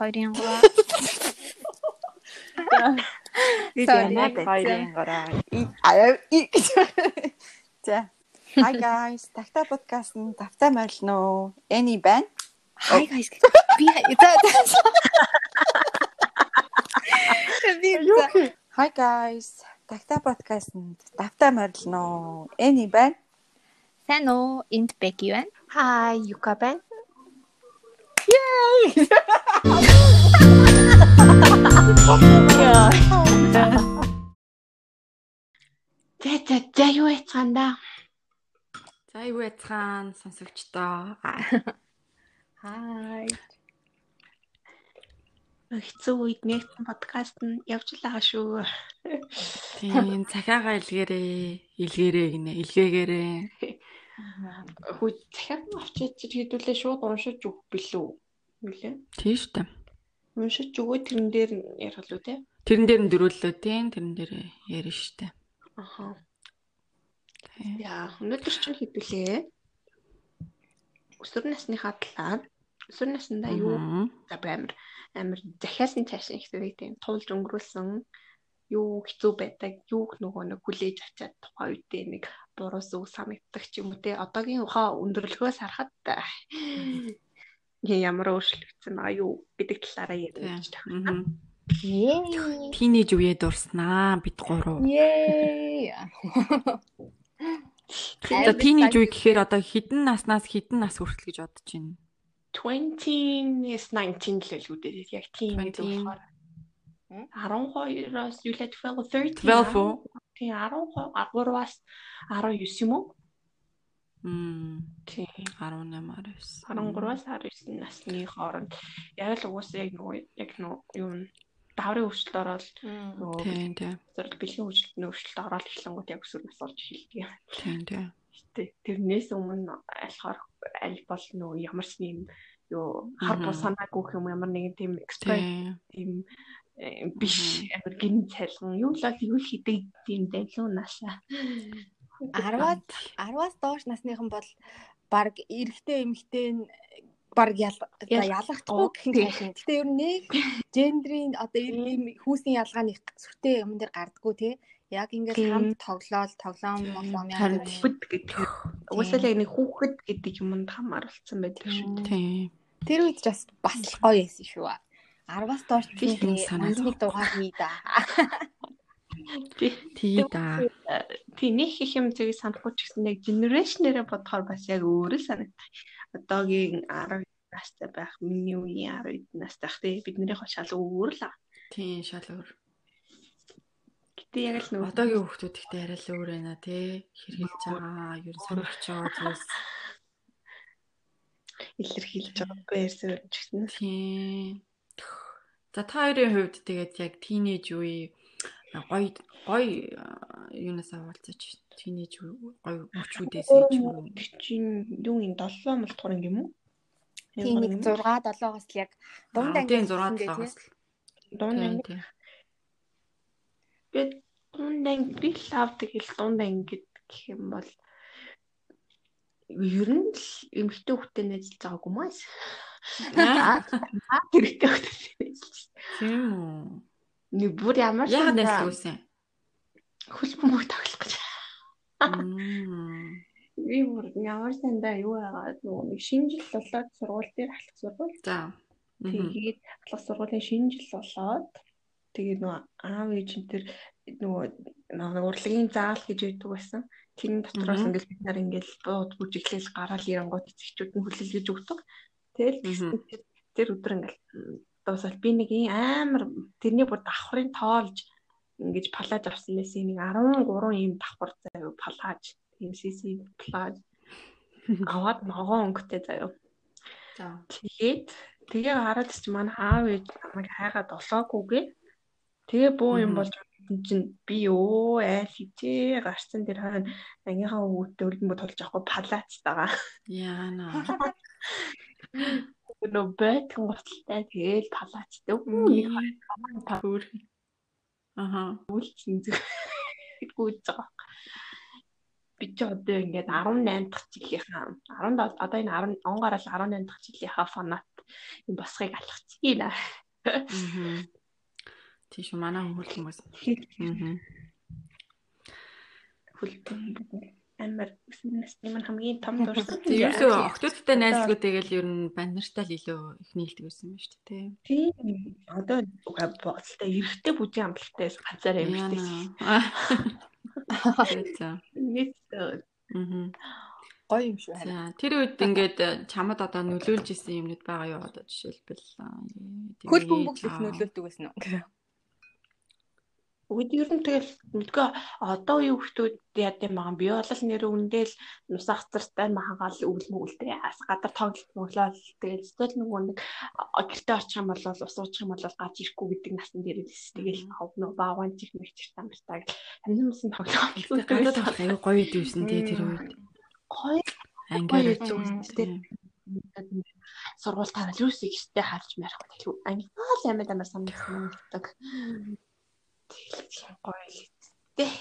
1 2-ын 3. Би надад хоёрын гараа. Аа и. За. Hi guys. Такта подкаст нь тавтай морилно уу? Эни байна. Hi guys. Би за. Hi guys. Такта подкаст нь тавтай морилно уу? Эни байна. Сайн уу? Энд Беки байна. Хай, Юка байна. За за за юу яцгаанда? За юу яцхан сонсогчдоо. Hi. Хэцүү үед нэгэн подкаст нь явж байгаа шүү. Тийм цахиагаа илгээрээ илгээрээ гинэ илгээгээрээ Хүү захиад авчиж хэдүүлээ шууд уншиж өгөх билүү? Үлээ. тийм шүү дээ. Уншиж өгөө тэрэн дээр ярил үү те? Тэрэн дээр нь дөрүүллөө тийм тэрэн дээр ярина штэ. Аха. Яа, өнөөдөр чинь хэдүүлээ? Өсвөр насныхаа талаар өсвөр наснда юу амир амир захиалсан цаашаа их зэрэг тийм тулж өнгөрүүлсэн юу хэцүү байдаг юуг нөгөө нэг хүлээж авчаад тухайн үедээ нэг буруу зүг санагддаг ч юм уу те одоогийн ухаа өндөрлөхөөс харахад ямар өөрчлөгдсөн байгаа юу гэдэг талаараа ярьж. Yay. Тинейж үе дурснаа бид гурав. За тинейж үе гэхээр одоо хідэн наснаас хідэн нас хүртэл гэж бодож байна. 20-с 19 л л үүдээ яг тийм 20. болохоор 12-оос юулаа 12 13 12 уу? Тийм 13-аас 19 юм уу? Мм. Тийм 18 19. 13-аас 19 насны хооронд яг л угаасаа яг нөгөө яг нөгөө юу н даврын хөвчлөлт ороод нөгөө Тийм тийм. зэрэг бэлгийн хөвчлөлтний хөвчлөлт ороод эхлэнгүүт яг өсвөр нас болж эхэлдэг. Тийм тийм. Тэ тэрнээс өмнө алхаар аль бол нөгөө ямарч юм юу хар бус санаагүй юм ямар нэгэн тийм эксперт Тийм. биш амар гин цайлган юу л юу хийдэг тийм дэлгүүр насаа 10-аас 10-аас доош насныхан бол баг эрэгтэй эмэгтэй баг ялгахдаггүй гэх юм тий. Гэтэ ер нь нэг гендрийн одоо ийм хүүсийн ялгааны сүртэй юм дээр гардггүй тий. Яг ингээд хамт тоглоол тоглоом Харин яа. хүүхэд гэдэг уусаа л яг нэг хүүхэд гэдэг юмд хамааруулсан байдаг шүү Тийм. Тэр үед бас бас гоё байсан шүү. 10-аас доош Би тийм л санаа нэг дугаар хий да. Тий да. тийм нэг их юм зэрэг санахгүй ч гэсэн яг генерашнэрээ бодохоор бас яг өөрөө санагдах. Одоогийн 10 настай байх, миний үеийн 10 настай байх тий бидний хошаал өөр л аа. Тийм шал өөр. Гэтэ яг л нөгөө Одоогийн хүүхдүүд ихтэй арай л өөр байна тий. Хэрхэлж байгаа, ер нь сонирхож байгаа зүйлс. илэрхийлж байгаагүй ярьсан ч гэсэн Тийм. За та хоёрын хувьд тэгээд яг тинейж үе гой гой юунаас авалцаж тинейж үе гой өчүүдээс ч юм уу. чинь юу юм 7 мол дугаар юм уу? Тийм нэг 6 7-оос л яг дунд анги ангидын 6 7-оос л. дунд Тийм анги тийм. би дунд анги би лавдаг хэл дунд анги гэх юм бол ер нь л эмэгтэй хүүхдэд нэзэлж байгаагүй маас. Аа хэрэгтэй хүүхдэд нэзэлж. Тийм үү. Нэг бүр ямар Яг сандаа нэслүүлсэн. хөлбөмбөг тоглох гэж. Мм. Би бүр ямар сандаа юу яагаад нөгөө нэг шинэ жил болоод сургууль дээр ахлах сургууль За. Тэгээд ахлах сургуулийн шинэ жил болоод тэгээд нөгөө аав ээж энэ төр нөгөө нөгөө урлагийн заал гэж яддаг байсан. Тэрний дотроос ингээл бид нар ингээл бууд бүжиглэл гараал ирэнгууд эцэгчүүд нь хүлээлгэж өгдөг. Тэгэл тэр өдөр ингээл дуусаад би нэг амар тэрний бүр давхрын тоолж ингэж палаж авсан байсан нэг 13 ийм давхар заяа палаж ийм сиси палаж аваад ногоон өнгөтэй заяа. За. Тэгээд тэгээ хараад ч манай аав ээж намайг хайгаад олоогүйгээ. Тэгээ буу юм болж чинь би өө айл хичээ гарцсан тэр хойно ангийнхаа өлбөмбө толж авахгүй палацтайгаа. Яана. Нөө байтган гоцтой тэгээл палацтай үү нэг хоёр та өөр Аха. үлцэн зүг гүйж байгаа. Би ч одоо ингээд 18 дахь жилийнхаа 17 одоо энэ 10 он гараал 18 дахь жилийнхаа фанат юм босхийг алхацгийна. Аа. Тийш манай хөлбөмбөс. Аа. Хөлбөмбөс амар насны маань хамгийн том дурсан. Ерөөсөө октодтой найзлгүй тэгэл ер нь банд нартай л илүү их нийлдэг байсан юм шүү дээ. Тийм. Одоо боцолтой эрэгтэй бүжийн юм шүү дээ. Нэг Аа. Гоё юм шүү. За тэр үед ингээд чамд одоо нөлөөлж исэн юмнууд байгаа юу одоо жишээлбэл хөл бөмбөг их нөлөөлдөг байсан уу? Үгүй ер нь тэгэл мэдгүй одоо юу хүмүүс яа гэм байгаа би бол нэр үндэл нус ахцартай махагаал өвөл мөвөлтэй ас гадар тоглолт мөглөөл тэгэл зөвл нөгөө нэг гэртээ очих юм бол ус уучих юм бол гарч ирэхгүй гэдэг насны дээр л тэгэл нөгөө бааван чих мэгч там бартаа гэл амин мөсөн тоглоом гадаа тоглох аюу гоё идэвсэн тий тэр үед. Гоё. Ангиар үзүүстэй сургууль тавал юусыг ихтэй харж марих тэгэл ангиал амьд амар санагддаг Тэгэл гоё л дээ.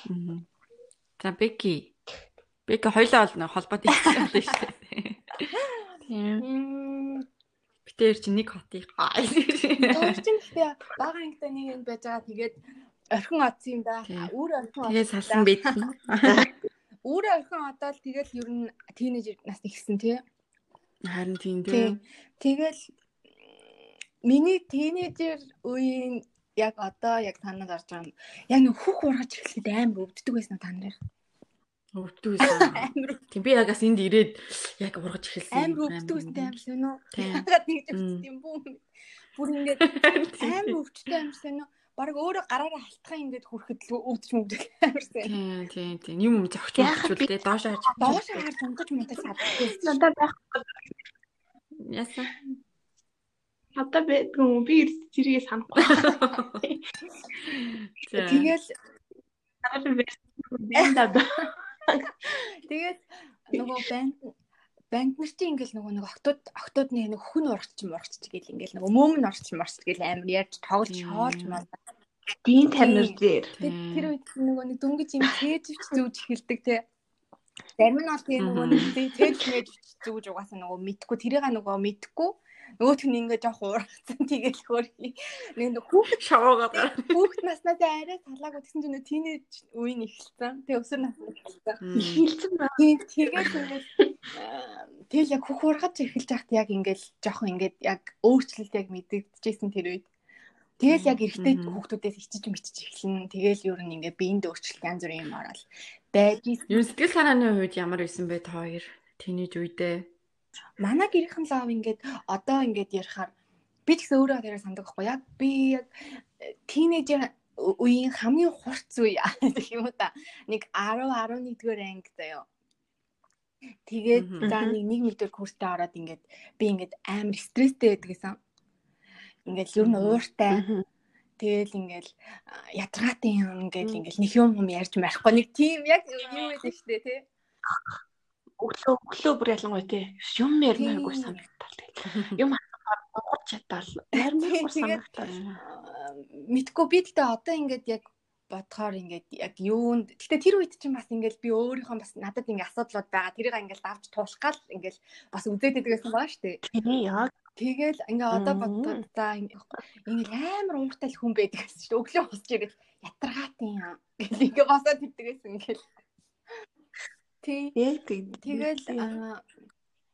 За Беки. Беки хоёлаа олно холбоотой хэлсэн шүү дээ. Тийм. Битээр чи нэг хотыг гай. Чинь гэхдээ бага ангитай нэг юм байж байгаа. Тэгээд орхин одсон юм да. Үүр орхин. Тэгээ салсан байт. Үүр орхин одоод тэгэл ер нь тийнейж нас ихсэн тий. Харин тийм тий. Тэгэл миний тийнейжер үеийн яг одоо яг танад орж байгаа юм. Яг нэг хүүх ургаж эхлэхэд амар өвддөг байсан та нарыг. Өвддөг байсан. Амар. Тийм би ягаас энд ирээд яг ургаж эхэлсэн. Амар өвддөг байсан амар сонио. Ягаад нэг өвддөг юм бүү. Бүр ингээд амар өвчтэй амар сонио. Бараг өөрөө гараараа халтхаа ингээд хүрэхэд л өвдөж мөвдөг амар сонио. Тийм тийм тийм. Юм зөгч мөвчүүл тээ доош харж. Доош харж унгаж мундаг саддаг. Надад байхгүй. Яса. Одоо байдгүй юм би зэрэгээ санахгүй. Тэгэл Тэгээд нөгөө банд банд нар чинь ингээл нөгөө нэг октод октодны нэг хүн урагч юм урагч гэл ингээл нөгөө мөөмн орч марч гэл амар ярьж тоглож хоолж маа. Дийн тамир дээр. Тэр үед нөгөө нэг дөнгөж юм тээжвч зүүж эхэлдэг те. Зарим нь бол тийм нөгөө нэг тээж нээж зүүж угаасаа нөгөө мэдхгүй тэрийг нөгөө мэдхгүй нөгөөх нь ингээ жоох уурсан тэгэл хөөрхий. Нэг нэг хүүхэд шаваагаад. Хүүхэд наснаас арай салаагүй гэсэн чинь тийнейж үеийн эхэлсэн. Тэгээ өсвөр насны эхэлсэн. Эхэлсэн ба. Тэгээд ингээл тэгэл яг хөх ургаж эхэлж байхад яг ингээл жоох ингээд яг өөрчлөлт яг мэдэгдэжсэн тэр үед. Тэгэл яг эрэгтэй хүүхдүүдээс ичиж мичиж эхэлнэ. Тэгэл ер нь ингээ биеинд өөрчлөлт янз бүрийн юм ороод байж. Юу сэтгэл санааны хувьд ямар байсан бэ та хоёр? Тинейж үедээ манай гэрийнхэн лав ингээд одоо ингээд ярихаар. Би ч гэсэн өөрөө тэрээр сандаг байхгүй. Яг би яг э, тийнейжер үеийн хамгийн хурц үе. Гэх юм уу та. Нэг 10 11 дугаар анги заяо. Тэгээд за нэг нэг мэдэр курстай ороод ингээд би ингээд амар стресстэй байдаг гэсэн. Ингээд ер нь ууртай. Тэгэл ингээл ядгаатай юм. Ингээл ингээл нэг юм юм ярьж марихгүй нэг тийм яг юу байдаг штэ тий өглөө өглөө бүр ялангуяа тий юм ярмааргүй санагдтал тэгэл юм гооч чадвал ярмааргүй санагдтал мэдгүй би тэгтээ одоо ингээд яг бодохоор ингээд яг юунд гэтээ тэр үед чинь бас ингээд би өөрийнхөө бас надад ингээд асуудлууд байгаа. Тэрийг ингээд авч туулах гал ингээд бас үзээд байдаг гэсэн баа штэ тий яг. Тэгэл ингээд одоо бодоход за ингээд амар ууртай л хүн байдаг гэсэн штэ өглөө босч ирэл гэл ингээд босоод ирдэг гэсэн ингээд Тий. Тэгэл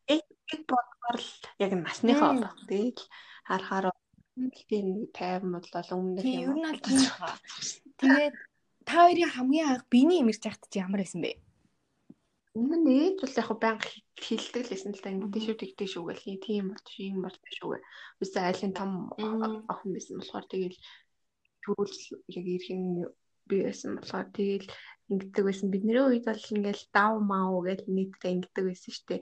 яг бодгоор л яг насныхаа болох. Тэгэл харахаар тийм тайван бодлол өмнөх юм. Ер нь аль тийм хаа. Тэгээд та хоёрын хамгийн анх биений имэрч яхад чи ямар байсан бэ? Өмнө нь ээж бол яг банк хилдэг л байсан л та ингэдэж шүү тэгдэг шүү гэл тийм болчих юм болчих шүү. Үсээ айлын том охин байсан болохоор тэгэл төрүүл яг ирхэн би байсан болохоор тэгэл ингэдэг байсан. Бидний үед бол ингээл дав маа гэж нийтдээ ингэдэг байсан шүү дээ.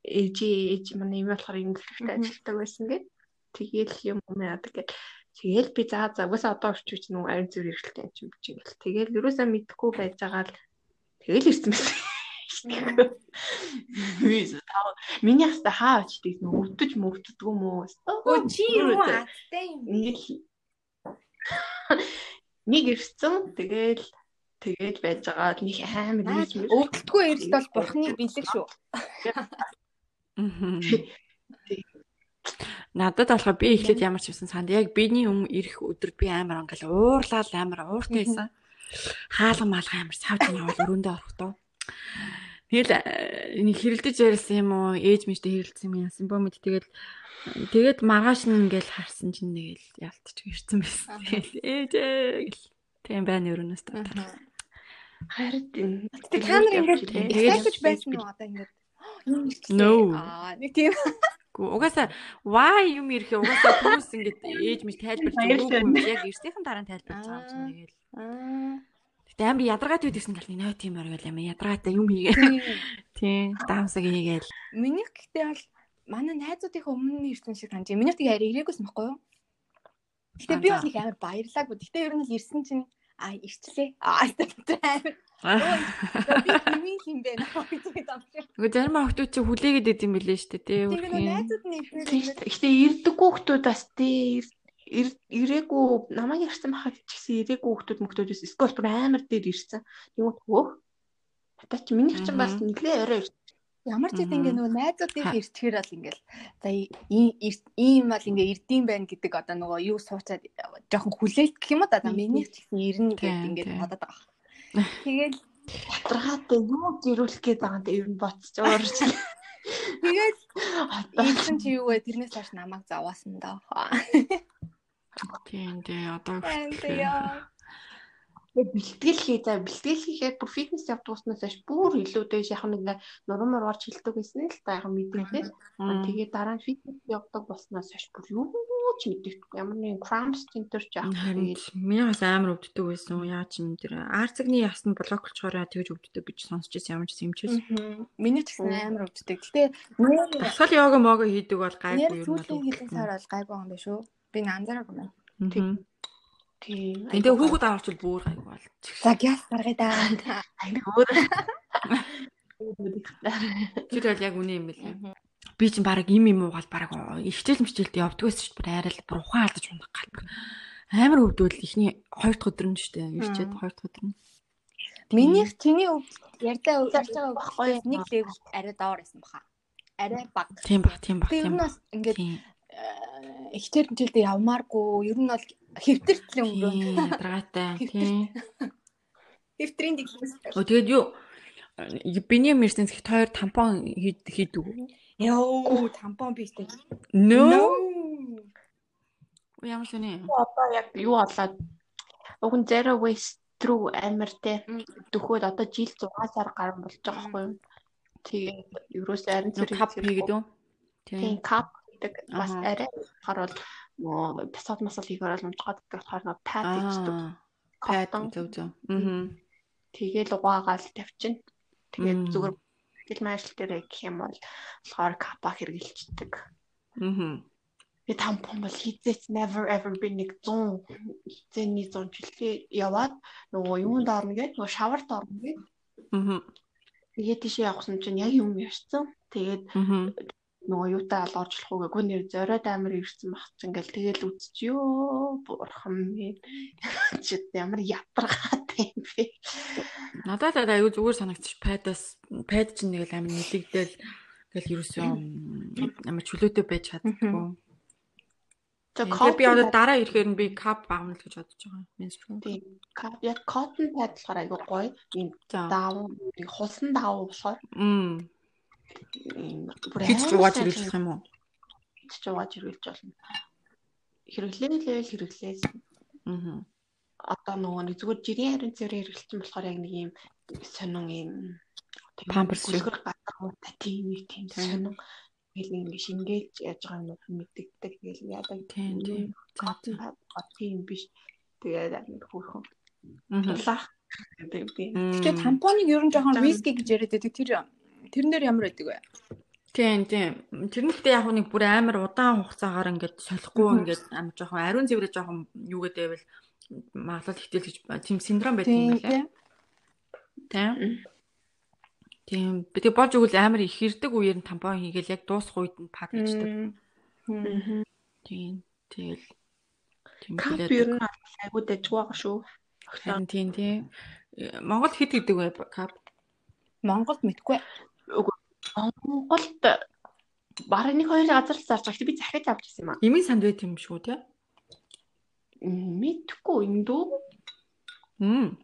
Ээж ээж манай юм болохоор ингэхтэй ажилладаг байсан гэд. Тэгээл юм юм яадаг гэд. Тэгэл би заа за угаасаа одоо орчууч нүү арын зүр эргэлтэй юм чинь бичээл. Тэгэл юусаа мэдхгүй байж байгаа л тэгэл ирсэн байсан. Виз таа. Миний хаста хаа очдөг нөө өвдөж мөвддөг юм уу? Өө чи юу аттай юм. Нэг ирсэн тэгэл тэгээд байж байгаа нэг амар мэр. Өвдөлтгүй эрэлт бол бурхны бэлэг шүү. Надад болохоор би эхлээд ямар ч юмсан санд яг биний өмнө ирэх өдөр би амар ангал уурлал амар ууртай байсан. Хаалга малга амар савж явал өрөөндөө орохдоо. Тэгэл э, нэг хэрэлдэж ярьсан юм уу? Ээж мэжтэй хэрэлдсэн юм яасан бөө мэд тэгэл тэгээд маргааш нь ингээл харсан чинь нэгэл ялтч ирсэн байсан. Тэгэл ээжээ гэл. Тийм байна өрөөнөөс та. Харин Тэг та нар ингээд excited байсан уу одоо ингээд. No. Аа нэг тийм угаасаа why юм ирэх угаасаа хүмүүс ингэж ээж мэж тайлбарлаж яг эртнийхэн дараа тайлбарлаж байгаа юм чинь тэгэл. аа амар ядаргаад байдагсан гал нөө тийм оргил амар ядаргаатай юм хийгээ. Тийм даамсаг хийгээл. Минийх гэхдээ бол манай найзуудынхаа өмнө ирсэн шиг санаж. Минийх тэгээ арай ирээгүйсэн байхгүй юу? Гэтэ би бол нэг амар баярлаагүй. Гэтэ ер нь л ирсэн чинь аа ирчлээ. Аа амар. Би хэмээн юм бэ наа гэж амжаа. Нөгөө зарим охтууд чи хүлээгээд идэв юм билээ шүү дээ тий. Тэр нэг найзууд нь ирсэн. Гэхдээ ирдэггүй хүмүүс бас тий ирээгүй намайг ярьсан байхад ч гэсэн ирээгүй хүмүүс мөхтөөдөөс скол бүр амар дээр ирсэн. Тэгмээ хөөх. Надад чи миний чинь бас нэлээ орой ирсэн. Ямар ч ингээ нөгөө найзуудын иртгэхэр бол ингээл за ийм ийм бол ингээ ирдэм байх гэдэг одоо нөгөө юу суучаад жоохон хүлээлт гэх юм уу да минийх ч гэсэн ирнэ гэдэг ингээд бодоод байгаа. Тэгэл Ятрахаатай юу зөрүүлэх гээд байгаа юм ер нь боцож уурч. тэгэл ийсэн чи юу вэ тэрнээс хойш намайг заваасан даа. Тийм тий одоо Тэгээ бэлтгэл хий за бэлтгэл хийхээр бүр фитнес явдгууснаас хойш бүр илүү дээш яг нэг нурам орж хилдэг гэсэн л та яг мэдээлээ. Тэгээд дараа нь фитнес явдаг болсноос хойш бүр юу ч мэдээгүй ямар нэг cramps center ч яах тэгээд миний бас амар өвддөг байсан. Яа ч юм тэр арцагны ясна блок болчоороо тэгж өвддөг гэж сонсч байсан ямар ч юм чээс. Миний ч гэсэн амар өвддөг. Гэтэ нэр Дасгал йога мого хийдэг бол гайгүй нэр юм сүүлийн хэдэн сар бол гайгүй юм байна шүү. Би анзаараагүй байна. Тийм. тийм Тэгээ хүүхэд аварчвал бүр гайгүй бол. За гяс гаргая да. аяг өөр Тэр бол яг үнэн юм билээ. Би чинь баг им им уугаал баг ихтэл мчилд явдаг байсан шүү дээ. Арай л бүр ухаан алдаж унах гал. Амар өвдвөл ихний 2 дахь өдөр нь шүү дээ. Ирчээд 2 дахь өдөр нь. Минийх чиний өв ярьдаа ярьж байгаа байхгүй нэг левел арай доор байсан баха. Арай баг. Тийм баг, тийм баг, Тэр тийм нь баг. бас ингээд. Ихтер хэмжилдээ явмааргүй. Ер нь бол хэвтэртлэн өнгөрөө. Тийм, ядаргаатай. Тийм. Хэвтрийн дэглэмс. Өө тэгээд юу биний мерсенс ихт хоёр тампон хийд- хийдэг үү? Йоо, тампон бийтэй. No. Ямар сони? одоо яг юу болоод уг нь zero waste амар те дөхөөд одоо жил 6 сар гарсан болж байгаа байхгүй юу. Тэгээд ерөөсөө арин Нүг кап хийгээд үү? Тийм. кап гэдэг бас арай болохоор бол нөгөө бясаад масал хийхээр бол унжгаад байдаг болохоор нөгөө пад хийдэг. Пад зөв зөв. Аа. тэгээд угаагаал тавьчин. Тэгээд зүгээр хэл маашил дээр гэх юм бол болохоор капа хэрэгжилчдэг. Аа. Би тампон бол хизээч never ever би нэг 100 хизээний 100 жилээ яваад нөгөө юунд орно гэдэг нөгөө шаварт орно гэдэг. Аа. Тэгээд тийшээ явахсан чинь яг юм ярьсан. Тэгээд. Нөгөө юутай ал оржлох уу гэгүй нэр зориод амар ирсэн баг ч ингээл тэгэл ёо бурхан минь чи ямар ядаргаатай юм бэ. Надад л аюу зүгээр санагдчих падаас пад чинь нэг л амар нэлэгдэл ингээл ерөөсөө амар чөлөөтэй байж чаддаггүй. За Тэгээ би одоо дараа ирэхээр нь би кап авна л гэж бодож байгаа. Menstrual. тийм яг cotton pad болохоор айгүй гоё. Ийм За. даав хулсан даав болохоор Мм. Хийж сайн хэрэглэх юм уу? хийж жугааж хэрэглэж болно. Хэрэглээлээ хэрэглээс Аа. одоо нөгөө нэг зүгээр жирийн харин цэвэр хэрэглэсэн болохоор яг нэг ийм сонин Pampers шүү. үлгэр гадаргуутай тийм нэг тийм сонин тэгэл ингэ шингээж яаж байгаа юм мэддэгдэг тэгэл яадаг Тийм тийм. За тийм биш тэгээд хөөрхөн Аа. дулаах гэдэг би Тэгээ тампоныг ер нь жоохон риски гэж яриад байдаг. Тэр тэрэн дээр ямар байдаг вэ? Тийм тийм. Тэр нь гэхдээ яг нэг бүр амар удаан хугацаагаар ингээд солихгүй ингээд амар жоохон ариун цэврээ жоохон юу гэдэг байвал маглал хитэл гэж тийм синдром байдаг юм байна. Тийм. Тийм. Би тэг болж өгвөл амар их хэрдэг үеэр нь тампон хийгээл яг дуусах үед нь пад хийдэг. Тийм. Тэгэл. Кап ер нь айгуу дэжг байгаа шүү Харин тийм тийм. Монгол хэд гэдэг вэ кап? Монголд мэдгүй. Монголд бараг нэг хоёр газар л зарж байгаа. Би захиж авч ирсэн юм аа. Имийн санд байт юм шүү тий. Мэдхгүй юм дөө. Мм.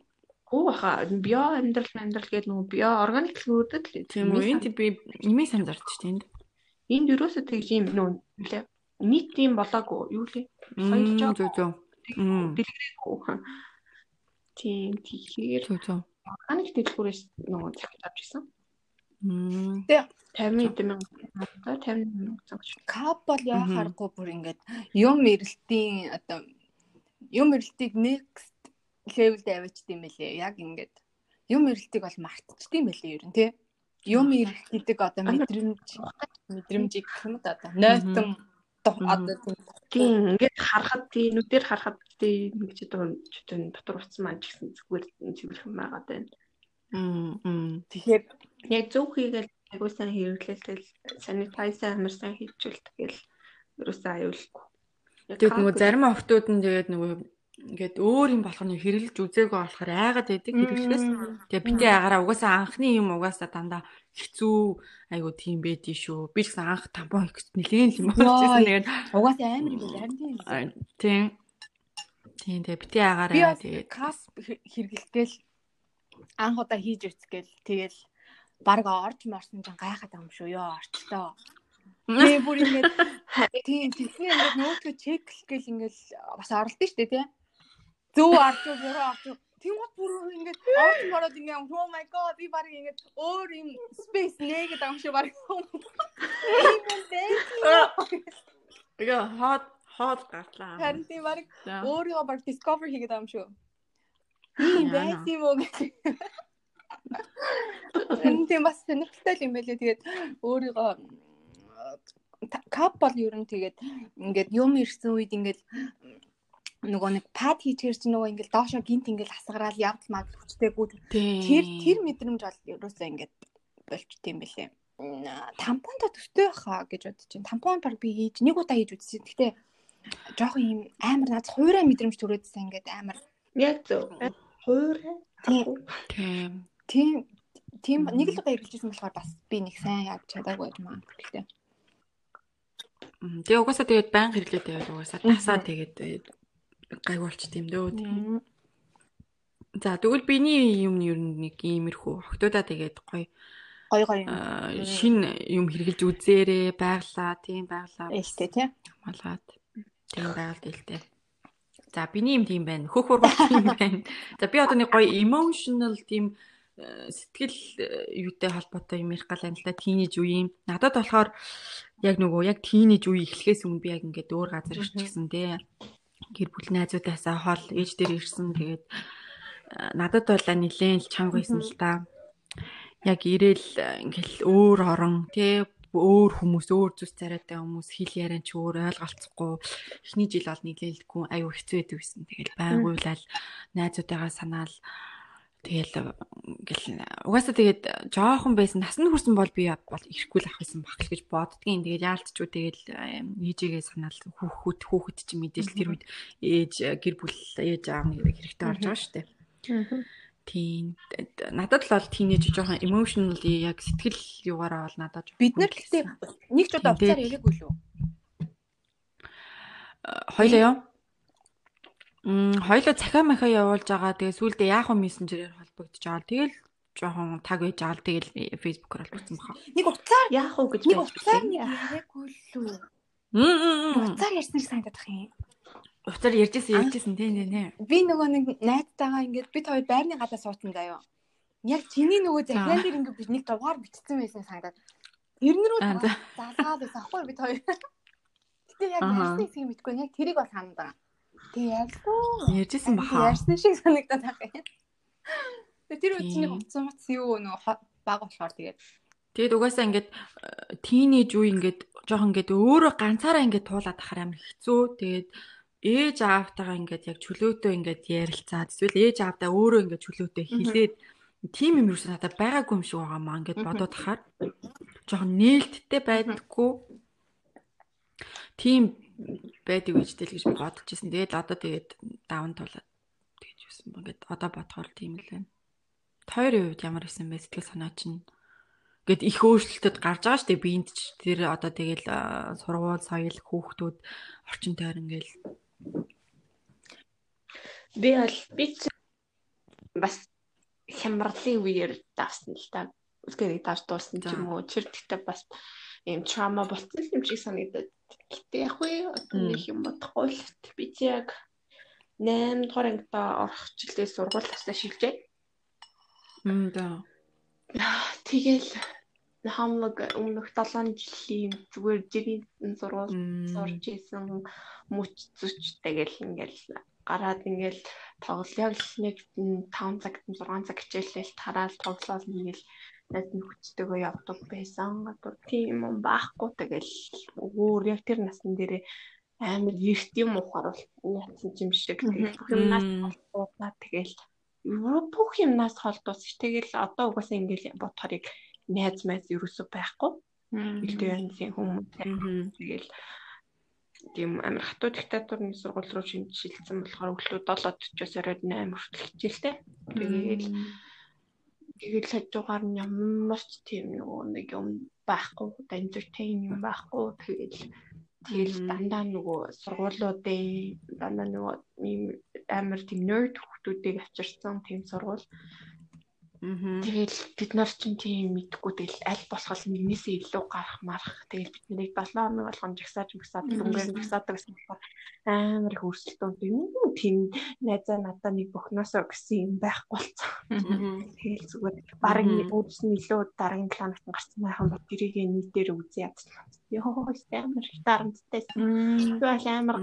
Оо хаа био амьдрал амьдрал гэдэг нөгөө био органик хөрөдөд л Тийм үү. Энд би имийн санд зарж шүү дээ. Энд юусоо тэгж юм нөө лээ. Нийт юм болоогүй юу лээ. Энд. Соёлж Зөө зөө. Мм. дэлгэрээгүй. Тийм тэгэхээр Зөө зөө. органик дэлгүүрээс нөгөө захиж авч ирсэн. Мм. 50 мянга 50 мянга цагч. Кап бол яа харахгүй бүр ингээд юм эрэлтийн одоо юм эрэлтийг next level-д авчид юм бэлээ. Яг ингээд юм эрэлтийг бол мартчихдээ юм бэлээ ер нь тий. Юм эрэлт гэдэг одоо мэдрэмж мэдрэмжийг юм да одоо нойтон одоо тийм ингээд харахад тийм нүдээр харахад тийм ч одоо чөтөн дотор утсан маань ч гэсэн зүгээр цэвэрхэн байгаа байна. Мм. Мм. тэгэхээр Яг зөв хийгээл хэрэглээл тэгэл санитайзер амар сайн хийчихвэл тэгэл ерөөсөө аюулгүй. Тэгээд нөгөө зарим охтууд нь тэгээд нөгөө ингээд өөр юм болох нь хэрэглэж үзээгүй болохоор айгаад байдаг хэрэглээс. Тэгээ битээ агаараа угаасаа анхны юм угаасаа дандаа хэцүү айгу тийм байдий шүү. Би ч гэсэн анх тампон их нэлээд юм болчихсон. Тэгээд угаасаа амар юм байна. Тийм тийм. Тийм тэгээ битээ Би агаараа тэгээд кап хэрэглэхдээ л анх удаа хийж үцгээл тэгэл баг орж марсан ч гайхаад байгаа юм шүү ёо орчлоо. Тэгээ бүр ингээд тийм тэгсэн ингээд нөөцөө чеклэх гэл ингээд бас оролдсон шүү дээ тий. Зөв орж уу буруу орж уу Тэнгууд бүр ингээд орж мороод ингээд oh my god би баг ингээд өөр юм space нэгэд байгаа юм шиг баг. Яа хот хот гартлаа. Харин тийм баг өөрийгөө баг discover хийгээд байгаа юм шүү. Ийм байсан юм уу тийм бас сонирхолтой юм байлээ. Тэгээд өөрийгөө кап бол ер нь тэгээд ингээд юм ирсэн үед ингээд нөгөө нэг пад хийчихэр чи нөгөө ингээд доошо гинт ингээд хасгараал явдал маг хүчтэйгүүд Тийм. тэр тэр мэдрэмж бол ерөөсөө ингээд болчт юм бэлээ. Тампонда төстэй хаа гэж бодож чинь. Тампон баг би хийж нэг удаа хийж үзсэн. Гэтэ жоохон юм амар над хуурай мэдрэмж төрөөдсөн ингээд амар яг зөв. Хуурай. Тийм. Тийм. тийм тийм нэг л удаа хэрэгжижсэн болохоор бас би нэг сайн яаж чадаагүй юм аа. Гэхдээ Тэгээ угаасаа тэгээд баян хэрэглээд байвал угаасаа тасаа тэгээд э, гайг болч тийм дөө. тийм. За тэгвэл биний юм ер нь нэг иймэрхүү охтуудаа тэгээд гоё гой юм. аа, шин юм хэрэгжилж үзээрээ байглаа тийм байглаа Ээлтэй тий. хамгаалаад тийм байгаль дэлтэй. За биний юм тийм байна. Хөх ургач юм байна. За би одоо нэг гоё emotional тийм э, сэтгэл э, юутай холбоотой юм ярих гал байна л да. Тийнейж үеийн. Надад болохоор яг нөгөө яг тийнейж үе эхлэхээс өмнө би яг ингээд өөр газар ирчихсэн те. Гэр бүл найзуудаасаа хол ээж дээр ирсэн. Тэгээд э, надад бол нилээн л чанга байсан л да. Яг ирээл э, ингээл өөр орон те өөр хүмүүс өөр зүс царайтай хүмүүс хэл яриан ч өөр ойлголцохгүй эхний жил бол нийлээлгүй аюу хэцүү байдаг гэсэн. Тэгэл байгуулаад найзуудаагаа санаал тэгэл ингээл угаасаа тэгээд жоохон байсан насны хүрсэн бол би бол ирэхгүй л ах байсан баг л гэж боддгийн. Тэгээд яалтчгүй тэгэл ээжигээ санаал хүүхэд хүүхэд чи мэдээж тэр үед ээж гэр бүл ээж аав нэг хэрэгтэй болж байгаа шүү дээ. Тийм. Надад л бол тийнейж жоохон emotionally яг сэтгэл югаараа бол надад жоохон Бид нар гэхдээ нэг ч удаа уцаар дээ. яриаггүй лүү. Хоёлоо юу? Мм хоёлоо цахиа махаа явуулж байгаа. Тэгээ сүүлдээ яах вэ мессенжерээр холбогдож байгаа. Тэгэл жоохон таг байж байгаа. л Тэгэл фэйсбүүкээр холбогдсон баха. Нэг уцаар Яах уу гэж нэг билээ. яриаггүй лүү. Мм. Уцаар ярьсан шиг санагдах юм. Уцаар ярьжсэн ярьжсэн тийм тийм тийм. Би нөгөө нэг найзтайгаа ингээд бид хоёр байрны гадаа суудсан заяа. Яг чиний нөгөө захиан дээр ингээд би нэг дугаар бичсэн байсан санагдаад. Тэрнэрүү Аа, за. залгаад байсан аахгүй бид хоёр. Гэтэ яг ярьсан хэсгийг мэдгүй яг тэрийг бол санаад Тэгээ ярьсан. Ярьжсэн баха. Ярьсан шиг санагдаад байгаа юм. Тэр үед чиний Тийм. хувцас муц юу нөгөө хо- баг болохоор тэгээд Тэгэд угаасаа ингээд тийнейж үе ингээд жоохон ингээд өөрөө ганцаараа ингээд туулаад ахаар амар хэцүү. Тэгээд ээж аавтайгаа ингээд яг чөлөөтэй ингээд ярилцаад эсвэл ээж аавдаа өөрөө ингээд чөлөөтэй хилээд тим юм юусэн надад байгаагүй юм шиг байгаа маа ингээд бодоод ахаар жоохон нээлттэй байдаггүй. Тим байдаг үедтэй л гэж бодож ирсэн. Тэгээд одоо тэгээд даван тулаад тэгж юусэн. Ингээд одоо бодохоор тийм л байна. Тойрын үед ямар исэн бэ сэтгэл санаа чинь гэд их өөрчлөлтөд гарч байгаа шүү дээ биэнд ч тэр одоо тэгэл сургууль соёл хүүхдүүд орчин тойрон гэл би бол би бас хямралын үеэр давсан л та үсгээр давж дууссан ч юм уу тэр гэхдээ бас ийм трама болсон юм шиг санагдаад гэтээ яг үе одоо нэг юм бодохгүй би чи яг 8 дугаар ангида орох жилдээ сургууль таснаа шилжээ. Мм да. Тэгэл хамлаг өмнөх 7 жилийн зүгээр жирийн сургууль сурж исэн мөч зүч тэгэл ингээл гараад ингээл тоглоё нэг 5 цаг 6 цаг хичээлэл тараал тоглоал ингээл найз нөхдөдөө явдаг байсан. Одоо тийм юм байхгүй. Тэгэл өөр яг тэр насн дээрээ амар эрт юм ухаар бол яатсан юм шиг. Юмнаас холдуулаад тэгэл бүх юмнаас холдуулж тэгэл одоо угаасаа ингээл бодохоор яг найз майз ерөөсөө байхгүй. Илдээ янзын хүмүүс тэгэл тийм амар хатуу диктатурны сургууль руу шилжсэн болохоор өглөө 7:40-оос оройд 8 хүртэл хичээлтэй. Тэгээл тэгэл хажуугаар нь ямар ч тийм нөгөө нэг юм байхгүй, entertain юм байхгүй. Тэгэл тэгэл дандаа нөгөө сургуулиудын дандаа нөгөө амар тийм nerd хүмүүсийг авчирсан тийм сургууль Тэгэл бид нар чинь тийм мэдгүй тэгэл аль болох нэгнээсээ илүү гарах марах тэгэл бид нарыг 7 хоног болгон жагсааж мгсаад өнгөөр жагсаадаг гэсэн болохоор амар их өрсөлдөөн юм тийм найзаа надаа нэг бөхнөөсөө гэсэн юм байхгүй болцсон. Тэгэл зүгээр баг үүдсэн илүү дараагийн планет гарсан байхan бол тэрийг нийтээр үзье ядсан. Йоо амар их дарамттай. Тэгвэл амар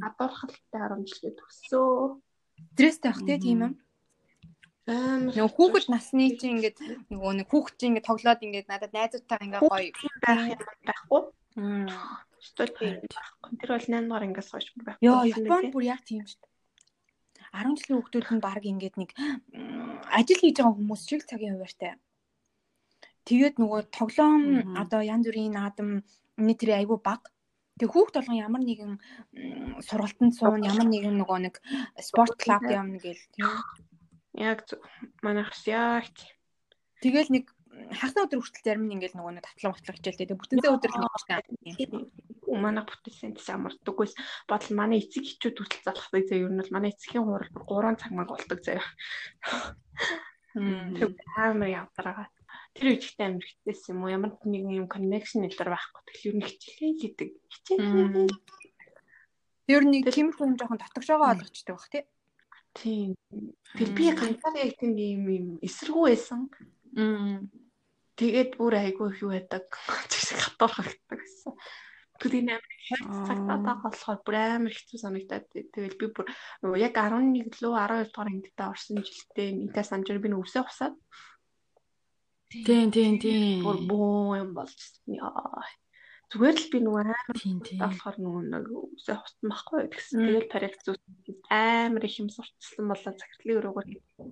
гадуурхалтай харамжлаа төсөө. Стресстэй бах тийм юм. Нөгөө хүүхэд насны чинь ингээд нөгөө нэг хүүхэд чинь ингээд тоглоод ингээд надад найзуудтайгаа ингээд гоё байх юм байхгүй. Стол тийм байхгүй. Тэр бол 8 дугаар ингээс хойш бүр байхгүй. Йоо, Японд бүр яг тийм шүү дээ. 10 жилийн хүүхдүүд нь баг ингээд нэг ажил хийж байгаа хүмүүс шиг цагийн хуваартай. Тэгээд нөгөө тоглоом одоо янз бүрийн наадам нийтрээ айгүй баг. Тэг хүүхд болгон ямар нэгэн сургалтанд суун ямар нэгэн нөгөө нэг спорт клуб явна гэл тийм Яг манайхс яг Тэгэл нэг хагас өдөр хүртэл зарим нь ингээл нөгөө нэг татлан батлах хичээлтэй. Тэг бүтэнсээ өдөр л нэг манай бүтэнсэн тийш амардаггүйс бодол манай эцэг хичүүд хүртэл залхдаг заяа ер нь бол манай эцгийн хурал 3 цаг маг болдог заяа. Тэг амар явдраагаа. Тэр үедээ амар хитээс юм уу ямар нэг юм connection нэлэр байхгүй. Тэгэл ер нь хичээлээ хийдэг. Хичээлээ. Ер нь тиймэрхүү юм жоохон татгшоогоо олгочтой баг тий. Тийм. Тэр би ганцаараа яг тийм юм юм эсэргүү байсан. Тэгээд бүр айгүй их юу байдаг. Тэгс хатуурхагддаг гэсэн. Тэгээд энэ амар цагтаа болохоор бүр амар хэцүү санагдаад тэгэл би бүр яг 11 лөө 12 дугаар ангидаа орсон жилдээ интаа самжир би нүсээ усаад. Тийм тийм тийм. Бүр боо юм болж яа. Зүгээр л би нөгөө амар болохоор нөгөө нэг үсээ хутсан байхгүй гэсэн. Тэгэл тарих зүс амар их юм сурталсан болоо захирлын өрөөгөр.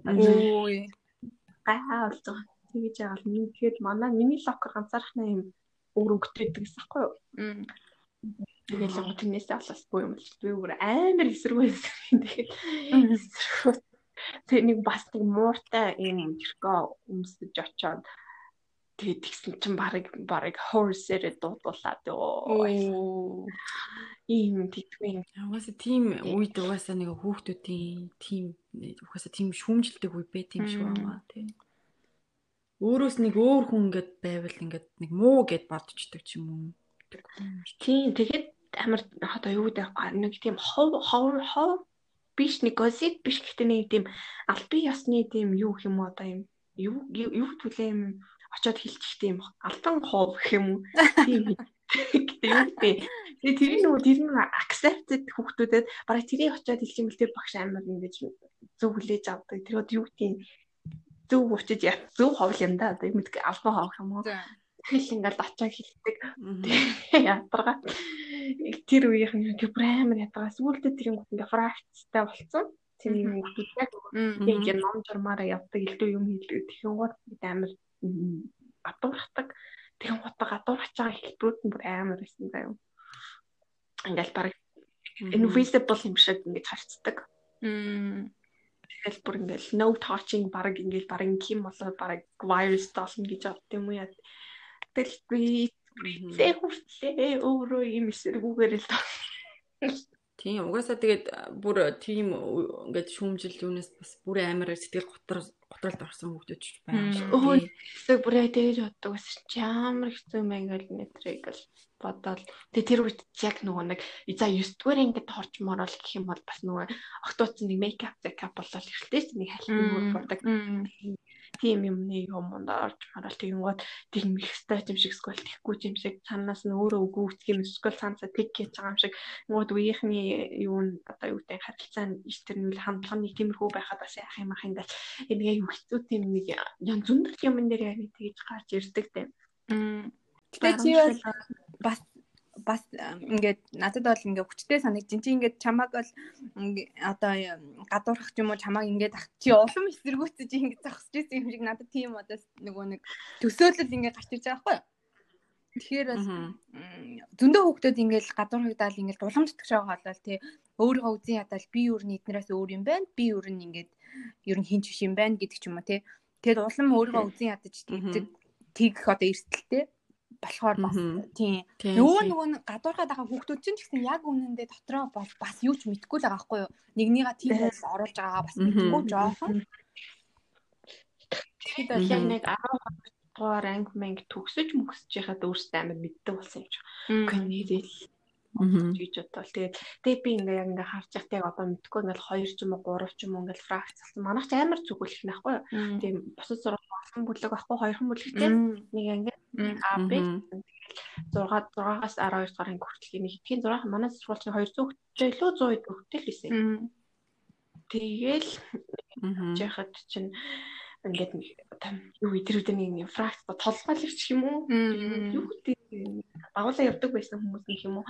Өө. Аа болж байгаа. Тэгэж яагаад тэгэхээр манай миний локер ганцаархнаа юм өөр өнгөтэйдэг гэсэн байхгүй юу? Тэгэл яг тэрнээс алсахгүй юм л би бүр амар эсэргүүцсэн. Тэгээд эсэргүү. Тэг нэг бас нэг мууртай юм жиргээ өмсөж очоод Тэгээд тэгсэн чинь барыг барыг хорсэрэ дуудуулаад ёо. Ийм тэгвэн. Угаасаа тийм үед угаасаа нэг хүүхдүүдийн тийм угаасаа тийм шүүмжилдэг үе бэ тийм шиг байна тийм. Өөрөөс нэг өөр хүн ингээд байвал ингээд нэг муу гэд бодчихдаг ч юм уу. Тийм тэгээд амар одоо юу гэдэг нэг тийм хов хов хов биш нэг госит биш гэхдээ нэг тийм албан ёсны тийм юу юм одоо юм юу юу төлөө юм очиод хилчихтэй юм алдан хов гэх юм уу тийм гэдэг юм. Тэгээ тэрийг нөгөө тэр нь accepted хүүхдүүдэд бараг тэрийг очиод хэлчих юм бэл тэр багш амар ингэж зөв хүлээж авдаг. Тэр одоо юу гэдэг зөв уучиж яа зөв ховл юм да. Одоо мэдгүй албан хов юм уу. Тэгэл ингээл очиод хэлдэг. Ядаргаа. Тэр үеийнх нь бүр амар ядаргаа. Сүүлдээ тэр юм ингээ практистай болцсон. Тэр юм хүүхдүүд яг ингээ ном журмаараа явдаг илдүү юм хийлдэг. Тэгэн гол амар гадуурхдаг. Тэгэн гутаа гадуурхаж байгаа хэлбэрүүд нь бүр амар байсан заяа. Ингээл баг invisible юм шиг ингэж харцдаг. тэгэл бүр ингээл no touching баг ингээл баг юм болоо баг virus толно гэж бодд юм уу яа. Тэгэл би Тэ хүртлээ өөрөө юм эсэргүүгээр л Тийм угаасаа тэгээд бүр тийм ингээд шүүмжил юунаас бас бүр амар сэтгэл готор готролд орсон хүмүүс ч байна шүү. Өө тэг бүр яа тэгэж боддог ус чи ямар хэцүү юм ингээл нэтрийг л бодоод тэг тэр үед яг нөгөө нэг за 9 дугаар ингээд орчмоор л гэх юм бол бас нөгөө октооц нэг мейкап зэкап болол эхэлтээс нэг халихын мөр бодог тийм юмны юмд орж марал тэгэнгүүт тийм их стат юм шиг скол тэхгүй юм шиг цаанаас нь өөрөө үгүй үтх юм скол цаанасаа тэг гэж байгаа юм шиг нөгөө үеийнхний юу н одоо юу гэдэг харилцаа нь тэр нь хандлагын тиймэрхүү байхад бас яах юм ах ингээд энэ яг юу хэцүү тийм нэг янз бүр юм дээр яг тэгж гарч ирдэг тийм. Тэгээ чи бас бас ингээд надад бол ингээд хүчтэй санагдчих. Чи ингээд чамааг бол одоо гадуурхах юм уу чамааг ингээд ах чи улам эсэргүүцэж ингээд зогсож ирсэн юм шиг надад тийм одоо нөгөө нэг төсөөлөл ингээд гарч ирж байгаа байхгүй юу? Тэгэхээр бас зөндөө хүүхдүүд ингээд гадуурхагдаад ингээд дулам зүтгэж байгаа болол тий өөрийгөө үзэн ядал би юу н эднээс өөр юм байна. Би юу н ингээд ер нь хинч биш юм байна гэдэг ч юм уу тий. Тэгэд улам өөрийгөө үзэн ядаж тэгэх одоо эрсдэлтэй болохоор бас тийм. Нөгөө нөгөө гадуурхаад байгаа хүүхдүүд чинь гэсэн яг үнэндээ дотроо бол бас юу ч мэдэхгүй л байгаа байхгүй юу? Нэгнийга тийм байл оруулж байгаа бас мэдэхгүй жоохон тэгэхээр яг нэг 12 дугаар анги мэнг төгсөж мөксөж яхад өөрсдөө амар мэддэг болсон юм шиг. Үгүй нэрэл гэж бодлоо. Тэгээд тэгээ би ингээ яг ингээ харж яхад яг одоо мэдгүй. Ингээл 2 ч юм уу 3 ч юм уу ингээл фракц болсон. Манайх ч амар зүгүүлэх нахгүй юу. Тийм бусад зураг болсон бүлэг ахгүй хоёрхан бүлэгтэй нэг ингээ А Б тэгэл 6 6-аас 12 дугаар анги хүртэл нэг. Хэдийн 6 манай сургууль чинь 200 хүчтэй илүү 100 хүчтэй л байсан. Тэгэл яхад чинь ингээд юу идрүүд нэг фракц толгойлогч юм уу? Юу гэдэг багуулаа явдаг байсан хүмүүс нэг юм уу?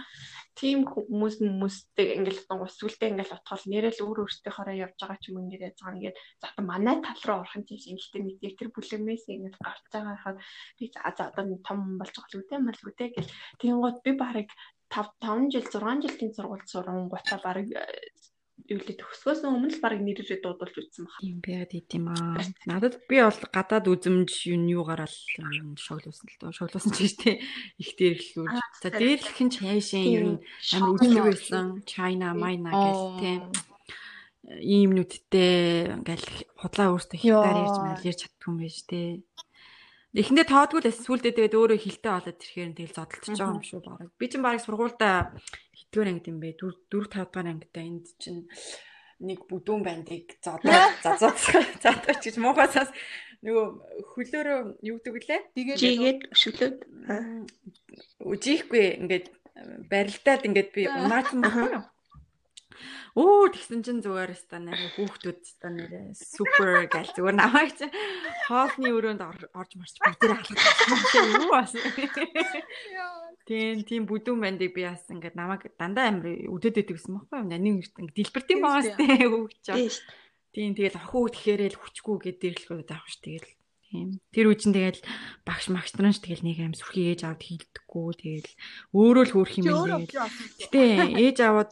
Тийм хүмүүс хүмүүстэй ингээд усвэлтэй ингээд утгаал нэрэл өөр өөртөө хороо явж байгаа ч юм ингээд яаж байгаа ингээд за одоо манай тал руу орох юм чинь ингээд нэг тэр бүлэмээс ингээд гарч байгаа хахад би за одоо том болж байгаа л үтэй мал үтэй гэл тэгэнгუთ би барыг 5 5 жил 6 жилийн сургуульд сурсан гутаа барыг юу лээ төгсгөөс өмнө л баг нэрээ дуудулж үтсэн баг. Тийм байгаад идэм аа. Надад би бол гадаад үзэмж юу юугаар л шоглуулсан л доо. Шоглуулсан ч гэж тий. Их дээрлүүлж. За дээрлэх нь чайшин ер нь амар үзлэг байсан. China, Mina гэх тий. Ийм нүдтэй ингээл худлаа өөртөө хятаар ярьж мэл ярьж чаддгүй юм байж тий. Эхэндээ тоодгүй л сүулдэ тэгээд өөрөө хилтэй болоод ирэхээр тэгэл зодтолчихж байгаа юм шүү баг. Би чинь баг сургуультай хэдгээр ангид юм бэ? 4 4 5 дахь ангидаа энд чинь нэг бүдүүн бандыг зодоо зазаад зодооч гэж муухасаас нөгөө хөлөөрөө юу гэдэг вүлээ? Жигээд өшөглөөд үжихгүй ингээд барилдаад ингээд би унаачсан байна. Өө тэгсэн чинь зүгээр өста нэрээ хүүхдүүд өста нэрээ супер гал зүгээр намайг чи хоолны өрөөнд орж марч бүгдээ алгадсан юу бас. Тийм тийм бүдүүн бандыг би бас ингээд намайг дандаа амир үдэд өгдөг гэсэн байхгүй юу? Нанин ингээд дэлбэртийн байгаас тээ чаа. Тийм тэгэл үг тэгэхээр л хүчгүй гэдэг дэрлэхүүд авах ш тэгэл Тийм. Тэр үчин тэгэл багш магш нар ш тэгэл нэг аим сүрхий ээж аваад хийдэггүй тэгэл өөрөө л хөөх юм байна. Гэтэ ээж аваад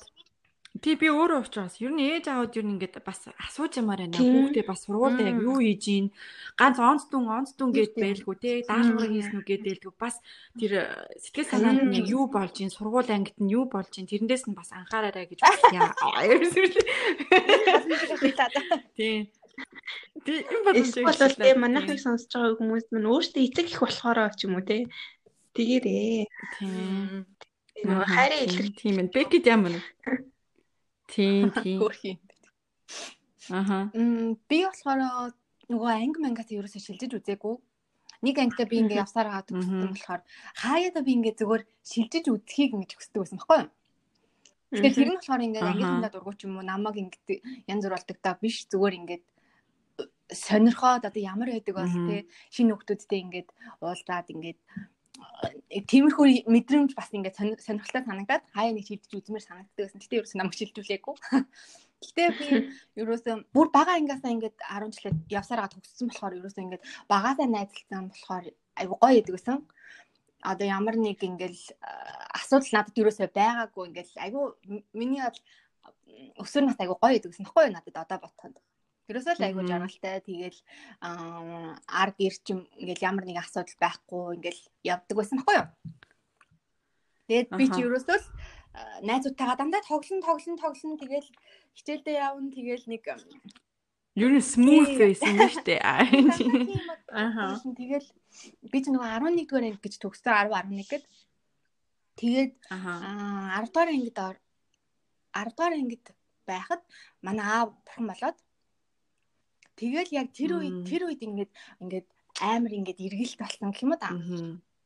Тий би өөрөө уучраас ер нь ээж аауд ер нь ингээд бас асууж ямаар байна. Хүүхдээ бас сургуультай яг юу хийж ийн ганц онц дүн онц дүн гэж байлгүй те даалгавар хийсэн үү гэдэлгүй бас тэр э, сэтгэл санаанд нь юу болж ийн сургууль ангид нь юу болж ийн тэрнээс нь бас анхаараарай гэж бодъя. Тий. Тий юм бодож байна. Манайхыг сонсож байгаа хүмүүс мань өөртөө эцэг их болохоор ч юм уу те. Тэгээрээ. Тий. Нөгөө хайрын илэрх тийм ээ. Бекид ямар Тийм тийм. Хөөрхий. Аха. Мм би болохоор нөгөө анги мангаас ерөөсөө шилжиж үзээгүй. Нэг ангитай би ингээ явсаар байгаа төгссөн болохоор хаяада би ингээ зүгээр шилжиж үзхийг ингээ хүсдэг байсан байхгүй юу? Тэгэхээр тэр нь болохоор ингээ ангийнхандаа дургуй ч юм уу намайг ингээ янз бүр болдог та биш зүгээр ингээ сонирхоод одоо ямар байдаг бол те шинэ хүмүүстэй ингээд уулзаад ингээд тиймэрхүү мэдрэмж бас ингээд сонирхолтой санагдаад хаяа нэг шилдэж үзмээр санагддаг гэсэн. Гэтэ ерөөсөө намайг шилжүүлээгүй. Гэтэ би ерөөсөө бүр бага ангиасаа ингээд 10 жилээ явсараа төгссөн болохоор ерөөсөө ингээд багаасаа найзалцсан болохоор айгу гоё идэг гэсэн. Одоо ямар нэг ингээл асуудал надад ерөөсөө байгаагүй ингээл айгу миний бол өсвөр нас айгу гоё идэг гэсэн. Баггүй надад одоо бодоход. Ерөөсөө л айгүй жаргалтай. Тэгэл ард ирчим ингээл ямар нэг асуудал байхгүй ингээл явдаг байсан байхгүй юу? Тэгээд би ч ерөөсөө л найзуудтайгаа дандаа тоглон тоглон тоглон тэгэл хичээлдээ явна тэгэл нэг Юу н смут байсан юм шүү дээ. Аа. Тэгэл би ч нөгөө 11 дугаар анги гэж төгссөн 10 11 гэд. Тэгээд аа 10 дугаар ангид 10 дугаар ангид байхад манай аав бурхан болоод тэгэл яг тэр үед тэр үед ингээд ингээд амар ингээд эргэлт болсон гэх юм да.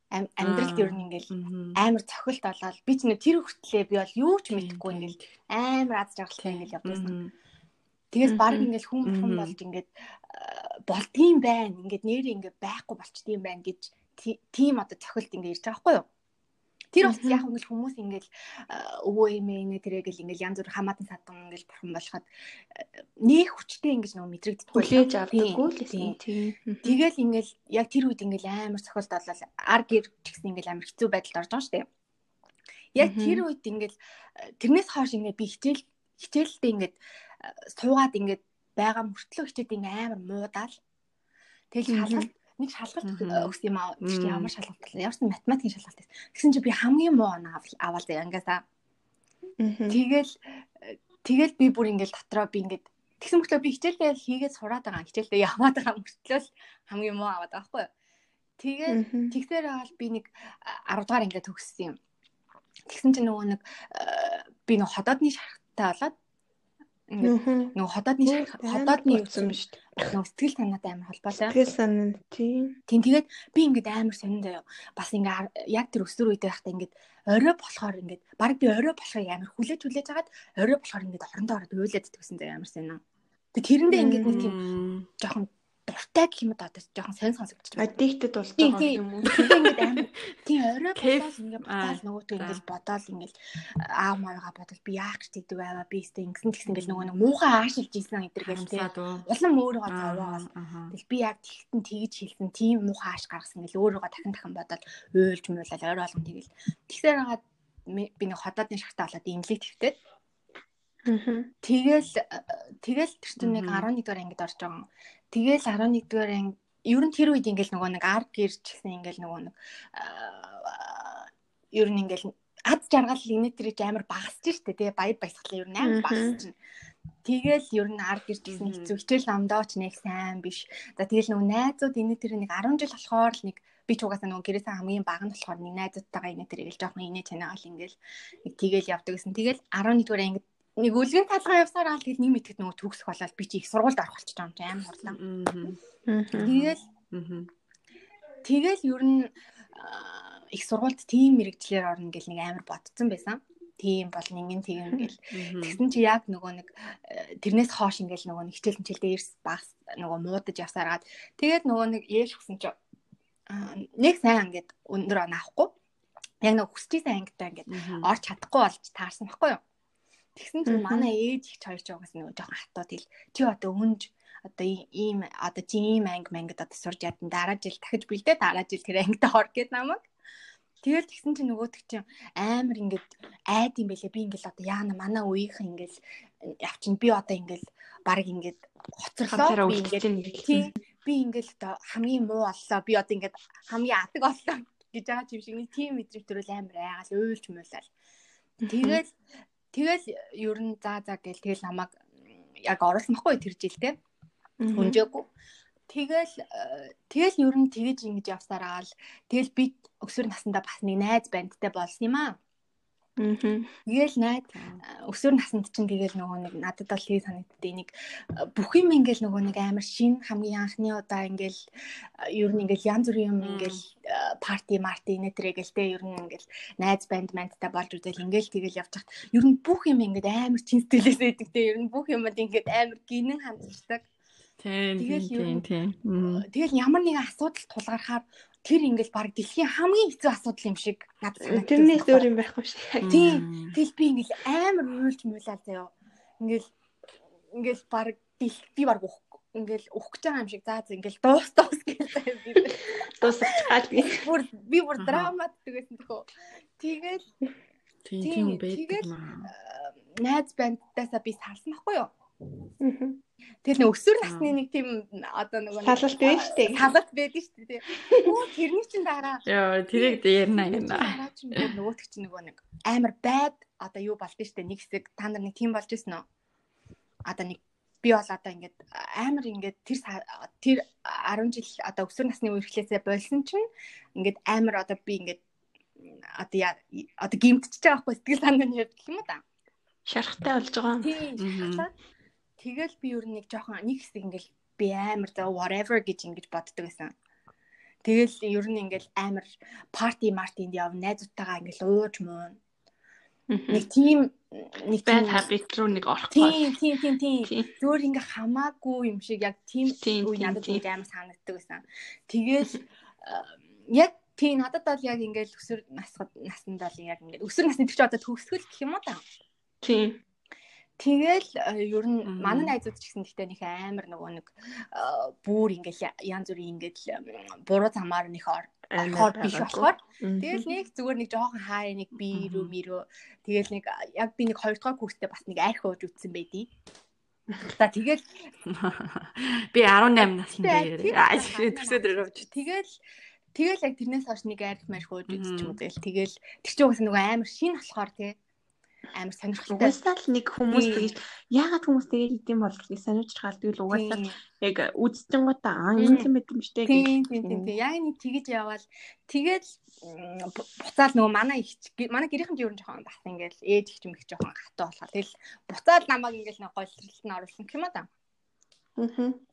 Амьдралд ер нь ингээл амар цохилт болоод би ч нэ тэр хүртлээ би бол юу ч мэдэхгүй ингээл амар аз жаргалтай ингээл явдсан. Тэгээс баг ингээл хүн бурхан болж ингээд болдгийм байна. Ингээд нэр ингээд байхгүй болчдгийм байна гэж тийм одоо цохилт ингээд ирж байгаа байхгүй юу? Тэр бол яг ингээл хүмүүс ингээл өвөө эмээ нэ тэрэ гэл ингээл янз бүр хамаатан садан ингээл бурхан болоход нэг хүчтэй ингэж нөгөө мэдрэгддэггүй. Хүлээж авдаггүй л тийм. Тэгэл ингээл яг тэр үед ингээл амар цохилт болол ар гэр гэсэн ингээл амар хэцүү байдалд орж байгаа шүү дээ. Яг тэр үед ингээл тэрнээс хойш ингээд би хичээл хичээлдээ ингээд суугаад ингээд байгаа мөртлөө хичээд ингээ амар муудаал. Тэгэл шалгалт нэг шалгалт өгс юм аа. Ямар шалгалт вэ? Ямарсан математикийн шалгалт байсан. Тэгсэн чинь би хамгийн муу оноо аваад ангиасаа. Тэгэл тэгэл би бүр ингээд дотроо би ингээд тэгсэн мөртлөө би хичээлдээ хийгээд сураад байгаа. Хичээлдээ яваад байгаа мөртлөө л хамгийн муу аваад байгаа байхгүй юу? Тэгээд тэгсээр бол би нэг 10 дугаар ингээд төгссөн юм. Тэгсэн чинь нөгөө нэг би нэг ходоодны шархтаа болоод Ингээд нөгөө ходоодны ходоодны утсан биш үү? Нөгөө сэтгэл санаатай амар холбоотой. Сэтгэл санаа тийм. Тийм тэгээд би ингээд амар сонин заяа. Бас ингээ яг тэр өсвөр үедээ байхдаа ингээд орой болохоор ингээд баг би орой болохыг амар хүлээж хүлээж хагаад орой болохоор ингээд орондоо ороод уйлаад идэгсэн заяа амар сонин. Тэг тэрэндээ ингээд нэг тийм жоохон дуртай гэх юм одоо жоохон сонь сонсогдож байна. Addicted болж байгаа юм уу? Тэгээ ингээд амар тийм орой бодоод ингээд бодоод нөгөөтөө ингээд бодоод ингээд аа маяга бодол би яах гэж тэгдэг байваа би өстө ингэсэн тэгсэн ингээд нөгөө нэг муухай аашилж ийсэн энэ төр гэл тийм. Улам өөрийгөө зовоол. Тэгэл би яг тэгтэн тэгж хэлсэн тийм муухай ааш гаргасан гэл өөрийгөө дахин дахин бодоод уйлж муулаад ойр болгон тэгэл. Тэгсээр хагаад би нэг ходоодны шахтаа болоод имлэг твтээд Тэгэл тэгэл тэр чинь нэг 11 дугаар ангид орж байгаа. Тэгэл 11 дугаар анги ер нь тэр үед ингээл нөгөө нэг арт гэрч гэсэн ингээл нөгөө нэг ер нь ингээл ад жаргал инээтрийг амар багасч штэ тий баяр баясгалаа ер нь амар багасч чинь. Тэгэл ер нь арт гэрч гэсэн хэцүү хичээл намдаа ч нэг сайн биш. За тэгэл нөгөө найзууд инээтрийг нэг 10 жил болохоор л нэг би ч угаасаа нөгөө гэрээсээ хамгийн бага нь болохоор нэг найзуудтайгаа инээтрийг л жоохон инээ танигаал ингээл нэг тэгэл явдаг гэсэн. Тэгэл 11 дугаар ангид нэг үлгэн талгаа явсаар аа тэгэл нэг мэтгэд нөгөө төгсөх болоод би чи их сургуульд орох болчих юм чи амар хурлаа. Тэгэл тэгэл ер нь их сургуульд тийм мэрэгчлэр орно гэл нэг амар бодсон байсан. Тийм бол нэгэн тийм гэл. Тэгсэн чи яг нөгөө нэг тэрнээс хоош ингээл нөгөө нэг хичээл хичээлдээ эрс багс нөгөө муудаж явсараад тэгээд нөгөө нэг ээж хүсэн чи нэг сайн ингээд өндөр онаахгүй яг нэг хүсчихсэн ангитай ингээд орч чадахгүй болж таарсан байхгүй юу? Тэгсэн чинь манай ээж их хоёр ч угаас нөгөө жоохон хатууд хэл. Чи одоо өнж одоо ийм одоо чи ийм анги мангад одоо сурж ядан дараа жил дахиж бэлдээ дараа жил тэр ангид ор гэд намайг. Тэгэл тэгсэн чинь нөгөөтг чинь амар ингээд айд юм бэлээ. Би ингээд одоо яана манай үеийнх ингээд явчин би одоо ингээд баг ингээд хоцорлоо би ингээд тийм би ингээд одоо хамгийн муу боллоо. Би одоо ингээд хамгийн адаг боллоо гэж байгаа юм шиг нэг тийм мэдрэг төрөл амар айгаал уйлж муулаад. Тэгэл Тэгэл ер нь заа заа гэл тэгэл намайг яг байхгүй тэр жилдээ. Хүнжээгүй. Тэгэл тэгэл ер нь тэгэж ингэж явсараа л тэгэл би өсвөр насндаа бас нэг найз бандтай болсон юм аа. Тэгэл найд өсвөр наснд чинь тэгэл нөгөө нэг надад бол хий санагддээ. Нэг бүх юм ингээл нөгөө нэг амар шин хамгийн анхны удаа ингээл ер нь ингээл янз бүрийн юм ингээл парти марти нэтрэгээл те ер нь ингээл найз банд мандтай болж үзэл ингээл тэгэл явж хат. Ер нь бүх юм ингээд амар чин сэтгэлээс өгдөг те. Ер нь бүх юмд ингээд амар гинэн хандчихдаг. Тийм тийм тийм. Тэгэл ямар нэгэн асуудал тулгархаар тэр ингээл баг дэлхийн хамгийн хэцүү асуудал юм шиг надад санагдав. Тэрнээс өөр юм байхгүй шүү. Тийм. Тэгэл би ингээл амар уйлж муулаа заяа. Ингээл ингээл баг би баг уух ингээл уух гэж байгаа юм шиг заа зэ ингээл дуус дуус гэлээ би. Дуусах чаад би. Бүр би бүр драмат гэсэн төхөө. Тэгэл тийм байдаг маа. Найз бандтаасаа би салсан байхгүй юу? Тэгэл нэг өсвөр насны нэг тийм одоо нөгөө Салалт байна шүү дээ. Салалт байдаг шүү дээ. Өө тэрний чинь дараа Йоо, тэрийг ярина ярина. дараа чинь нөгөө нэг амар байд одоо юу болд нь шүү дээ. Нэг хэсэг та нар нэг тийм болж ирсэн үү? Одоо нэг би бол одоо ингээд амар ингээд тэр тэр 10 жил одоо өсвөр насны үе эхлээсээ болсон чинь ингээд амар одоо би ингээд одоо яа- одоо гимтчихэж байгаа байхгүй сэтгэл санаа нь ярьдаг юм уу та. Шарахтай болж байгаа. Тийм. Тэгэл би ер нь нэг жоохон нэг хэсэг ингээл би амар за whatever гэж ингэж боддог байсан. Тэгэл ер нь ингээл амар парти мартинд яв найзуудтайгаа ингээл ууж мөн. Нэг тийм нэг тийм habit руу нэг орох гол. тийм тийм тийм тийм зүгээр ингээ хамаагүй юм шиг яг тийм үе надад нэг амар санагддаг байсан. Тэгэл э, яг тийм надад бол яг ингээл өсвөр насгад наснд бол яг ингээд өсвөр насны төч одоо төгсгөл гэх юм уу та. Тийм. Тэгэл э, ер нь манай найзууд ч гэсэн гэхдээ нэг амар нөгөө нэг э, бүр ингээл янз бүрийн ингээл м, буруу замаар ор орохоор биш болохоор тэгэл нэг зүгээр нэг жоохон хаа нэг би рүү мөрөө тэгэл нэг яг би нэг хоёр дахь курстээ бас нэг арх ууж үтсэн байдий. За тэгэл Би 18 наснд Тэгтээ дээр тийм аа байна. төсөөд ирвч. тэгэл тэгэл яг тэрнээс хойш нэг арх марх ууж Мгм. юм тэгэл тэгэл тэр чинь угсаа нөгөө амар шин болохоор тий амар сонирхолтой. Угаасаа л нэг хүмүүс тэгэж яагаад хүмүүс тэгээд идэм бол гэж сануучрахал тэгвэл угаасаа яг үдцэнгуудаа аа Мгм. ингэсэн мэт юм штэ Тийм тийм тийм тийм. Яг нэг тэгэж яваал бу- буцаал нөгөө манай их манай гэрийнхэн юу жоохон бас ингээл ээж их юм их жоохон хатуу болохоор тэгэл буцаал намайг ингээл нэг голролт нь оруулсан гэх юм аа да.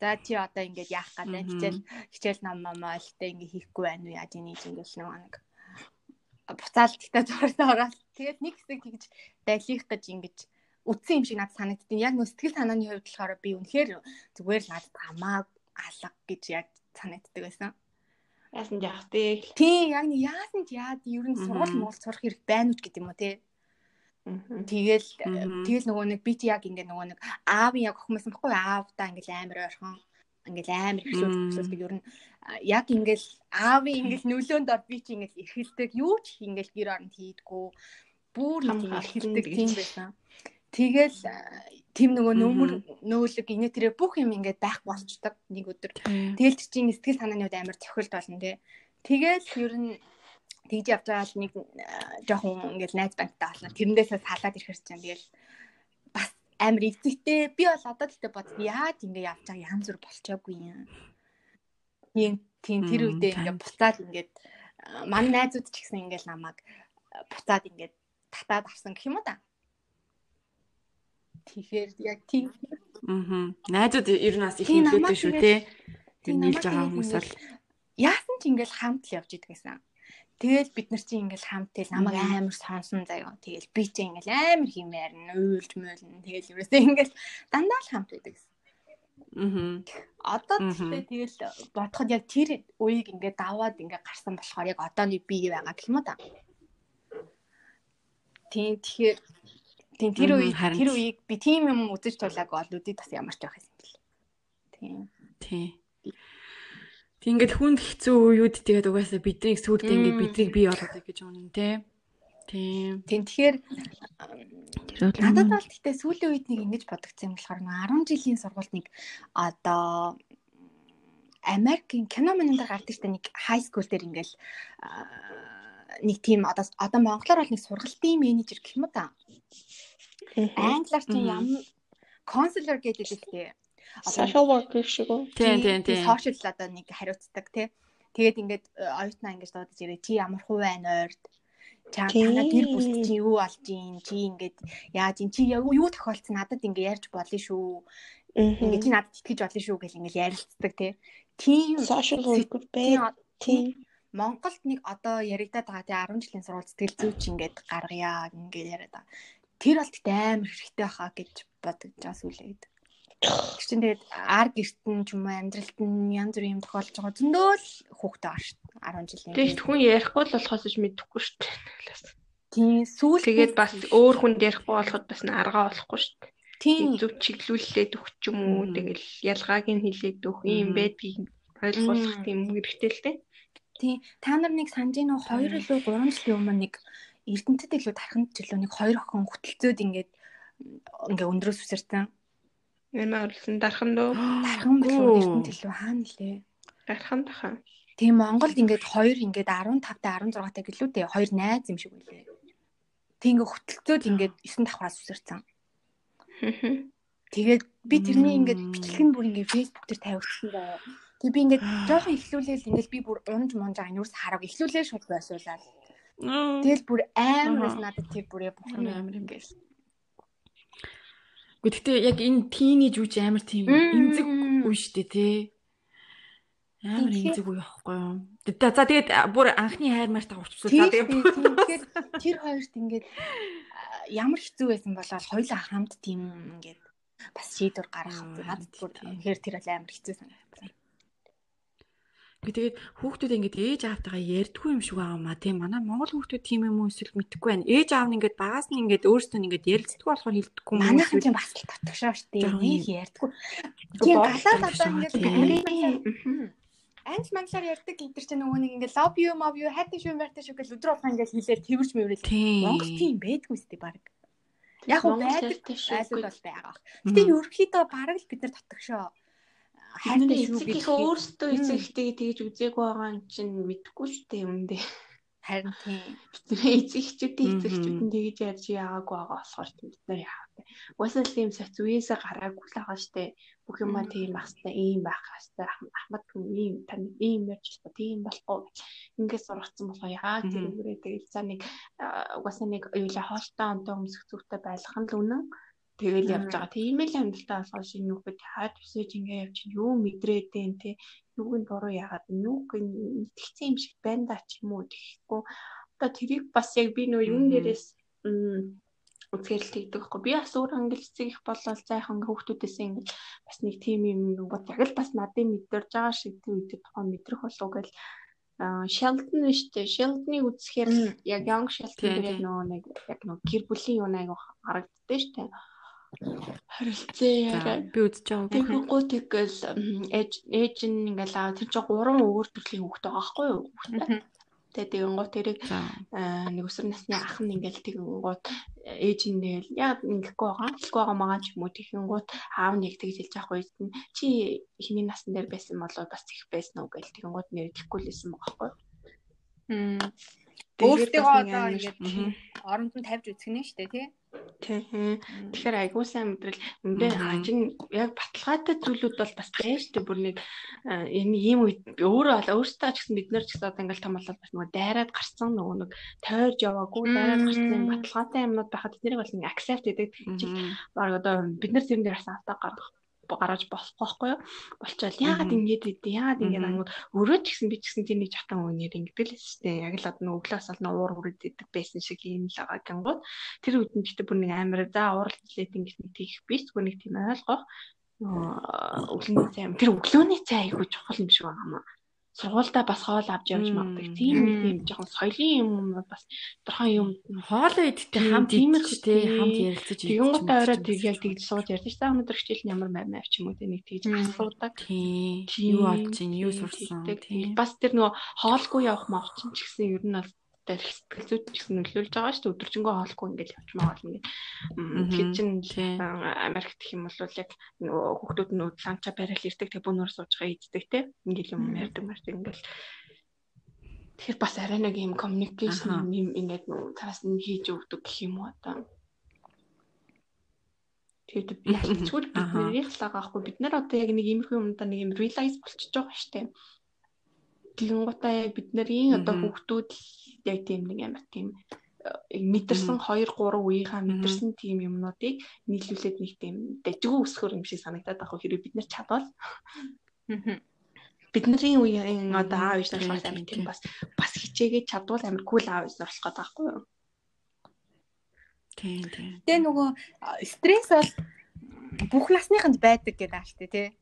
За чи одоо ингээд яах. Мгм. Хичээл хичээл ном момоо ихтэй ингээ хийхгүй байна уу яаж ийм ингээл нөгөө нэг буцаал диктатурт ороод тэгээд нэг хэсэг тэгж дайлих гэж ингэж үтсэн юм шиг надад санагдтiin. Яг нөө сэтгэл санааны хувьд болохоор би үнэхээр зүгээр л надад хамаа алга гэж яг санагддаг байсан. Яасан яах вэ? Тийм яг нэг яасан ч яад ер нь сургууль муул сурах хэрэг байна уу ч гэдэг юм уу те. Аа. Тэгэл Мгм. тэгэл нөгөө нэг би чи яг ингээ нөгөө нэг аавын яг охин байсан байхгүй юу? аавдаа ингээл амар ойрхон ингээл амар шүүж Мм. өсөлдөг ер нь яг ингээл аавын ингээл нөлөөнд ор би чи ингээл эрхэлдэг юу ч ингээл гэр оронд хийдгүү бүр эрхэлдэг тийм байсан. Тэгэл тийм нөгөө нөмөр нөөлөг инээ тэрэ бүх юм ингээд байх болчдөг нэг өдөр. Тэгэл чи чинь сэтгэл санааны хувьд амар цохилт болно те. Тэгэл ер нь тэгж явж байгаа л нэг жоохон ингээл найз банттай болно. Тэрнээсээ салаад ирэхэр чинь тэгэл бас амар эвзэгтэй. Би бол одоо тэгтээ бод яаж ингээ явж байгаа янз бүр болчоогүй юм. Тийм тийм тэр үедээ тань. ингээ буцаад ингээд манай найзууд ч гэсэн ингээл намайг буцаад ингээд татаад авсан гэх юм уу да. Тэгэхээр яг тийм Мгм. Найзууд ер нь бас их нөлөөтэй шүү те. Тэр нийлж байгаа хүмүүс бол яасан ч ингээл хамт л явж идэг гэсэн. Тэгэл бид нар чинь ингээл хамт тэл намайг амар сонсон заяа. Тэгэл би чинь ингээл амар химээр нь уйлж мөөлн. Тэгэл ерөөсөө ингээл дандаа л хамт байдаг гэсэн. Мгм. Одоо тэгэл бодоход яг тэр үеийг ингээд даваад ингээд гарсан болохоор яг одооны би байгаа гэх юм уу та. Тийм тэгэхээр тийм тэр үе тэр үеийг би тийм юм үзэж тулааг бол үдий бас ямар ч байх юм бэл. Тийм. Тий. Тэг ингээд хүнд хэцүү үеуд тэгээд угаасаа бидний сүулдэ ингээд Мм. биднийг бий болгодог гэж үнэн те. Тийм. Тийм тэгэхээр Тэр бол Надад бол гэхдээ сүүлийн үед нэг ингэж бодогдсон юм болохоор нэг 10 жилийн сургуульд нэг одоо Америкийн кино мөн дээр гардаг штэ нэг хай скул дээр ингээл нэг тийм одоо одоо монголоор бол нэг сургалтын менежер гэх юм та. Англиар чинь ямар консулер гэдэг ихтэй. Social worker шиг үү? Тийм тийм тийм. Сошиал одоо нэг хариуцдаг тий. Тэгээд ингээд э, оюутнаа ингэж дуудаж ирээ. Чи ямар хувь байна ойрд? Чаа танаа гэр бүл чи юу болж ийн? Чи ингээд яаж ийн? Чи юу тохиолдсон? Надад ингээ ярьж болно шүү. Ингээ чи надад итгэж болно шүү гэл ингээл ярилцдаг тий. Тийм social worker бэ? Тийм. Монголд нэг одоо яригадаад байгаа тий 10 жилийн сургууль сэтгэл зүйч ингээд гаргая ингээд яриад байгаа. Тэр бол тэгтээ амар хэрэгтэй баха гэж бодож байгаа сүлээд. Тэр чинь тэгээд ар гертэн ч юм уу амьдралт нь янз бүр юм тохиолж байгаа зөндөө л хүүхдээ байгаа шүү дээ 10 жилийн. Тэгээд хүн ярихгүй л болохоос ч мэдэхгүй шүү дээ. тийм сүүл Тэгээд бас өөр хүнд ярихгүй болоход бас аргаа болохгүй шүү дээ. тийм Зөв чиглүүлээд өгч юм уу Мм. тэгэл ялгааг нь хэлээд өгөх юм Мм. байдгийг ойлгуулах Мм. тийм хэрэгтэй л дээ. тийм та нар нэг санаж нөө 2 илүү 3 жилийн өмнө нэг Эрдэнэтэд илүү тархинд жилөө нэг хоёр охин хөтөлцөөд ингээд ингээ өндрөөс үсэрсэн. Нэмээ орлсон дархан дөө. Дархан билүү эрдэнэ төлөв хаана лээ. Дархан таха. Тийм Монголд ингээд хоёр ингээд 15 та 16 та гэлүү дээ. Хоёр найз юм шиг үлээ. Тэг ингээд хөтөлцөөд ингээд 9 давхраас үсэрсэн. Тэгээд би тэрний ингээд бичлэг нь бүр ингээд фэйсбુક дээр тавигдсан даа. Тэг би ингээд жоохон ихлүүлээл ингээд би бүр унж мунж байгаа юус хараг ихлүүлээл шууд байсуулаад. Тэгэл бүр амар надад тэр бүрээ бухан амар юм гээл. Гэхдээ яг энэ тийнейж үуч амар тийм эмзэг үе штэ тий. Амар эмзэг үе байхгүй юу? За тэгээд бүр анхны хайр март авчихсан. За тэгээд тэр хоёрт ингээд ямар хэцүү байсан болоо хоёулаа хамт тийм ингээд бас шийдвэр гаргах. Надад бүр тэгэхээр тэр бол амар хэцүү санагдсан. Тэгээд хүүхдүүд ингээд ээж аавтайгаа ярьдгүй юм шиг байгаа маа тийм манай монгол хүүхдүүд тийм юм уу эсвэл мэдэхгүй байна. Ээж аав нь ингээд багаас нь ингээд өөрсдөө ингээд ярилцдаг болохоор хэлдэггүй юм. Манайхан ч бас л татгшаа штэ. Нэг ярьдгүй. Тийм галаад одоо ингээд бидний анч манглаар ярьдаг гэдэр чинь нөгөө нэг ингээд love you love you хайтай шүү мэртэй шүү гэж өдрөө болгоо ингээд хэлээр тэрвэрч мөрөл. Монгол тийм байдгүй сте баг. Яг уу байдаг айлууд бол байгаа. Гэтэ ерөөхдөө бараг л бид нар татгшаа хайртай шүү гэх өөртөө эцэгтэй тэгж үзээгүй байгаа юм чинь мэдэхгүй шүү дээ юм дээ. Харин тийм. Бидний эцэгчүүдийн эцэгчүүд нь тэгж ярьж яагаагүй байгаа болохоор бид нар яах вэ? Уусаа тийм соц үеэсээ гараагүй л байгаа штэ. Бүх юма тийм ахстай ийм байх хастай ахмад хүн ийм тань ийм ярьж та тийм болохгүй. Ингээд сургацсан болохоо яагаад тэр үрээ тэгэл за нэг угаасаа нэг юула хоолтой онтой өмсөх зүгтээ байлгах нь л үнэн. Тэгэл явж байгаа. Тийм л амьдралтаа олгож шинэ хүүхэд хаад өсөж ингээ явж юу мэдрээд дээ те юуг нь буруу яагаад нүг итгэцэн юм шиг байна да ч юм уу? Тэгэхгүй. Одоо тэрийг бас яг би нөө юун дээрээс үзгээр л тэгдэг байхгүй. Би бас өөр англицэг их болол зайхан хүүхдүүдээс ингээл бас нэг тим юм бод яг л бас надын мэдэрж байгаа шиг тэр үед тухайн мэдрэх болов гэл Sheldon нь штэ Sheldon-ыг үзэхээр яг Young Sheldon дээр нөө нэг яг нөө гэр бүлийн юу нэг харагддээ штэ Харилцаа яриа. Би үзэж байгаа. Тэгэхгүй тэгэл ээж ээж нь ингээл аа тэр чинь гурван өөр төрлийн хүүхэд байгаа байхгүй юу? Тэгээ тэгэнгუთ тэрийг нэг өсвөр насны ах нь ингээл тэгэнгуут ээж нь тэгэл яг ингэхгүй байгаа. Хэлгүй байгаа маа ч юм уу тэгэнгуут аав нэг тэгж хэлж авах үед нь чи хиний насн дээр байсан болоо бас их байсан уу гэл тэгэнгуут нэр итгэхгүй л байсан байгаа байхгүй юу? Өөртөө одоо ингээд оронд нь тавьж үзэх нь шүү дээ тий. Тийм. Тэгэхээр айгуу сайн мэдрэл үндэ хажин яг баталгаатай зүйлүүд бол бас байж тээ бүр нэг энэ ийм үед өөрөө бол өөртөө ч гэсэн бид нар ч гэсэн одоо ингээл том болоод бас нөгөө дайраад гарсан нөгөө нэг тойрж яваагүй дайраад гарсан баталгаатай юмнууд байхад тэднийг бол нэг accept гэдэг чинь баг одоо бид нар тэрэн дээр бас автаа гаргах гараж болох байхгүй юу? Болчоод яагаад ингэж идэв? Яагаад ингэж ангууд өөрөө ч гэсэн би ч гэсэн нэг жахтан үгээр ингэдэг л дээ. Яг л одоо өглөөс олно уур үрээд идэг байсан шиг юм л байгаа гингууд. Тэр үед нь гэхдээ бүр нэг амар за уурал жилээд ингэж нэг тийх биш зүгээр нэг тийм ойлгох өглөөний цай тэр өглөөний цай айгүй чухал юм шиг байна сургуультай бас хоол авч явж магадгүй. Тийм нэг тийм жоохон соёлын юм бас тодорхой юм хоолоо идэх хамт тиймэр ч тий хамт ярилцаж тэгэнгүүтээ орой тэг яг тэгж сууж ярьж та өнөөдөр хичээл ямар мав мав ч юм уу нэг тэгж асуудаг. Тийм. Юу олж ийн юу сурсан. Бас тэр нөгөө хоолгүй явах мавч ч гэсэн ер нь бол дээр сэтгэл зүйд ч гэсэн нөлөөлж байгаа шүү дээ. Өдөржингөө хоолгүй ингээл явчмаа бол ингээд хэд чин Америк гэх юм бол яг хүүхдүүд нь ланча барайл ирдэг тэг бүүнөр сууж байгаа ийддэг те. Ингээл юм ярьдаг март ингээл Тэгэхээр бас арай нэг юм communication юм ингээд цаас нь хийж өгдөг гэх юм уу одоо. Тэгээд ялцгүй бид нарыг л байгаа хгүй бид нар одоо яг нэг иймэрхүү юмдаа нэг юм realize болчихж байгаа шүү дээ. Тэгэнгუутаа яг бид нарын одоо хүүхдүүд яг тийм нэг амар тийм э, мэдэрсэн 2 3 үеийнхаа мэдэрсэн тийм юмнуудыг нийлүүлээд нэг тийм дэжгүү өсгөр юм шиг санагдаад байгаа хэрэг бид нар чадвал. Бидний үеийн одоо аав ээж нар болохоор амар тийм бас бас хичээгээ чадвал амар кул аав ээж нар болох гэдэг байхгүй юу? Тийм тийм. Тэгээ нөгөө стресс бол бүх насныханд байдаг гэдэг ааш тий.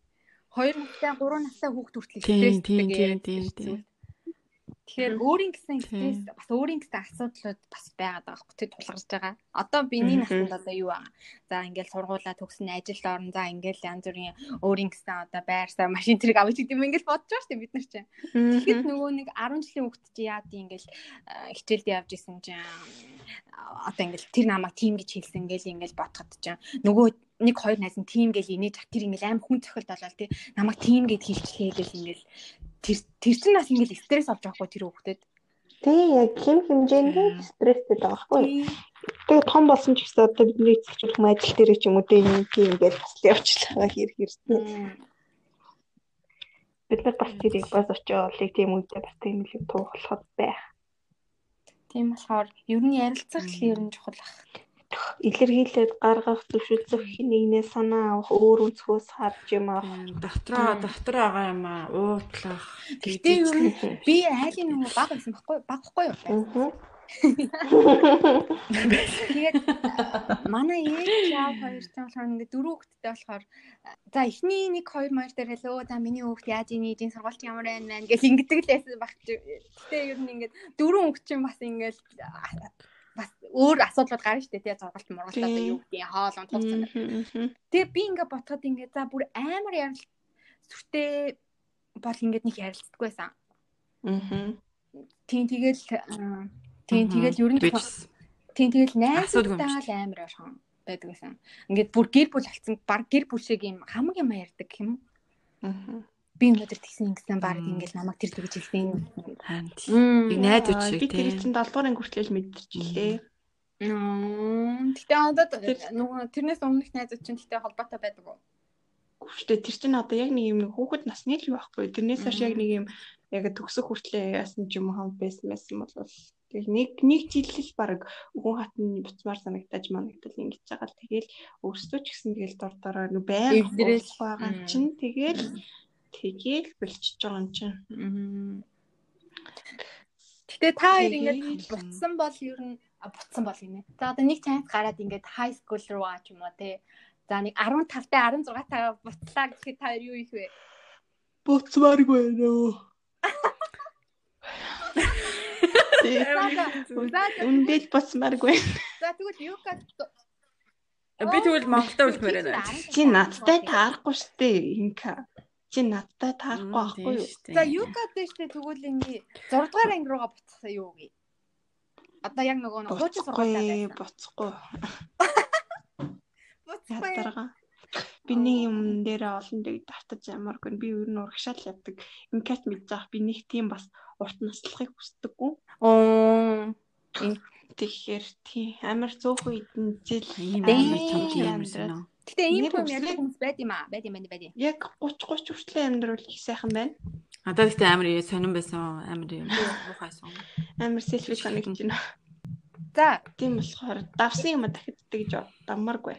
2 настай 3 настай хүүхд хүртэл стресс тийм. Тэгэхээр өөрийн гэсэн стресс бас өөрийн гэсэн асуудлууд бас байгаад байгаа хөөхтэй тулгарч байгаа. Одоо биний насанд одоо юу байгаа? За ингээл сургуулаа төгсөн ажилд орно. За ингээл янз бүрийн өөрийн гэсэн одоо байрсаа машин зэрэг авч гэдэг юм ингээл бодож байгаа шүү бид нар чинь. Тэгэхэд нөгөө нэг 10 жилийн хүүхд чи яа тийм ингээл хичээлд явж исэн чинь одоо ингээл тэр намайг тийм гэж хэлсэн ингээл ингээл бодоход чинь нөгөө нэг хоёр найз нь тим гэл инээж ах тэр ингээл аим хүн цохилт болол тий намайг тим гэд хэлчихлээ гэл ингээл тэр тэр чинь бас ингээл стресс авч байгаа хгүй тэр хүүхдэд Тий яг хэм хэмжээнд стресстэй байгаа байхгүй. Тэгээ том болсон ч гэсэн одоо бидний эцэгчлэх юм ажил дээр ч юм уу дээ юм тийм ингээд бас явчихлаа хэр хэрсэн. Бид нар бас тэрийг бас очиолыг тийм үедээ бас тийм л туухлахад байх. тийм болохоор ер нь ярилцах л ер нь чухал ах Илэрхийлээд гаргах, зөвшөөрлөх нэгнээ санаа авах, өөр өнцгөөс харж юм авах. дотроо дотор байгаа юм аа уутлах. Нь би айлын нөгөө баг байсан байхгүй баг байхгүй юу Аа. Тэгээд манай ээж яав хоёр ч болохоор ингээд дөрөв хүүхэдтэй болохоор за эхний нэг хоёр маяр дээр хэлөө за миний хүүхд яаж ийн ээжийн сургалт ямар байна мэн гэж ингэдэг л байсан баг. Гэтэ ер нь ингээд дөрөв хүүхд чинь бас ингээд бас өөр асуудлууд гарна шүү дээ тий зургалт мургалт одоо юу гэдэг хоол он тулцсан. Тэгээ би ингээд ботход ингээд за бүр амар ярил сүртэй бол ингээд нэг ярилцдаг байсан. Аа. Тийм тэгэл тийм тэгэл ер нь тийм тэгэл найзтайгаа л амар орхон байдаг байсан. Ингээд бүр гэр бүл алцсан баг гэр бүл шиг юм хамаг юм ярьдаг юм. Аа. Би өнөөдөр тэгсэн ингэсэн баг ингээд намайг тэр тэгж хэлсэн. Ханд. Яг найдвар шиг Би тэр чинь 7 дуурын хүртэл мэдэрчилээ. Гэтэ одоо нөгөө тэрнээс өмнөх найзууд чинь гэтэ холбоотой байдаг уу? Гэхдээ тэр чинь одоо яг нэг юм хүүхэд насны л байхгүй. Тэрнээс хойш яг нэг юм яг төгсөх хүртлээ яасан ч юм уу хам байсан байсан бол тэг нэг нэг жил л баг өгөн хатны буцмаар санагдаж манагдал ингэж байгаа л. Тэгэл өөрсдөө ч гэсэн тэгэл дор дороо байнга байгаа чинь тэгэл тэгэл болчихж байгаа юм чинь. Гэтэ та хоёр ингээд буцсан бол ер нь буцсан бол юм ээ. За одоо нэг таньд гараад ингээд high school руу аа ч юм уу те. За нэг 15 та 16 таа буцлаа гэхэд та хоёр юу их вэ? Буцмааргүй нөө. Үндэл буцмааргүй. за тэгвэл юу ка Би тэгвэл Монголда үлдмээр байна. Чи надтай таарахгүй штэ инка. Чи надтай таарахгүй байхгүй юу? За юу ка дэжтэй тэгвэл энэ 6 дугаар анги руугаа буцсан юу гээ. Одоо яг нөгөө нэг хуучин Буцахгүй, байсан. буцахгүй. Буцахгүй. Ядарга. Би нэг юм дээр олон дэг давтаж ямаргүй. Би ер нь урагшаал явдаг. Инкат мэдж байгаа. Би нэг тийм бас урт наслахыг хүсдэггүй. Оо. Тэгэхээр тий амар зөөхөн идэн зэл Энэ Дээ. амар том юм байна. Гэтэ ийм үслээ. ярьдаг хүмүүс байд юм аа. Байд юм байна байд юм. яг 30 30 хүртэл амьдрал их сайхан байна. Надад ихтэй амар сонирн байсан амар юм. Муухайсан. Амар селфи санагдаж байна. За Тийм болохоор давсан юм дахид гэж даммааргүй.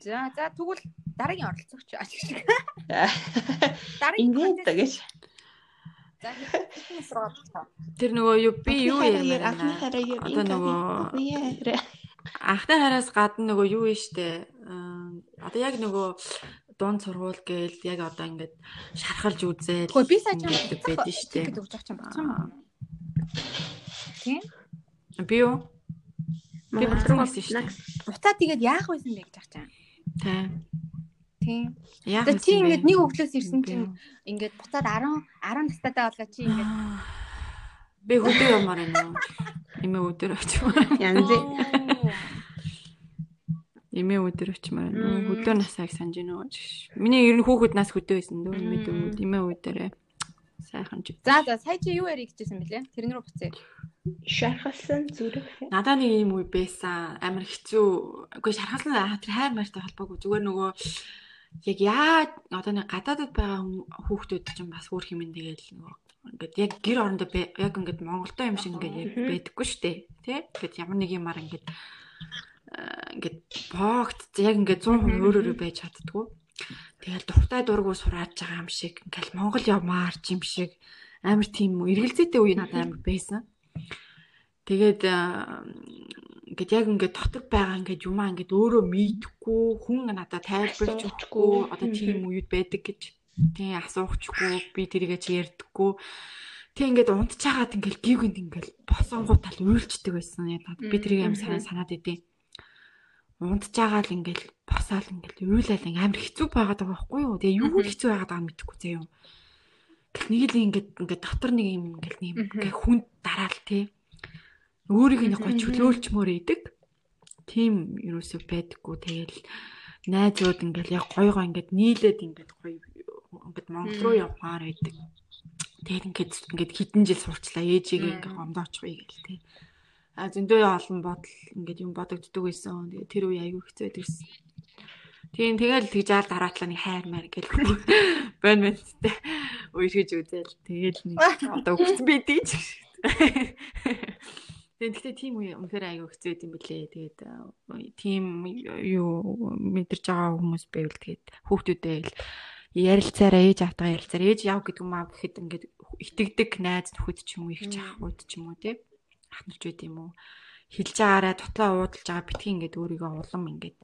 за за тэгвэл дараагийн оролцогч ажиг. Дараагийн Ингээд гэж. За. Тэр нөгөө юу би юу анхны байна. хараа юу Одоо нөгөө Анхны хараас гадна нөгөө юу вэ штэ. Одоо яг нөгөө дунд сургууль гээл яг одоо ингээд шархалж үзээл. Гэхдээ би сая чам ингэдэг байдаг штэ. Тэгэд өгч байгаа ч юм байна. Тийм. Би юу? Би буцсан гэсэн штэ. Буцаа тэгээд яах байсан бэ гэж ахчаа. Тэ. Тийм. Яг Тэгээд чи ингээд нэг өглөөс ирсэн чинь ингээд буцаад 10 10 настайдаа болоо чи ингээд би хөдөө ямаар байна. Эмээ өдөр очимаар. Янз Эмээ өдөр очимаар байна. Хөдөө насааг санаж байна уу? Миний ер нь хүүхэд нас хөдөө байсан дөө эмээ дөө эмээ өдөрөө. Сайхан ч. За за сая чи юу ярих гэжсэн бэлээ? Тэрэн рүү буцъя. шархалсан зүрх. Надаа нэг юм үе байсан. Амар хэцүү. Үгүй шархалсан аа, тэр хайр мартай холбоогүй. Зүгээр нөгөө яг яа одоо нэг гадаадд байгаа хүүхдүүд чинь бас өөр хэмээн тэгэл нөгөө ингээд яг гэр орондоо яг ингээд Монголдо юм шиг ингээд яг байдаггүй шүү дээ. Тэ? Ингээд ямар нэг юмар ингээд ингээд богт яг ингээд 100% өөр өөрөө байж чаддгүй. Тэгэл дуртай дургу сурааж байгаа юм шиг ингээл Монгол явмаарч юм шиг амар тийм эргэлзээтэй үе надад амар байсан. Тэгээд ингээд яг ингээд дотор байгаа ингээд юмаа ингээд өөрөө мэдхгүй хүн надад тайлбарлаж өгөхгүй одоо тийм үед байдаг гэж. Тийм асуухчгүй би тэрийгээ чи ярьдаггүй. Тэг ингээд унтчихагаад ингээд гівгэнд ингээд босонгуу тал уйлчдаг байсан. Яг би тэрийг амар санаа санаад идэв унтчихагаал ингээд босаал ингээд уйлал ингээд амар хэцүү байгаад байгаа байхгүй юу? Тэгээ юу хэцүү байгаад байгааг мэдэхгүй заяа юм. Гэх нэг л ингээд ингээд дотор нэг юм ингээд нэг ингээд хүн дараал тий өөрийг нэг гой чөлөөлчмөр идэг. Тийм юусоо байдаггүй. Тэгэл найзууд ингээл яг гоё гоё ингээд нийлээд ингээд гоё ингээд Монгол руу явмаар байдаг. Тэгээд ингээд ингээд хэдэн жил сурчлаа ээжигээ ингээд гомдоочихъя гэл тээ. А зөндөө олон бодол ингээд юм бодогддог байсан. Тэгээд тэр үе аягүй хэцүү байсан. Тийм тэгэл тэгж аал дараатлаа нэг хайр маяг гэл бэн бэнтэй үерхэж үзэл тэгэл нэг одоо өгсөн би тийч. Тэгээд гэхдээ тийм үе үнэхээр аягүй хэцүү юм билээ. Тэгээд тийм юу мэдэрч байгаа хүмүүс байвал тэгээд хүүхдүүдээ л ярилцаараа ээж автаа ярилцаар ээж яв гэдэг юм аа гэхэд ингээд итгэдэг найз нөхөд ч юм уу их чахууд ч юм уу тий ахналж байд юм уу? Хэлж байгаараа дотлоо уудалж байгаа битгий ингээд өөрийгөө улам ингээд.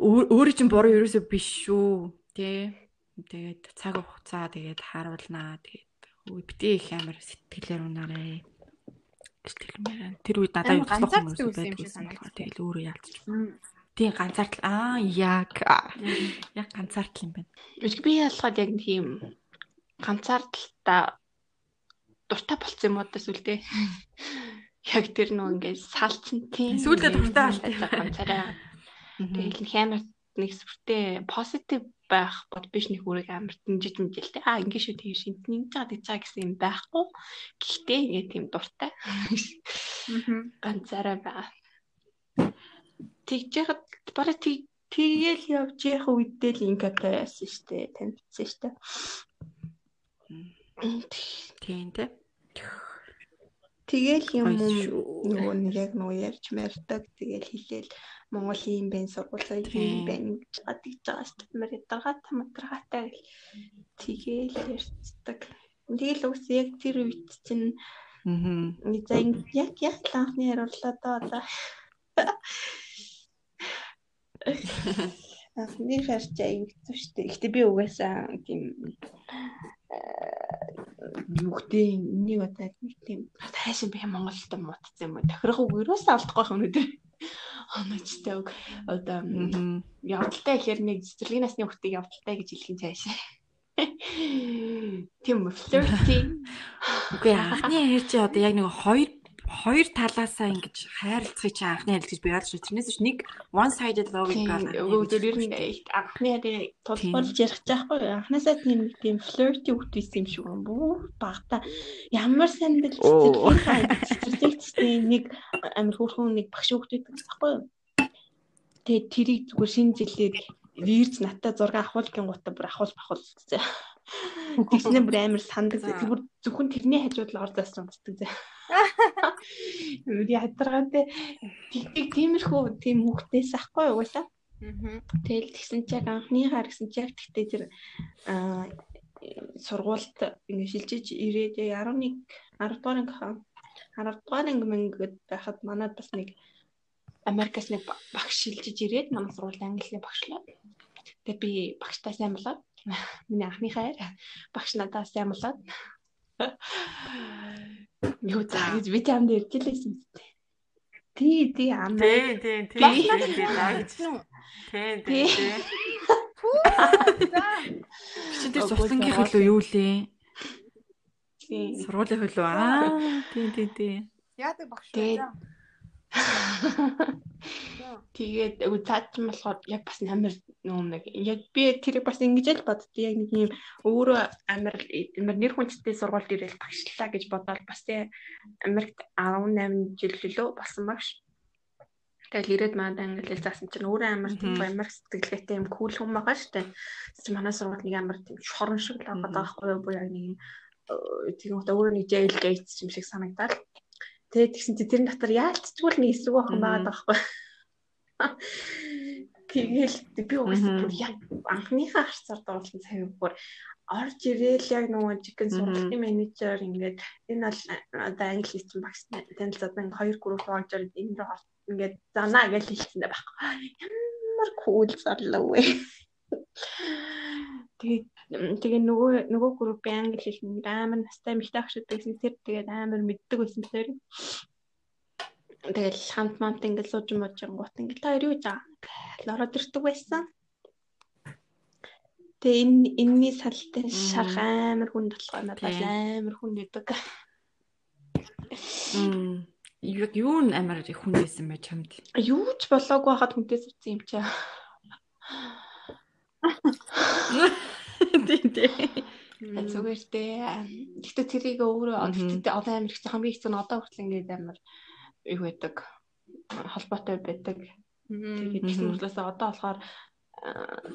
Өөрөө чинь буруу ерөөсөө биш шүү. Тий тэгээд цаг хугацаа тэгээд харуулнаа тэгээд битгий их амар сэтгэлээр унаарэ. Сэтгэлмээр тэр үед надад юу болох юм бэ байсан болохоор тэгэл өөрөө яалтчих. Тийм ганцаардл. Аа яг. Яг ганцаардл юм байна. Би ялгаад яг тийм ганцаардалтаа дуртай болцсон юм уу даа сүлдээ. Яг тэр нөө ингээд салцсан тийм. Сүүлдээ дуртай болтой ганцаараа. Тэгэл хэмээр нэг сүртэй позитив байх бод биш нэг үрэг амар дэмжиж мэдээлтэй. Аа ингэ шүү тийм шинтний жаад ицаа гэсэн юм байхгүй. Гэхдээ ингэ тийм дуртай. Ганцаараа байгаа. Тэгж яхад бараг тэг тэгэл явж явах үедээ л инката яасан штэ танилцсан штэ. Тийм тэ. Тэгэл юм нөгөө нэг яг нөгөө ярьж мэрдэг тэгэл хэлээл Монгол юм бэ сургуулаа юм бэ гэж гадаг байгаа шүү дээ. Мэр даргатай матргатай гэл тэгэл ярьцдаг. Тэгэл үс яг тэр үед чинь аа яг яг л анхны хариуллаа доо за. Анхны харж аюултай шүү дээ. Гэтэ би угаасаа тийм гэдэг энийг одоо нэг тийм хайшин би Монголд муудсан юм уу? Тохирох үг юусаа алдахгүй өнөдөр оночтой үг. Одоо явдалтай гэхээр нэг цэцэрлэгийн насны хүүхдийг явдалтай гэж хэлэх юм цааш. Тийм флирти үгүй анхны хэр чи одоо яг нэг хоёр хоёр талаасаа ингэж хайрлцгийг чи анхны хайрлт гэж би яаж шүү. Тэрнээс ч нэг one sided love гэх өгөөдөр ер нь анхны хайрыг тулгуурлаж ярих жаахгүй. Анхнаасаа тийм тийм flirty үгт байсан юм шиг юм бүү. Багта ямар сандал цэцэрлэгчтэй нэг амир хөөрхөн нэг багш үгт байдаг байхгүй юу? Тэгээ тэрийг зүгээр шинэ жилээр вирж натаа зураг авахулгын гутаа бүр авахул бахул зэ. Тэгснэ бүр амар сандаг. Зүгээр зөвхөн тэрний хажууд л ордоос унтдаг зэ. Ядаргаантай тийг тиймэрхүү тийм хүүхдээс ахгүй угаасаа. Тэгэл тэгсэн чиг анхныхаа гэсэн чиг тэгтээ тэр сургуульд ингэ шилжиж ирээд 11 10 дугаар анги 10 дугаар анги мэнгэд байхад манад бас нэг Америкас нэг багш шилжиж ирээд намайг сургуульд англиний багшлаа. Тэгээ би багштай сайн болоод миний анхныхаа багш надаас сайн болоод Юу заа гэж би чамд ярьж лээсэн мэт. Тий, тий ам. Тий, тий, тий. Тий, тий. Чи тэр сурсангийнх илүү юу лээ? Тий. Сургуулийн хөлөө аа. Тий, тий, тий. Яадаг багш вэ? Тэгээд цаадсан болохоор яг бас амар нэг яг би тэрийг бас ингэж л боддоо яг нэг юм өөрөө амар амар нэр хүнчтэй сургуульд ирээл багшлаа гэж бодоод бас тий Америкт 18 жил лөө болсон багш. Тэгэл ирээд манд англи заасан чинь өөрөө амар тийм Америк сэтгэлгээтэй юм кул хүн байгаа штэ. Чи манай сургууль нэг амар тийм шорон шиг л байгаа байхгүй юу? Яг нэг юм тийм өөрөө нэг jail gates юм шиг санагдаад Тэгээд тэгсэн чи тэрний дотор яалтчгүй л нэг эсрэг охин байгаа байхгүй. Тэгэл би угаасаа бүр яг анхныхаа харцаар дуулсан цаг бүр орж ирээл яг нөгөө жихэн сургалтын менежер ингээд энэ бол одоо англи хэлсэн багш танилцаад ингээ хоёр орж ирээд энэ рүү ингээд занаа гэж хэлсэн байхгүй. Ямар кул зарлаа вэ. Тэгээд тэгээ нөгөө нөгөө группийн англи хэлний амар настай эмэгтэй ах байсан тэр тэгээд амар мэддэг байсан тэр. Тэгэл хамт мант ингээд сууж мууж гот ингээд та хоёр юу жаа ороод ирдэг байсан. Тэгээ энэ энэний салтай шарх амар хүнд болохоор надад амар хүнд өгдөг. яг юу н амар хүнээсэн бэ чамд? Юу ч болоогүй хахад хүнтэй суудсан юм чаа. Тийм тийм. Зүгээр дээ. Гэхдээ тэрийг өөрөө гэхдээ одоо амир их хамгийн хэцүү нь одоо хүртэл ингээд амир юу байдаг холбоотой байдаг. Тэгээд тэгсэн мэтлээс одоо болохоор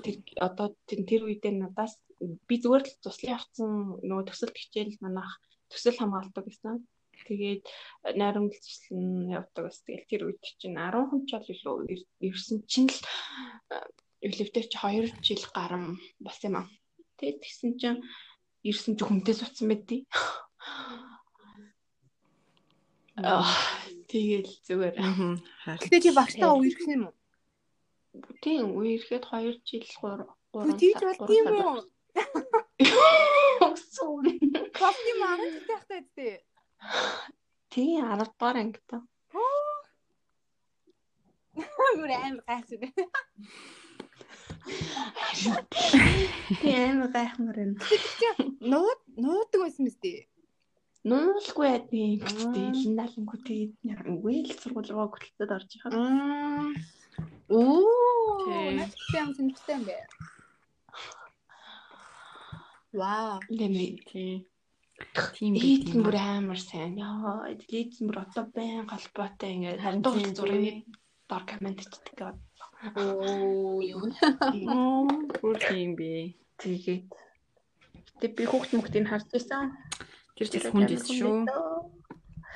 тэр одоо тэр үедээ надаас би зүгээр л туслан явцсан нөгөө төсөлт хичээл манах төсөл хамгаалдаг гэсэн. Тэгээд найрамдал туслан явдаг бас тэгэл тэр үед чинь 10 хүн ч илүү ирсэн чинь л эвлэвтер чи 2 жил гарan бас юм аа. Тэгээд тэгсэн чинь ирсэн чи хүнтэй суцсан байдий. Аа тэгэл зүгээр. Гэтэ чи багтаа үерхэн юм уу? Тийм үерхэд 2 жил 3 3 Тийж бол тийм үү? Огсон. Кофе маань tahтай дээ. Тийм 10 дугаар анги та. Гүр аим гайхсан. Тийм гайхмар юм. Нууд нуудаг байсан мэт дээ. Нуулгүй байдیں۔ Гэхдээ илэн наланггүй тэгээд үгүй л сургуулгаа хөтөлтөд орж байгаа. Аа. Оо. Надад юм сонирхолтой юм бэ. Вау. Лэми Тийм. Тийм. бүр амар сайн. Яа, ийд бүр одоо байн холбоотой ингээд Харин тийм, зургийг дор комент хийдэг. Оо. Юу. Оо, бүр тийм би. Тэгээд Тэг би хүүхд мөхтийг харж байсан. Тэр их хүнд байсан шүү.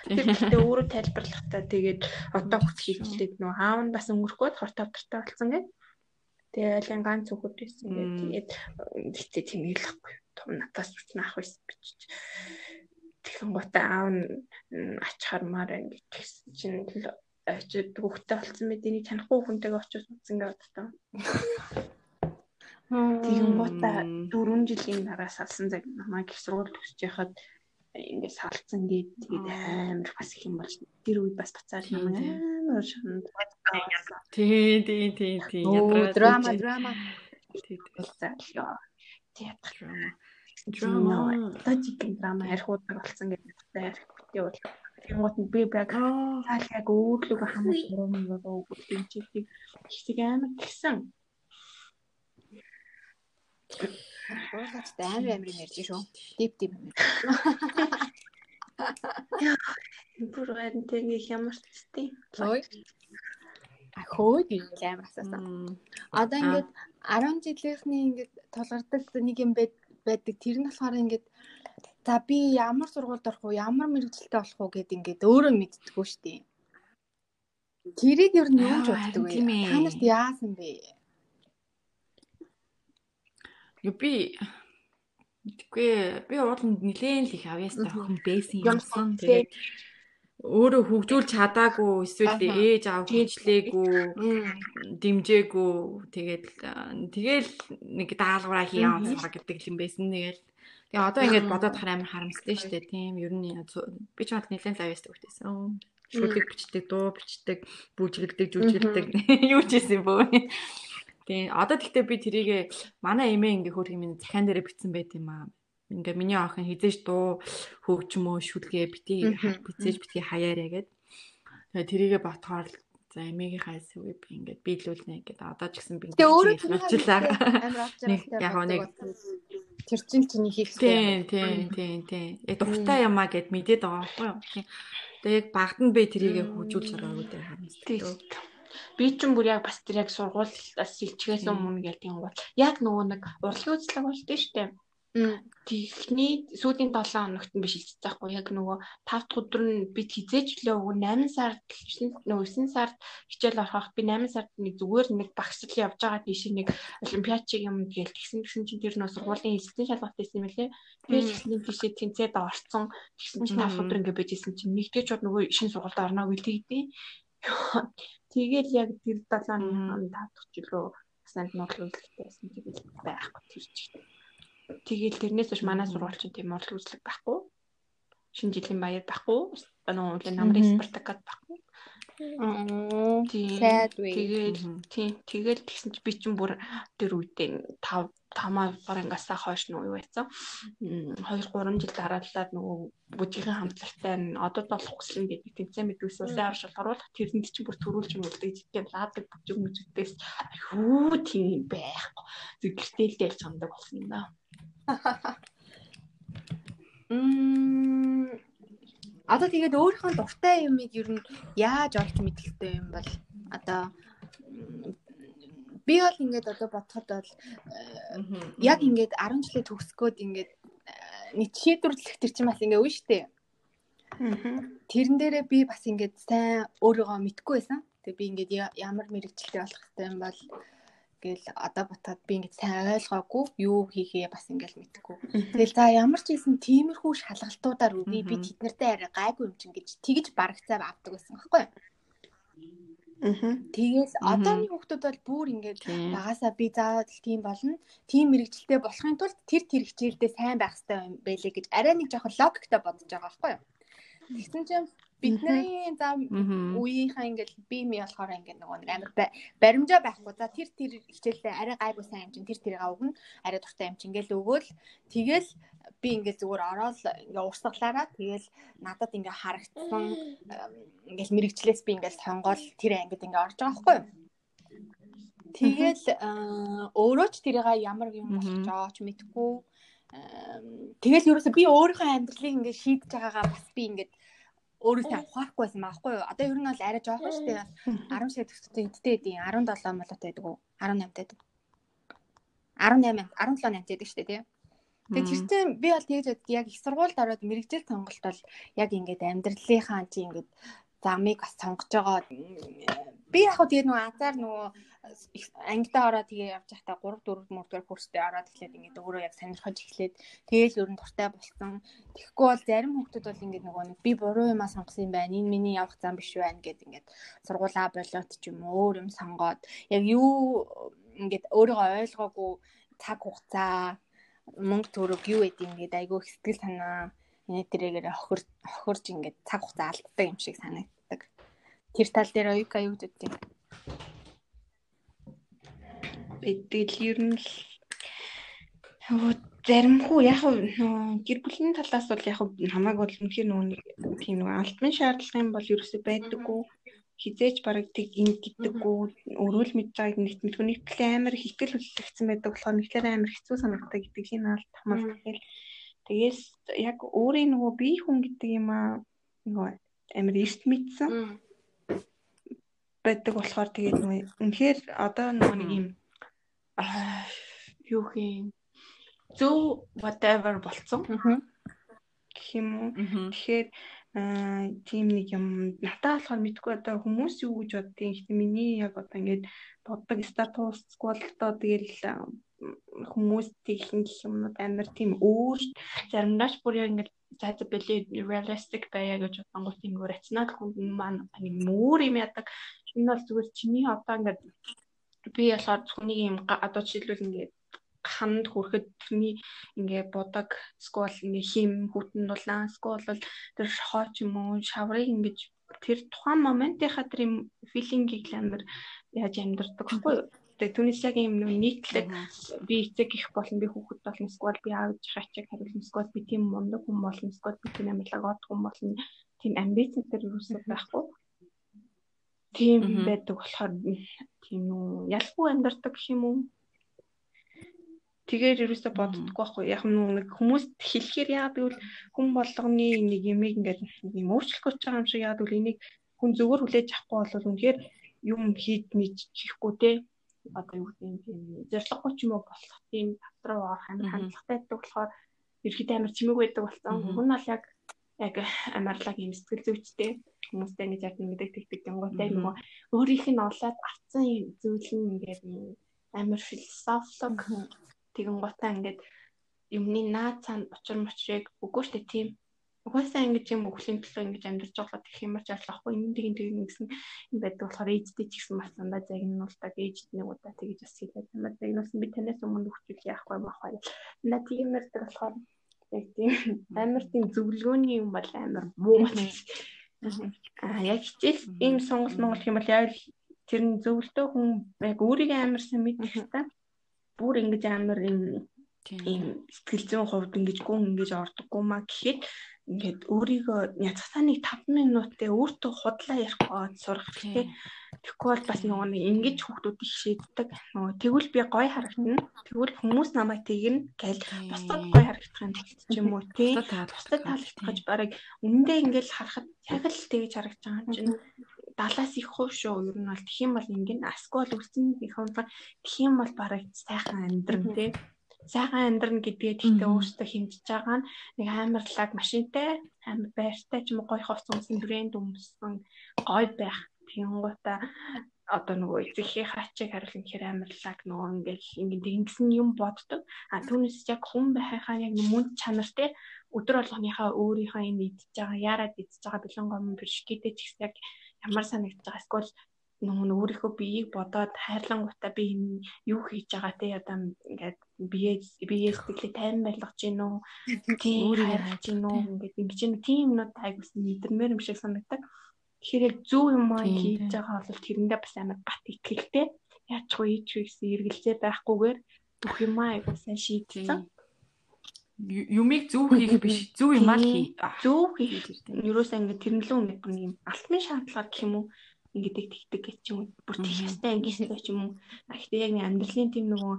Тэр гэхдээ өөрөө тайлбарлахтаа тэгээд одоо хөт хийжлээд нөө аав нь бас өнгөрөхөд хорт тавтартай болсон гэд. Тэгээ айлын ганц хүүхэд байсан гэд. Тэгээд гэхдээ тийм хэлэхгүй. Том надаас үчнэ ах байсан бичиж. Тэгэн гутаа аав нь ачхармаар ингэж тэгсэн чинь очиж хүүхдтэй болсон мэт энийг танихгүй хүнтэйгээ очиж утсан гэдэг одоо. Тэгэн гутаа 4 жилийн дараа салсан цаг намайг их сургууль төгсөж яхад ингээд салцсан гээд тэгээд амар бас их юм болж тэр үед бас буцаад намайг амар шанд Тий, тий, тий, тий. Оо, драма, драма. Тий, тий. болцоо. Театр Драма. логикийн драма архиудаг болсон гэдэг архиутай бол Тэнгуут нь би баг цаал яг өөрлөг юм болоо үгүй чиглэг их амар гисэн. Уурлаач амар амар юм ярьж шүү. Дип дип. Бүр энэ тэнэг ямар ч тийм. Ой. Ахөө гэж амар асуусан. Одоо ингээд 10 жилийнхний ингээд тулгардаг нэг юм байдаг. Тэр нь болохоор ингээд за би ямар сургуульд орох уу, ямар мэрэгчлэлтэй болох уу гэд ингээд өөрөө шүү дээ. Тэрийг ер нь юу ч боддог вэ? Та нарт яасан бэ? Юу би Тэгвэл би уурланд нилээн л их авьяастай охин байсан юмсан. Тэгээд өөрөө хөгжүүлж чадаагүй эсвэл ээж аав хэмжлээгүй дэмжээгүй тэгээд тэгэл нэг даалгавраа Мгм. онцгой гэдэг юм байсан. Тэгэл тэгээ одоо ингэж бодоод хараа амар харамстай шүү дээ. Тийм ер нь би ч бол нэлээд л авьяастай хөлтөөсөн. Шүлэг бичдэг, дуу бичдэг, бүжгэлдэг, жүжгэлдэг юу ч хийсэн бөө. Тэгээ одоо тэгтээ би тэрийг манай эмээ ингээ хөр юм захиан дээр бичсэн байт юм аа. Ингээ миний охин хизээж дуу хөгжмөө шүлгээ битгий Мгм. бицээж битгий хаяарэ гэд. Тэгээ тэрийгэ ботхоор за эмээгийнхаа эсвэг би ингээд биелүүлнэ гэд одоо ч гэсэн би бичиж явчлаа. амар авч байгаа яг нэг тэр чин чиний хийх Тийм, тийм, тийм, тийм. Яг дуртай юмаа гэд мэдээд байгаа байхгүй юу? Тэгээ яг багт нь би тэрийгэ хөгжүүлж байгаагүй дээр харамсдаг. Би ч юм бүр яг бас тэр яг сургуулиас илчгээс өмнө гэдэг юм бол яг нөгөө нэг урлагийн үзлэг болдсон шүү дээ. Техний сүүлийн 7 хоногт нь биш хэлчихсэн байхгүй яг нөгөө 5 дахь өдөр нь бид хизээж лөө өгөө 8 сард нөгөө 9 сард хичээл ороход би 8 сард нэг зүгээр нэг багшлал явж байгаа тийш нэг олимпиадчиг юм гээл тэгсэн тэгсэн чинь тэр нөгөө сургуулийн эзэлтийн шалгалт байсан юм лээ. Тэгээд ихний тийшээ тэнцээд орцсон тэгсэн чинь 5 өдөр ингэ байжсэн чинь нэгдэж чод нөгөө шинэ сургуульд орно гэлдэгдээ. Тэгэл яг тэр 7 хоног 5 дахь жилөө нэг нотлол үзлэгтэй байсан тэгэл байхгүй тэр Тэгэл тэрнээс биш манай сургууль чинь тийм урлаг үзлэг байхгүй. Шинэ жилийн баяр байхгүй. Нөгөө үл намрын спартакад байхгүй. Sad way. Тэгэл тийм тэгэл тэгсэн чи би чинь бүр тэр үедээ 5 тамаа барангасаа хойш нь юу байсан. 2 3 жил дараалаад нөгөө бүжгийн хамтлагтай нь одоо болох хүслэн гэдэг тэмцээн мэдвэс улсын аршил оруулах тэрэнд чинь бүр төрүүлж мөрдөж тийм лаадаг бүжиг мүжигдээс айхүү тийм байхгүй. Зэгэртээлтэй л чамдаг болсон юм да. Мм Одоо тэгээд өөрийнхөө дуртай юмыг ер нь яаж олж мэдлэгтэй юм бол одоо би бол ингээд одоо бодоход бол яг ингээд 10 жилээ төгсгөөд ингээд э, нэг шийдвэрлэх төр чинь бас ингээ үн штэ. Тэрэн дээрээ би бас ингээд сайн өөрийгөө мэдгүй байсан. Тэгээ би ингээд ямар мэрэгчлээ болох хэрэгтэй юм бол гэл одоо ботоод би ингээд сайн ойлгоогүй юу хийхээ бас ингээд мэдгүй. Тэгэл за ямар ч хэлсэн тиймэрхүү шалгалтуудаар үгүй би тэднэртэй арай гайгүй юм чинь гэж тэгж барагцаа авдаг байсан байхгүй юу? Тэгээс одооны хүмүүс бол бүр ингээд багасаа би заавал тийм болно. Тийм мэрэгчлээ болохын тулд тэр тэр хичээлдээ сайн байх хэрэгтэй юм байлээ гэж арай нэг жоохон логиктой бодож байгаа байхгүй юу? Тэгсэн чинь бидний за үеийнхаа ингээл би ми болохоор ингээд нөгөө нэг амар ба- баримжаа байхгүй. За тэр тэр хичээлдээ арай гайгүй сайн юм чинь тэр тэрийг өгнө. Арай дуртай юм чинь ингээл өгөөл тэгэл би ингээд зүгээр ороод ингээ урсгалаараа тэгэл надад ингээ харагдсан ингээл мэрэгчлээс би ингээл сонгоол тэр ангид ингээ орж байгаа байхгүй юу? Тэгэл аа, өөрөө ч тэрийг ямар юм болж байгаа ч мэдэхгүй. Тэгэл ерөөсө би өөрийнхөө амьдралыг ингээ шийдэж байгаагаа бас би ингээд өөрөөсөө ухаарахгүй байсан байхгүй юу? Одоо ер нь бол арай жоохон шүү дээ. 10 сая төгсөж эдтэй эдийн 17 молоотой байдаг уу? 18 байдаг. 18 17 8 байдаг шүү дээ тий. Тэгээд тэр чинь би бол тэгж байдаг. Яг их сургуульд ороод мэрэгжил сонголт бол яг ингээд амьдралынхаа чи ингээд замыг бас сонгож байгаа. Би яг хөө тэгээд нөгөө азар нөгөө ангидаа ороод тэгээ явж байхдаа 3 4 мөрдгөр курстэй ороод эхлээд ингээд өөрөө яг сонирхож эхлээд тэгээл ер нь дуртай болсон. Тэгэхгүй бол зарим хүмүүс бол ингээд нөгөө нэг би буруу юмаа сонгосон юм байна. Энэ миний явах зам биш байна гэд ингээд сургуулаа болоод ч юм өөр юм сонгоод яг юу ингээд өөрийгөө ойлгоогүй цаг хугацаа мөнгө төгрөг юу гэдэг ингээд айгүй их сэтгэл санаа энэ тэрэгээрээ хохир хохирж ингээд цаг хугацаа алддаг юм шиг санагддаг. Тэр тал дээр оюука юу гэдэг вэ? Тэгэл ер нь л заримхүү яг гэр бүлийн талаас бол яг хамаагүй бол үнэхээр нөгөө нэг тийм нөгөө альбан шаардлага юм бол ерөөсөй байдаггүй. Хизээж бараг тэг ин гэдэггүй. Өрөөл мэдж байгааг нэгт мэдгүй нэг талын амар хитгэл хүлээлгцэн байдаг болохоор нэг талаараа амар хэцүү санагддаг гэдэг энэ алт хамаалт тэгэл тэгээс яг өөрийн нөгөө бие хүн гэдэг юм аа нөгөө амар эрт мэдсэн байдаг болохоор тэгээд үнэхээр одоо нөгөө нэг юм юу юм? Зөв whatever болцсон. Гэх юм уу. Тэгэхээр тийм нэг юм надад болохоор мэдгүй одоо хүмүүс юу гэж боддгийг гэхдээ миний яг одоо ингээд боддог статусгүй бол одоо тэгэл аа, хүмүүс тийхэн гэх юмнууд амар тийм өөр заримдаа ч бүр яг ингээд за бэлээ realistic байя гэж бодонгууд тийм өөр рационал хүн маань нэг мөр юм ядаг энэ бол зүгээр чиний одоо ингээд би болохоор хүний юм одоо жишээлбэл ингээд ханд хүрэхэд тэрний ингээ будаг сквал ингээ хим хүтэн дулаан сквал бол тэр хооч юм уу шаврыг ингэж тэр тухайн моментынхаа тэр юм филингийг л амар яаж амьдэрдэг байхгүй юу Тэгээ түүнээс яг юм нэг нийтлэг би эцэг их болно би хүүхэд болно сквал би аав ачааг хариулна сквал би тийм мундаг хүн болно сквал би тийм амьдлаг од хүн болно тийм амбиц тэр юусаа байхгүй тийм байдаг болохоор тийм нүү ялгүй амьдардаг гэх юм уу? Тэгээд ерөөсө боддоггүй байхгүй. Яг нэг хүмүүст хэлэхээр яагаад гэвэл хүн болгоны нэг юмыг ингээд юм өөрчлөх гэж байгаа юм шиг яагаад гэвэл энийг хүн зөвөр хүлээж авахгүй бол үнэхээр юм хийд мэдчихгүй те. Одоо юу юм тийм зориггүй ч юм уу болох тийм татруу орох Мгм. хандлагатай байдаг болохоор ерхэд амар чимэг байдаг болсон. Хүн бол яг яг амарлаг юм сэтгэл зүйчтэй хүмүүстэй ингэж яг ингэдэг тэгдэг гингуутай Мгм. нөгөө өөрийнх нь олоод авцсан зүйл нь ингээд амар философик тэгэн гутаа ингээд юмны наад цаана учир мочрыг үгүй штэ тийм угаасаа ингэж юм өвлийн төлөө ингэж амьдарч байгаа гэх юм ч ялахгүй энэ тэгин тэгин гэсэн юм байдаг болохоор ээжтэй ч гэсэн бас дандаа загнуулдаг ээжд нэг удаа тэгэж бас хэлээд юм байна. Загнуулсан би танаас өмнө хөвчүүл яахгүй байхгүй. На тийм ярьдаг болохоор яг тийм амар тийм зөвлөгөөний юм бол амар муу. Аа яг хичээл ийм сонголт Монгол юм бол яг тэр нь зөвлөлтөө хүн яг өөрийгөө амарсан мэдэх та. Бүр ингэж амар юм ийм сэтгэл зүйн хувьд ингэж гүн ингэж ордоггүй маа гэхэд ингээд өөрийгөө яцгасаа нэг 5 минутээ өөртөө худлаа ярих гоод сурах хэрэгтэй. Тэгэхгүй бол бас нөгөө нэг ингэж хүүхдүүд их шийддэг. Нөгөө тэгвэл би гоё харагдана. Тэгвэл хүмүүс намайг тэгнэ гэл бусдад гоё харагдахын тэлт юм уу тий. Бусдад таалагдах бараг үнэндээ ингээл харахад яг л тэгж харагдаж байгаа юм чинь далаас их хуу шүү. Ер нь бол юм бол ингэн аскол үлсэн их юм тэх юм бол бараг сайхан амьдрын тий сайхан амьдрна гэдгээ тэгтээ өөртөө хэмжиж байгаа нь нэг амар лаг машинтай амар байртай ч юм уу гоё хоц өмсөн брэнд өмсөн гоё байх Тэнгуута одоо нөгөө эцэгхийн хаачиг харуулах гэхээр амар лаг нөгөө ингээл ингээд ингэсэн юм боддог. А түүнээс яг хүн байхаа яг мөн чанар те өдөр болгоныхаа өөрийнхөө энэ идж байгаа яарад идж байгаа бэлэн гом бишкэдэ ч гэсэн яг ямар санагдаж байгаа. Эсвэл нөгөө өөрийнхөө биеийг бодоод хайрлангуудаа би юу хийж байгаа те? Одоо ингээд бие бие сэтгэлээ тайван байлгаж гин үү? Тийм хайрлаж гин үү? ингээд ингэж тийм юмнууд айгуус мэдэрмээр юм шиг санагддаг. Тэгэхээр яг зөв юм аа хийж байгаа бол тэрэндээ бас амар бат. Яаж ч ийч гэсэн эргэлзээ байхгүйгээр бүх юм аа сайн шийдсэн. Юмыг зөв хийх биш, зөв юм аа хий. Зөв хийх. Юурээсээ ингээд тэрнлүү нэг юм. Алтны шаардлагаар гэх юм уу ингээд тэгдэг гэж ч юм уу бүр тийх хэвээр ангийнстай ч юм уу. Гэхдээ яг нэг амьдралын тийм нөгөө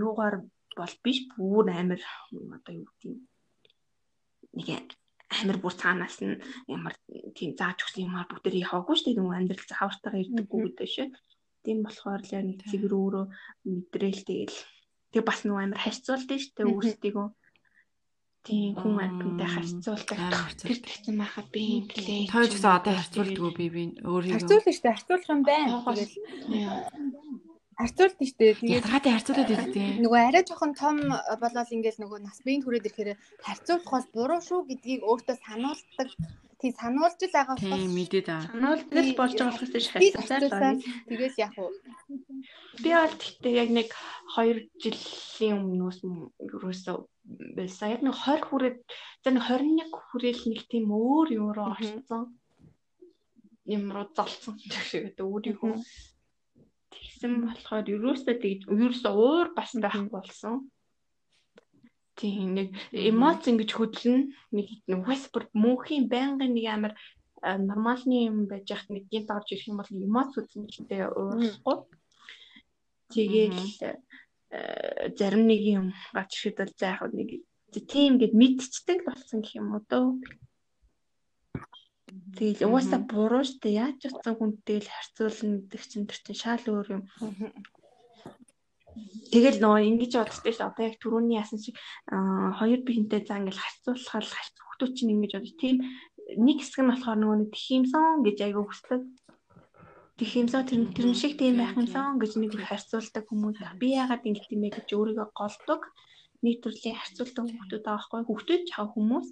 юугаар бол биш бүр амар одоо юу гэдэг нэг амир бүр цаанаас нь ямар тийм зааж өгсөн юмар бүгдээр яваагүй шүү дээ. Нөгөө амьдрал заавартайгаа ирдэггүй гэдэг шүү. Тийм болохоор л нэг цэгэр өөрөө мэдрээл тэгэл тэг бас нөгөө амир харьцуулдаг шүү дээ өөрсдийгөө. Тийм хүн амьтантай харьцуулдаг. Тэр тэгсэн байхад би юм блэ. Тойж гэсэн одоо харьцуулдаггүй би би өөрийгөө. Харьцуулна дээ. Харьцуулах юм байна. Тэгэл харьцуулт нь штэ. Тэгээд хаатай харьцуулаад байдаг. Нөгөө арай жоохон том болол ингээл нөгөө нас биеийн түрээд ирэхээр харьцуулах бол буруу шүү гэдгийг өөртөө сануулдаг. Тий сануулж л байгаа болохоос тий мэдээд аа. Сануулдаг болж байгаа болохоос харьцуулаад тэгээс яг уу. Би бол тэгтээ яг нэг 2 жилийн өмнөөс ерөөсөө байсан. Яг нэг 20 хүрээд за нэг 21 хүрээл нэг тийм өөр юм руу орсон. Юм руу залцсан гэх шиг гэдэг өөрийгөө Тэгсэн болохоор ерөөсөө тэгж ерөөсөө уур бас байхгүй болсон. Тийм нэг эмоц ингэж хөдлөн нэг нүхэс бүр мөнхийн байнгын нэг амар нормалны юм байж яхад нэг гинт орж ирэх юм бол эмоц хөдлөнтэй уурлахгүй. Тэгээл зарим нэг юм гач шидэл заах нэг тийм гэд мэдчихдэг болсон гэх юм уу дөө. Тэгэл угаасаа буруу штэ яаж утсан хүнтэй л харьцуулна гэдэг чинь тэр чинь шал өөр юм. Тэгэл нөө ингэж боддоо ш одоо яг түрүүний ясан шиг хоёр биентэй заа ингээл харьцуулахаар хүүхдүүд чинь ингэж бодож тийм нэг хэсэг нь болохоор нөгөө нэг тхимсэн гэж айгаа хүсдэг. Тхимсэн тэр тэр шиг тийм байх юмсан гэж нэг харьцуулдаг хүмүүс. Би яагаад ингэж тийм бэ гэж өөрийгөө голдог. Нэг төрлийн харьцуулдаг хүүхдүүд байгаа байхгүй. Хүүхдүүд жаа хүмүүс.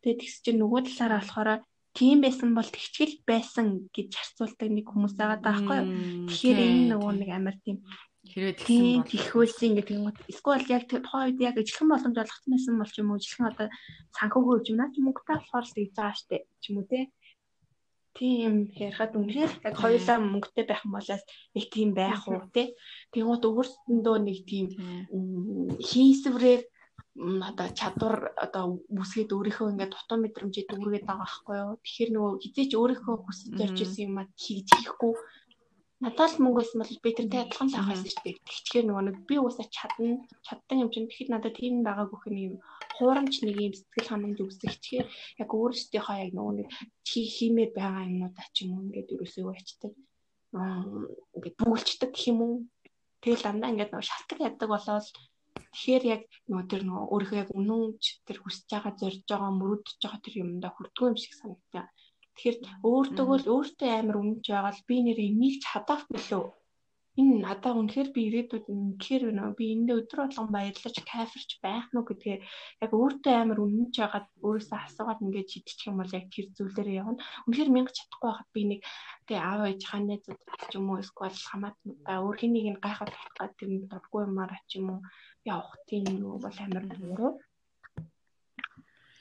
Тэгээд тэгс чинь нөгөө талаараа болохоор тийм байсан бол тэгчгэл байсан гэж харьцуулдаг нэг хүмүүс байгаа даахгүй. Тэгэхээр энэ нөгөө нэг амар тийм хэрвээ тэгсэн бол тэгхүүлсэн гэдэг юм. Эсвэл яг тухайн үед яг ижилхэн боломж олгоцсон байсан бол ч юм уу ижилхэн одоо санхүүгөө хөвж наа ч мөнгөтэй болохоор л тэгж байгаа штэ ч юм уу те. Тийм ярихад үнэхээр яг хоёулаа мөнгөтэй байх юм болоос нэг тийм байх уу те. Тэгмээд өөрсөндөө нэг тийм хийсврээр одоо чадвар одоо үсгээд өөрийнхөө ингээд дутуу мэдрэмжийг дүүргээд байгаа байхгүй юу. Тэгэхээр нөгөө хизээч өөрийнхөө хүсэж ярьж исэн юм а хийж хийхгүй. Надад л мөнгө байсан бол би тэрнтэй адилхан л авах байсан шүү дээ. Тэгэхээр нөгөө нэг би уусаа чадна, чадсан юм чинь тэгэхэд надад тийм байгаа гөх юм хуурамч нэг юм сэтгэл ханамж үүсэх. Тэгэхээр яг өөрсдийнхөө яг нөгөө нэг хиймээр байгаа юмнуудаа ч юм уу ингээд ерөөсөө ячдаг. Аа ингээд бүгэлждэг гэх юм уу. Тэгэл дандаа ингээд нөгөө шалтгаан яддаг болоод Тэгэхээр яг нөгөө тэр нөгөө өөрийнхөө яг үнэнч тэр хүсэж байгаа зорж байгаа мөрөдж байгаа тэр юмдаа хүрдгүй юм шиг санагдаа. Тэгэхээр өөртөө л өөртөө амар үнэнч байгаа л би нэрээ энийг ч хадаах билүү. Энэ надаа үнэхээр би ирээдүйд үнэхээр байна. Би эндээ өдөр болгон баярлаж кайфарч байх нь гэдгээ яг өөртөө амар үнэнч байгаад өөрөөсөө асуугаад ингээд шидчих юм бол яг тэр зүйлээрээ явна. Үнэхээр мянга чадахгүй байхад би нэг тэгээ аав ээж хааны зүд ч юм уу эсвэл хамаатнуудаа өөр хэнийг нь гайхаад татгаад тэр нь дургүй юмар ч юм уу явах тийм юу бол амар буруу.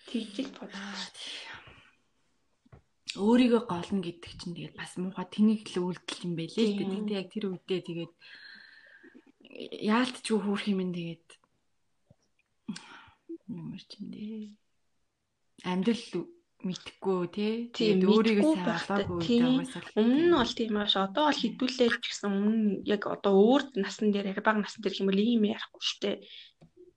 Тэгжил бодож. Өөрийгөө голно гэдэг чинь тэгээд бас муухай тэнийг л үйлдэл юм байлээ л дээ. Тэгтээ яг тэр үедээ тэгээд яалтчгүй хөөх юм ин тэгээд юм дээ. Амьдрал мэдхгүй тий. Тэгээд өөрийгөө сайн олоогүй угаасаа. Өмнө нь бол тийм ааш одоо бол хідүүлээл ч гэсэн өмнө яг одоо өөр насн дээр яг бага насн дээр хэмээл ийм ярихгүй штэ.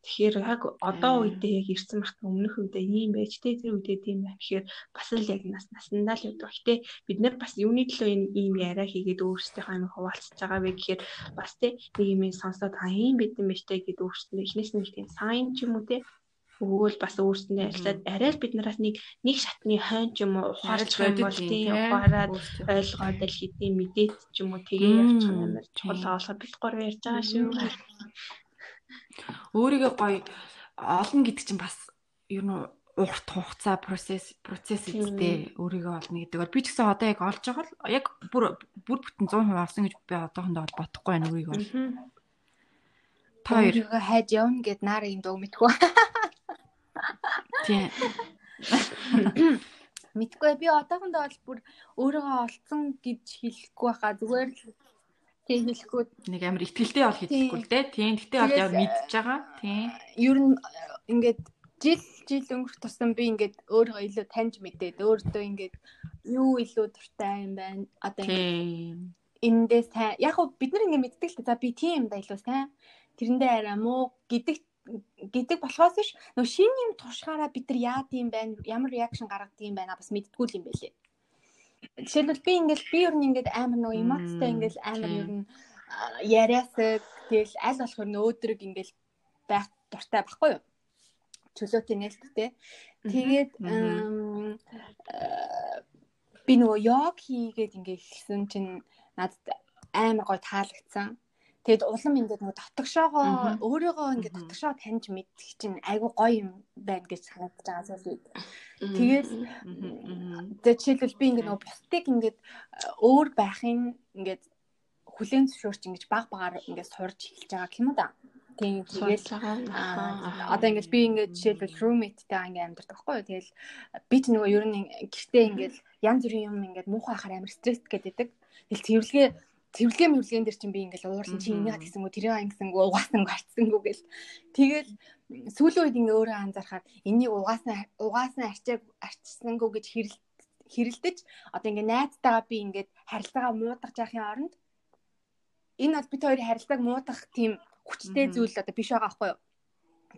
Тэгэхээр яг одоо үедээ яг ирсэн мах өмнөх үедээ ийм байж тий тэр үедээ тийм байх. Тэгэхээр бас л яг нас наснаа л яддаг. Гэтэ бид нар бас юуны төлөө энэ ийм яриа хийгээд өөрсдийнхөө амиг хуваалцаж байгаа вэ гэхээр бас тий нэг юм сонсоод аа ийм бидэн мэжтэй гэдээ өөрсдөө эхнээс нь тийм сайн ч юм уу тий өгөөл бас өөрсөндөө арилаад арай л бид нараас нэг нэг шатны хойн ч юм уу ухаарч юм бол тийм ухаарад ойлгоод л хэдийн мэдээд ч юм уу тэгээ явчих юм амар чухал олоход бид гур ярьж байгаа шүү. Өөрийгөө гоё олон гэдэг чинь бас ер нь урт хугацаа процесс процесс үстэй өөрийгөө олно гэдэг бол би ч гэсэн одоо яг олж байгаа л яг бүр бүр бүтэн 100% олсон гэж би одоохондоо бол бодохгүй байна өөрийгөө. Та хоёроо хайж явна гэд наар юм дөө мэдгүй. Тийм. Мэдгүй би одоохондоо бол бүр өөрийгөө олцсон гэж хэлэхгүй байхаа зүгээр л тийм хэлэхгүй нэг амар ихтгэлтэй бол хэлэхгүй л дээ. Тийм. Гэтэ бол яг мэдж байгаа. Тийм. Ер нь ингээд жил жил өнгөрөх тусам би ингээд өөрийгөө илүү таньж мэдээд өөртөө ингээд юу илүү дуртай юм байна. Одоо ингээд эндээс сайн яг хөө бид нар ингээд мэддэг л та за би тийм юм да илүү сайн тэрэндээ арай муу гэдэг гэдэг болохоос ш нөө шин юм туршихаараа бид нар яад юм байна ямар реакшн гаргадаг юм байна бас мэдтгүү юм байлээ. Жишээлбэл би ингээл би ер нь ингээд амар нөө эмоцтой ингээл амар ер нь яриасаг тэгэл аль болохоор нөөдрөг ингээл байх дуртай байхгүй юу? Чөлөөтэй нээлттэй. Тэгээд би нөгөө йог хийгээд ингээд хэлсэн чинь надад амар гой таалагдсан. Тэгэд улам ингээд нөгөө дотгошоогоо өөрийгөө ингээд дотгошоо таньж мэдэх чинь айгүй гоё юм байна гэж санагдаж байгаа зүйлүүд. Тэгээд тэгээд жишээлбэл би ингээд нөгөө бусдыг ингээд өөр байхын ингээд хүлэн зөвшөөрч ингэж баг багаар ингээд сурж эхэлж байгаа юм да. Тийм тэгээд одоо ингээд би ингээд жишээлбэл roommate-тэй ингээд амьдардаг байхгүй юу. Тэгэл би ч нөгөө ер нь гэртээ ингээд янз бүрийн юм ингээд муухай хахаар амар стресс гэдэг. Тэгэл цэвэрлэгээ цэвэрлэгээ мэвлэгэн дээр чинь би ингээл уурлан чи энийг гэсэн гоо тэрийг ингэсэнгүү угаасан гарцсангүү гэл. Тэгэл сүүлийн үед ингээ өөрөө анзаархаар энийг угаасан угаасан арчааг арчсангүү гэж хэрэл хэрэлдэж одоо ингээ найзтайгаа би ингээд харилцаагаа муудах жахын оронд энэ бол бид хоёрын харилцааг муудах тийм хүчтэй зүйл одоо биш байгаа байхгүй юу?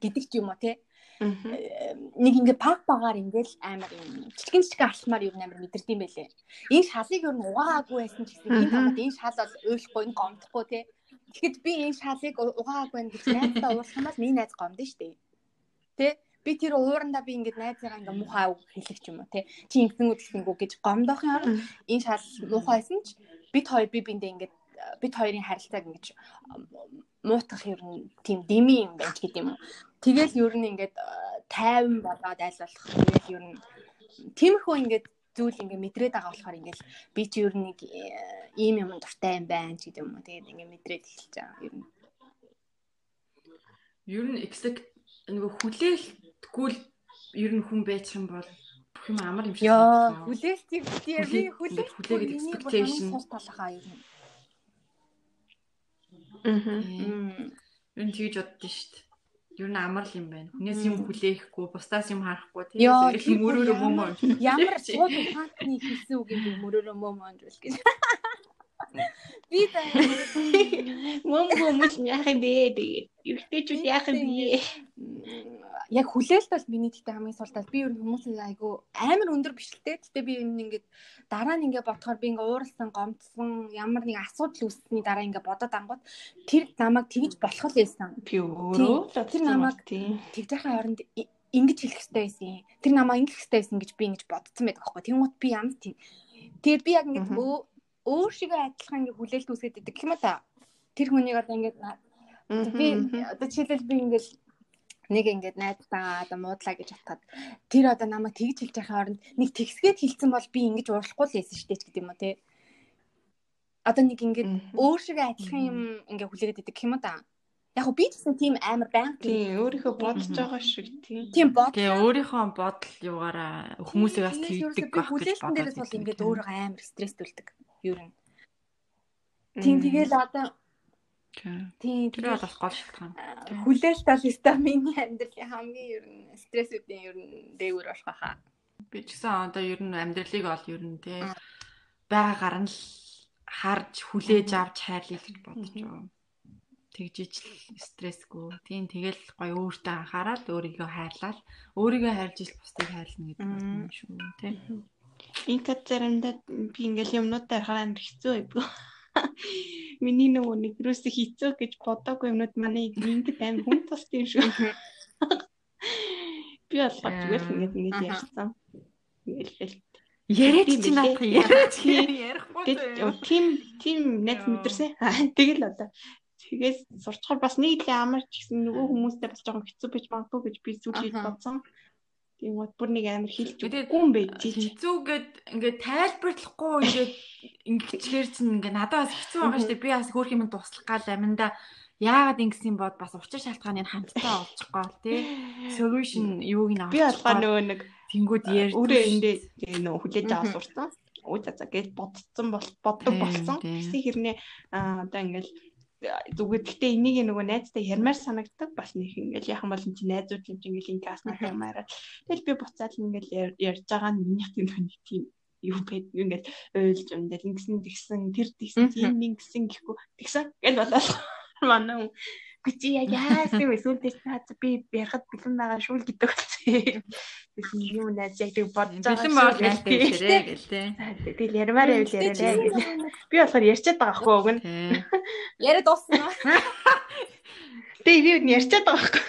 Гэдэг ч юм уу те нэг ингээ пак багаар ингээл амар юм жижигэн жижигэн алхмаар юу амар мэдэрдэг юм байлээ. Энэ шалыг юу угаагүй байсан ч гэсэн энэ хамаад энэ шал бол ойлхгүй энэ гомдохгүй те. Тэгэхэд би энэ шалыг угаагүй байна гэж найзтай бол миний найз гомдно шүү дээ. Тэ би тэр уурандаа би ингээд найзыгаа ингээ муухай үг хэлэх ч юм уу те. Чи ингэсэн үдлэхингүү гэж гомдохын оронд энэ шал муухайсэн ч бид хоёр би биндээ ингээд бид хоёрын харилцааг ингэж муутгах ер нь тийм дими юм байж гэдэг юм. Тэгэл ер нь ингээд тайван болоод аль болох тэгэл ер нь тиймэрхүү ингээд зүйл ингээ мэдрээд байгаа болохоор ингээл би чи ер нь нэг ийм юм дуртай юм байна ч гэдэг юм уу. Тэгээд ингээ мэдрээд эхэлж байгаа ер нь. Ер нь exact нөгөө хүлээлтгүй ер нь хүн байж юм бол бүх юм амар юм шиг байна. Хүлээлтийг би хүлээлт хүлээгээд expectation талхаа ер нь. Аа. Юу тэгж боддоо шүү дээ. Юу н амар л юм байна. Хүнээс юм хүлээхгүй, бусдаас юм харахгүй тийм ээ. Мөрөөрөө мөмөн. Ямар шууд ухаантны хэлсэн үг юм мөрөөрөө мөмөн гэж гэж. Би таа мөм мөмөс яах юм бэ тэгээд. Юртэйчүүд яах юм бэ? Яг хүлээлт бол миний тэгтээ хамгийн сул тал. Би ер нь хүмүүсийн айгу амар өндөр биш л те тэгтээ би энэ ингээд дараа нь ингээд бодохоор би ингээд ууралсан гомдсон ямар нэг асуудал үүссэний дараа ингээд бодоод ангууд тэр намайг тэгж болох л байсан. Би өөрөө тэр намайг тэгж яхаа оронд ингэж хэлэх хэрэгтэй байсан. Юм тэр намайг ингэх хэрэгтэй байсан гэж би ингэж бодсон байдаг аахгүй тэнгуут би ямар тийм тэгээд би яг ингээд өөр шигээ адилхан ингээд хүлээлт үүсгээд идэг юм а та? Тэр хүнийг одоо ингээд би одоо жишээлбэл би ингээд нэг ингээд найзтайгаа одоо муудлаа гэж утгаад тэр одоо намайг тэгж хэлж байхын оронд нэг тэгсгээд хэлсэн бол би ингэж уурлахгүй л байсан шүү дээ гэдэг юм уу те одоо нэг ингээд өөр шиг адилхан юм ингээд хүлээгээд идэг юм да Яг би гэсэн тийм амар байнга Тийм өөрийнхөө бодож байгаа шиг тийм. тийм бод. Тэгээ өөрийнхөө бодол югаараа хүмүүсийг бас тэгдэг байх гэж Хүлээлтэн бодоод дээрээс бол ингээд өөрөө амар стресстүүлдэг. Ер нь. Тийм тэгэл одоо Тийм. Тэр бол бас гол шалтгаан. хүлээлт бол өстой миний амьдралын хамгийн ер нь стрессүүдийн ер нь дээгүүр болох байхаа. Би ч гэсэн одоо ер нь амьдралыг бол ер нь тий байгаагаар нь л харж хүлээж авч хайрлах гэж бодож байгаа. Тэгжиж л стрессгүй. Тийм тэгэл гоё өөртөө анхаарал өөрийгөө хайрлал өөрийгөө хайрлж ил бусдыг хайрлна гэдэг юм шүү тий. Инкад заримдаа би ингээл юмнуудаа харахаар амар хэцүү байв. Миний нөгөө нэг юусе хэцүү гэж бодоогүй юмнууд манай ингээд амар хүн тус тийм шүү. Би болохоор зүгээр л ингээд ингээд ярьсан. Ингээл Яриач Тийм чи наадах яриач ярихгүй. Тийм тийм найз мэдэрсэн. Тэгэл одоо тэгээс сурчхаар бас нэг л амар ч гэсэн нөгөө хүмүүстэй бас жоохон хэцүү байж магадгүй гэж би зүйлийг бодсон. Гот бүр нэг амар Тэгээд өгөхгүй юм байж чи. хэцүүгээд ингээд тайлбарлахгүй ингээд ингэчээр чинь ингээд надад бас хэцүү байгаа шүү дээ. Би бас хөөх юм туслах гал аминда яагаад ингэсэн бод бас учир шалтгааныг хамтдаа олчихгүй бол тий. Solution юуг нь Би болохоор нөгөө нэг тэнгууд ярьж өөрөө эндээ нөө хүлээж аваад сурсан. Өө за за гэж бодсон бол боддог болсон. Тэгсэн хэрнээ одоо ингээл зүгээр гэхдээ энийг нөгөө найзтай ярмаар санагддаг бас нэг ингээл яхан бол энэ найзууд юм чинь ингээл инкас нэг юм арай. Тэгэл би буцаад ингээл яр- ярьж байгаа нь минийх тийм нэг тийм юу байд ингээл ойлж өмдөл ингэсэн тэгсэн тэр тэгсэн тийм ингэсэн гэхгүй. Тэгсэн гэл болоод манай Гүчи яг яасан вэ сүүл дээр хаа би ярахад бэлэн байгаа шүүл гэдэг үстэй. Тэгсэн юм найз яг тэг бодож байгаа. бэлэн бол шүү найлтай гэлтэй. хэлээрээ гэл тий. Тэгэл ярмаар байвал яриараа гэж. Би болохоор ярьчаад байгаа хгүй. Тий. Яриа дуусна. Тэгээ би үн ярьчаад байгаа хгүй.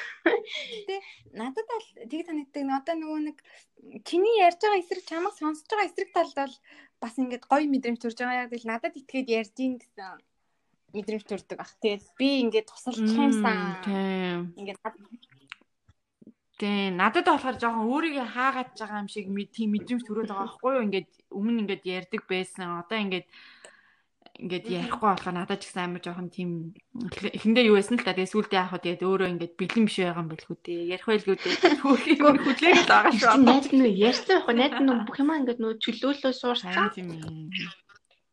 Надад бол тэг танигдаг. Одоо нөгөө нэг чиний ярьж байгаа эсрэг чамайг сонсож байгаа эсрэг талд бол бас ингээд гоё мэдрэмж төрж байгаа. Яг тэгэл надад итгээд ярьж ийн гэсэн мэдрэмж төрдөг ах. Тэгээд би ингээд тусалчих юмсан. Тийм. Ингээд Тийм. Надад болохоор жоохон өөрийгөө хаагаад байгаа юм шиг тийм мэдрэмж төрөөд байгаа байхгүй юу? Ингээд өмнө ингээд ярьдаг байсан. Одоо ингээд ингээд ярихгүй болохоор надад ч гэсэн амар жоохон тийм эхэндээ юу байсан л та. Тэгээ сүулдэ яах вэ? Тэгээд өөрөө ингээд бэлэн биш байгаа юм билгүү дээ. Ярих байлгүй дээ. Юм хүлээгээд байгаа шүү. Чи найз нь ярьсан яг найз нь бүх юмаа ингээд нөө чөлөөлөө суурсан. Тийм юм.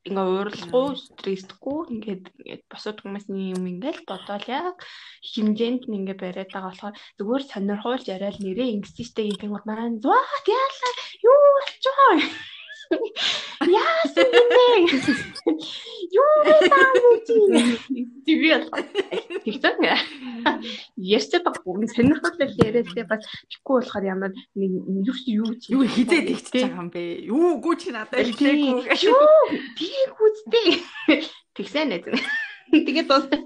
Ингээ ууралахгүй, стресстгүй ингээд ингээд босоод хүмүүсний юм ингээл бодоол яг хэмжээнд нь ингээ бариад байгаа болохоор зүгээр сонирхуулж яриад нэрээ ингэсэн штэ гэх маань зва яалаа? Юу байгаа Яасан бэ? Юу байсан бэ? Тэвээ л. Тэгсэн. Ярьж байхгүй сонирхолтой яриадээ бас чихгүй болохоор ямар нэг юу юу Юу хизээд игчж байгаа юм бэ? Юу гүү чи надад хэлээгүй. Юу? Би хүзтэй. Тэгсэн ээ. Тэгээд дуусна.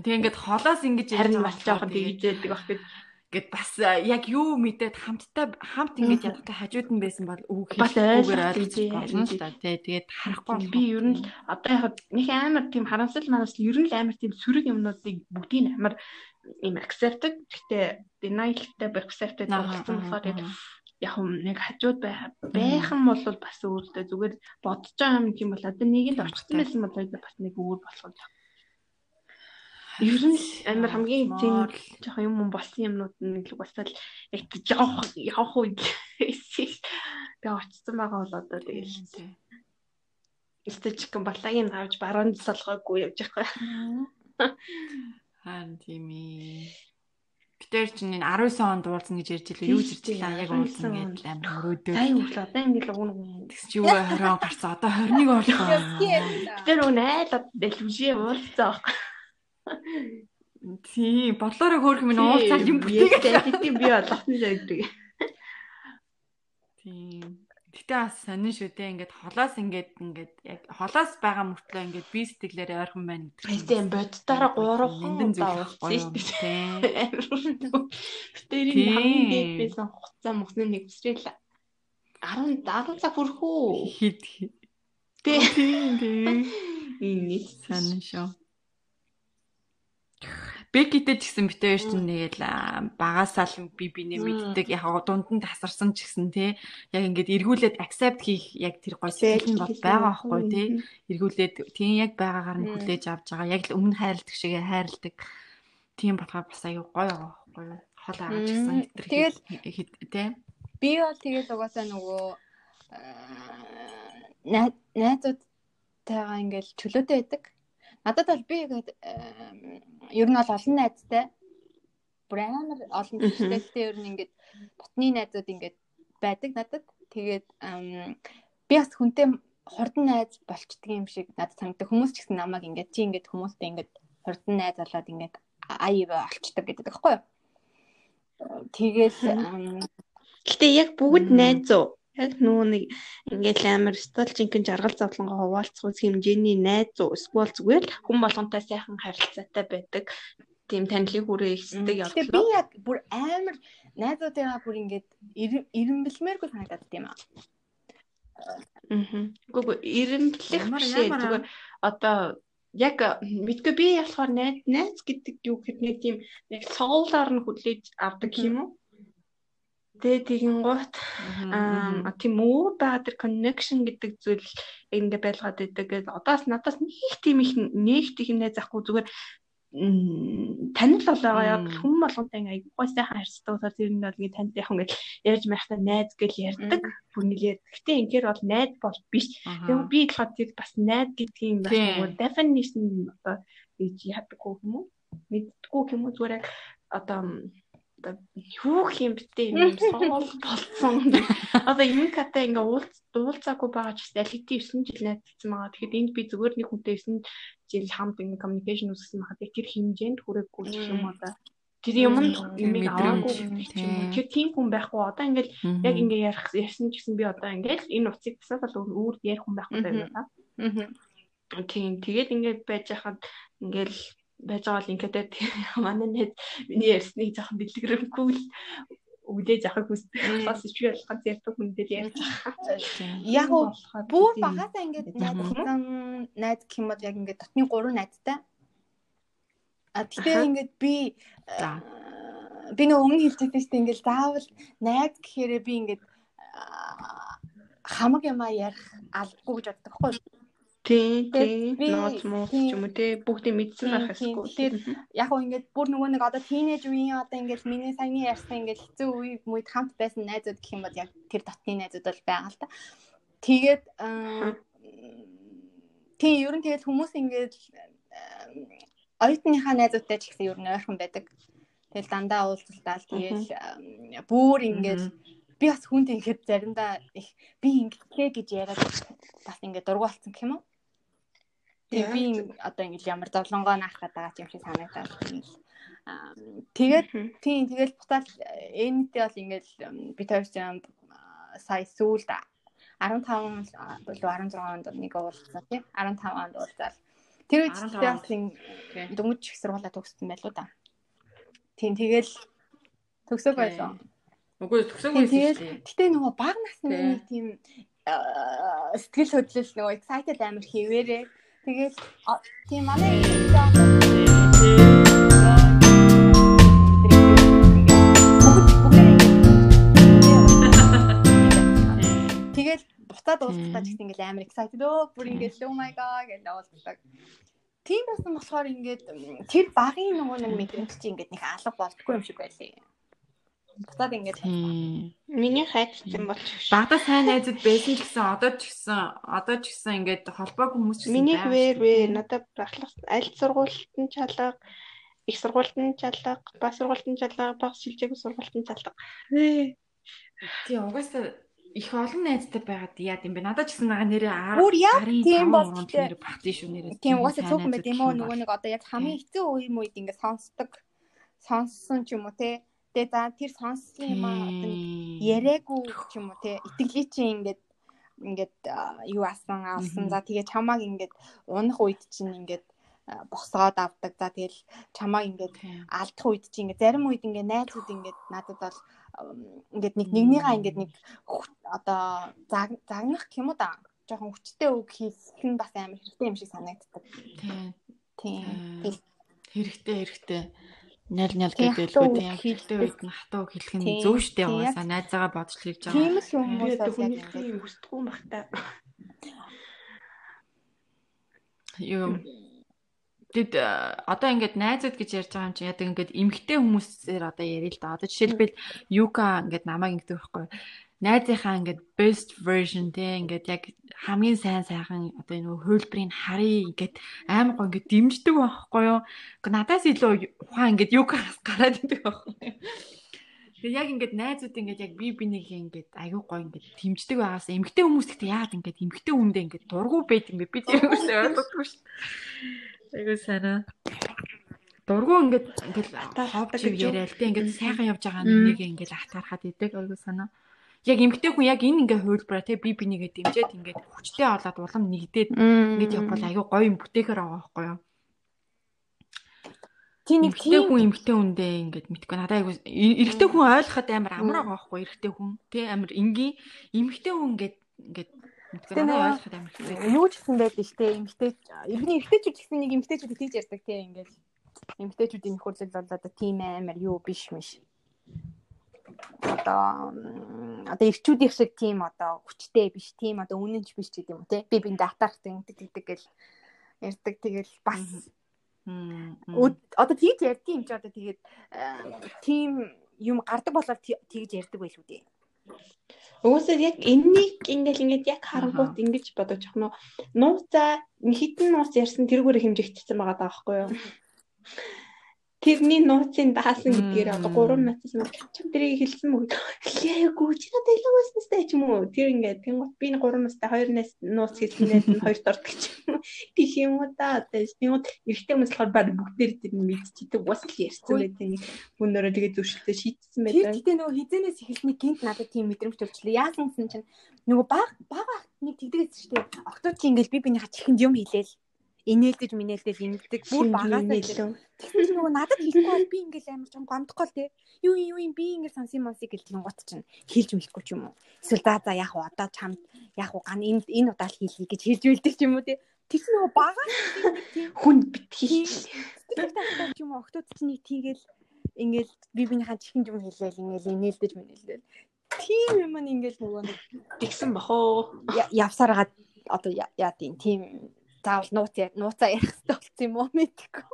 Тэгээ ингээд холоос ингэж Харин бас жоохон тэгжээдэг баг гэж Гэт бас а, яг юу мэдээд хамтдаа хамт ингэж ядахтай хажууд нь байсан бол үг ойлгох ойлгож болно л да. Тэ тэгээд харахгүй би ер нь одоо яг нэг амар тийм харамсал манаас ер нь л амар тийм сөрөг юмнуудыг бүгдийг нь амар юм accepted гэхдээ denialтай accepted болсон болохоор тэгээд яг юм нэг хажууд байх байхан бол бас өөртөө зүгээр бодож байгаа юм тийм бол одоо нэг л орчсон байсан бол бас нэг өөр болох юм. Ер нь л амар хамгийн тийм жоохон юм болсон юмнууд нэг л бас л яг явах явах үед тэгээ орчсон байгаа бол одоо тэгэл стажикэн балагийн авч баруун салгаагүй явж байгаа. Haan тийм ээ. Гэтэр чинь энэ 19 онд уулзна гэж ярьж илээ. Юу ч ирчихлээ. Яг уулзна гэдэл амар мөрөөдөө. Тай үл одоо ингээл уг нь Тэгс чи юу 20 он гарсан. Одоо 21 боллоо. тэр уг айл дэлвшээ уулзаа. Тийм, бодлоороо хөөх минь уулзаад юм бүтээгээд. тийм би болгосон байдаг. Тийм. Гэтэ бас сонин шүү дээ. Ингээд холоос ингээд ингээд яг холоос байгаа мөртлөө ингээд би сэтгэлээрээ ойрхон байна гэдэг. Тийм гурван Эндэн удаа зүйл уулзсан шүү дээ. Тийм. Тэр Тийм. хамгийн дээд байсан хугацаа мөхнө нэг өсрэл 10 10 цаг хүрэх үү? Хит хит. Тий. Тийм тийм. Энэ Сонин шүү. Бекитэй ч гэсэн битээ хоёр чинь нэгэл багасаа л би бинэ мэддэг. Яг дунд нь тасарсан ч гэсэн тий. Яг ингээд эргүүлээд accept хийх яг тэр гол сэтгэл нь бол байгаа байхгүй тий. Эргүүлээд тийм яг байгаагаар нь хүлээж авч байгаа. Яг л өмнө хайрладаг шигээ хайрладаг. Тийм болохоор бас аюу гоё байгаа байхгүй хол ааж гэсэн Тэгэл тий. Би бол тэгэл угаасаа нөгөө найзуудтайгаа ингээл чөлөөтэй байдаг. Надад бол би ингээд ер нь бол олон найзтай бүр амар олон зүйлтэй ер нь ингээд дотны найзууд ингээд байдаг надад. Тэгээд би бас хүнтэй хурдан найз болчдөг юм шиг надад санагдав. Хүмүүс ч гэсэн намайг ингээд чи ингээд хүмүүстэй ингээд хурдан найз болоод ингээд аяа олчдаг гэдэг байхгүй юу? Тэгэл Гэтэ яг бүгд найз уу? Яг нөгөө нэг ингээл амар стол жинхэнэ жаргал зовлонгоо хуваалцах үс хэмжээний найз? Эсвэл зүгээр л хүн болгонтой сайхан харилцаатай байдаг тийм танилын хүрээ ихсдэг явдал. Би яг бүр амар найзуудаа бүр ингээд ирэмбэлмээргүй санагдаад тийм аа. Аа. Гүг ирэмблэх биш зүгээр одоо яг мэдгүй би болохоор найз найз гэдэг юу гэхэд нэг тийм яг цоолоор нь хүлээж авдаг юм уу? Тэгээ тэгин гут аа тийм өөр байгаа тэр connection гэдэг зүйл ингээ байлгаад байдаг. Одоос надаас нэг тийм их нэгт их нэ захгүй зүгээр танил бол байгаа яг хүм болгонтэй ингээ аягүй сайхан харьцдаг болохоор тэр нь бол ингээ танд яг ингээ ярьж байхдаа найз гэж ярьдаг. Бүнийгээр. Гэтэ ингээр бол найз бол биш. Яг би болохоор тэр бас найз гэдгийг бас нөгөө definition одоо гэж яддаг юм уу? Мэддэггүй юм уу зүгээр одоо одоо юу юм бтэ юм соол болсон. Одоо юм ката ингээ уулз уулзаагүй байгаа ч гэсэн хэдийн 9 жил найзсан байгаа. Тэгэхээр энд би зүгээр нэг хүнтэй 9 жил хамт ингээ communication үүсгэсэн байгаа. Тэр хэмжээнд хүрээгүй гэх юм одоо тэр юмд юмыг аваагүй тэр тийм хүн байхгүй одоо ингээл яг ингээ ярих ярьсан ч гэсэн би одоо ингээл энэ уцыг тасаад л өөр ярих хүн байхгүй байна. Аа. Тийм тэгээд ингээд байж хахад ингээл байж байгаа л ингээд манай нэт миний ярьсныг жоохон дэлгэрэмгүй л үлээж авах хүсдэг. Бас чи болоход ярьдаг хүндээ ярьж байгаа. Яг бүр багасаа ингээд найзсан найз гэмод яг ингээд дотны 3 найзтай. А тэгэхээр ингээд би би нэг өмнө хэлчихсэн шүү дээ ингээд заавал найз гэхээр би ингээд хамаг юм а ярих албагүй гэж боддог байхгүй Тий, тий. Нууц мууц ч юм уу тий. Бүгдийг мэдсэн байх ёсгүй. Тэр яг уу ингээд бүр нөгөө нэг одоо тийнейж үеийн одоо ингээд миний саяны ярьсан ингээд хэцүү үе мүйд хамт байсан найзууд гэх юм бол яг тэр дотны найзууд бол байгаа л та. Тэгээд тий ер нь тэгэл хүмүүс ингээд оюутныхаа найзуудтай ч гэсэн ер нь ойрхон байдаг. Тэгэл дандаа уулзалтаал тэгэл бүр ингээд би бас хүнд ингээд заримдаа их би ингэтлээ гэж яриад бас ингээд дургуулсан гэх юм уу? Тэгээ би одоо ингээл ямар зовлонгоо наахад байгаа юм шиг санагдаад ингээл тэгээд тийм тэгэл бутал энэтэй бол ингээл би тойрсон сая сүүлд 15 болов 16 онд нэг уулзсан тий. 15 онд уулзаад тэр үед бас дөнгөж их сургуулаа төгссөн байлуу да. Тийм тэгэл төгсөөг байлаа. Үгүй төгсөөг байсан шүү дээ. Гэтэ нөгөө баг насны нэг тийм сэтгэл хөдлөл нөгөө excited амир хийвэрээ Тэгээд тийм манай Тэгэл буцаад уулзалтаа ч гэсэн ингээл амар excited өө бүр ингээл oh my god гэж уулздаг. Тийм байсан болохоор ингээд тэр багын нөгөө нэг мэдрэмж чи ингээд нэг алга болтгүй юм шиг байлээ буцаад ингээд миний хайрцсан бол багада сайн найзууд байсан ч гэсэн одоо ч гэсэн одоо ч гэсэн ингээд холбоог хүмүүс ч гэсэн миний хвэр вэ надад бахлах аль сургуультан чалга их сургуультан чалга бас сургуультан чалга баг шилжээг сургуультан чалга. Тий угаасаа их олон найзтай байгаад яа гэм бэ? Надад ч гэсэн байгаа нэрээ бүр яг тийм бол нэр багтын шүү нэрээ тийм угаасаа цөөхөн байт юм уу? нөгөө нэг одоо яг хамгийн хэцүү үе үед ингээд сонсдог сонссон ч юм уу те Тэгээ за тэр сонссон юм аа одоо яриаггүй ч юм уу те итгэлий чинь ингээд ингээд юу асан авсан за тэгээ чамааг ингээд унах үед чинь ингээд босгоод авдаг. За тэгэл чамааг ингээд алдах үед чи ингээд зарим үед ингээд найзууд ингээд надад бол ингээд нэг нэгнийгаа ингээд нэг одоо загнах юм уу да. Жохон хүчтэй үг хийх нь бас амар хэрэгтэй юм шиг санагддаг. Тийм. Тийм. Хэрэгтэй хэрэгтэй. Нял нял Тийм, гэдэг л хэрэгтэй хэлдэг. үед нь хатуу хэлэх Тийм, нь зөв штэ тийм, угаасаа найзаагаа бодож хэлж байгаа. Тийм л хүмүүс бол яг хэлхийг хүсдэггүй юм бах та. Юу Тэд э, одоо ингээд найзууд гэж ярьж байгаа юм чинь яг ингээд эмгтэй хүмүүсээр одоо ярил л да. Одоо жишээлбэл Юка ингээд намайг ингэдэг байхгүй. Найзынхаа ингээд best version те ингээд яг хамгийн сайн сайхан одоо энэ хөлбрийг харъя ингээд амар гоо ингээд дэмждэг байхгүй юу. Надаас илүү ухаан ингээд Юкаас гараад идэг байхгүй юу. Тэгээ яг ингээд найзууд ингээд яг би бинийг ингээд аягүй гоё ингээд дэмждэг байгаас эмгтэй хүмүүс гэхдээ яагаад ингээд эмгтэй хүндээ ингээд дургу байд юм бэ? Би тэр үгүйс ойлгохгүй шүү дээ. Айгуу санаа. Дургу ингээд ингээд гэж юу? яриа л дээ ингээд сайхан явж байгаа нэг ингээд атгарахад идэг айгуу санаа. Яг эмгтэй хүн яг энэ ингээ хөвлбраа те би бинийгээ дэмжиж ингээд хүчтэй болоод улам нэгдээд ингээд явбал аягүй гоё юм бүтээхэр байгаа байхгүй юу? Тийм нэг тийм хүн эмгтэй хүндээ ингээд мэдгүй. Надад айгу эрэгтэй хүн ойлгоход амар амар байгаа байхгүй эрэгтэй хүн. Тий амар энгийн эмгтэй хүн ингээд ингээд мэдгүй. Надад ойлгоход амар хэцүү. юу ч гэсэн байдаг штэ эмгтэй ерний эмгтэйчүүд гэсэн нэг эмгтэйчүүд тийж ярьдаг тийм ингээл эмгтэйчүүдийн нөхөрлөл бол одоо тийм амар юу биш мэш одоо одоо ирчүүдийн шиг тийм одоо хүчтэй биш тийм одоо үнэнч биш гэдэг юм уу те би биндээ атаархтай ингэдэг тэгдэг гэл ярьдаг. Тэгэл бас одоо тэгж ярьдгийн юм чи одоо тэгээд тийм юм гардаг болоод тэгж ярьдаг байлгүй дээ. Угсаа яг энэнийг ингээл ингээд яг харангуут ингэж бодож явах нь нууцаа хитэн нууц ярьсан тэрүүгээр хэмжигдсэн байгаа даа байхгүй юу? Тэрний нууцын даасан гэдгээр одоо гурван нууцаас нь чам тэрийг хэлсэн мөг хэлээгүй чи надад илүү байснастай ч юм уу тэр ингээд тэнгуут би гурван нуустай хоёр нууц хэлснээр нь хоёр дордог ч юм гэх юм уу да одоо тэнгуут эрэгтэй хүмүүс болохоор баг бүгдээр тэр мэдчихдэг бас л ярьсан байдаг нэг хүнөөрөө тэгээ зөвшөлтөө шийдсэн байдаг. гэхдээ нөгөө хизэнээс эхэлсний гинт надад тийм мэдрэмж төрчлээ. Яасан гэсэн чинь нөгөө баг бага нэг тэгдэгээс шүү дээ. Октод чи ингээл би биний чихэнд юм хийлээл. Инээлдэж минээлдэж инэлдэг бүр багаас илүү. чинь нөгөө надад хэлэхгүй бол би ингээл амар чам гомдохгүй л те. Юу юм юу юм би ингээл сансын монсыг гэлтэн гот чинь хэлж мэдэхгүй ч юм уу. Эсвэл за за яг одоо чамд яг ган энэ энэ удаа л хийлье гэж хэлж үлдэх ч юм уу те. Тэгсэн нөгөө багаас хүн битгий. сэтгэл тахтай ч юм уу октод чинь нэг тийгээл ингээл би биенийхээ чихэнд юм хэлээл ингээл инээлдэж минээлдэл. Тийм юм ингээл нөгөө нэг Тэгсэн бах уу? я- явсараад одоо яа тийм тийм заавал нууц нууцаа ярих хэрэгтэй болсон юм уу мэдгүй.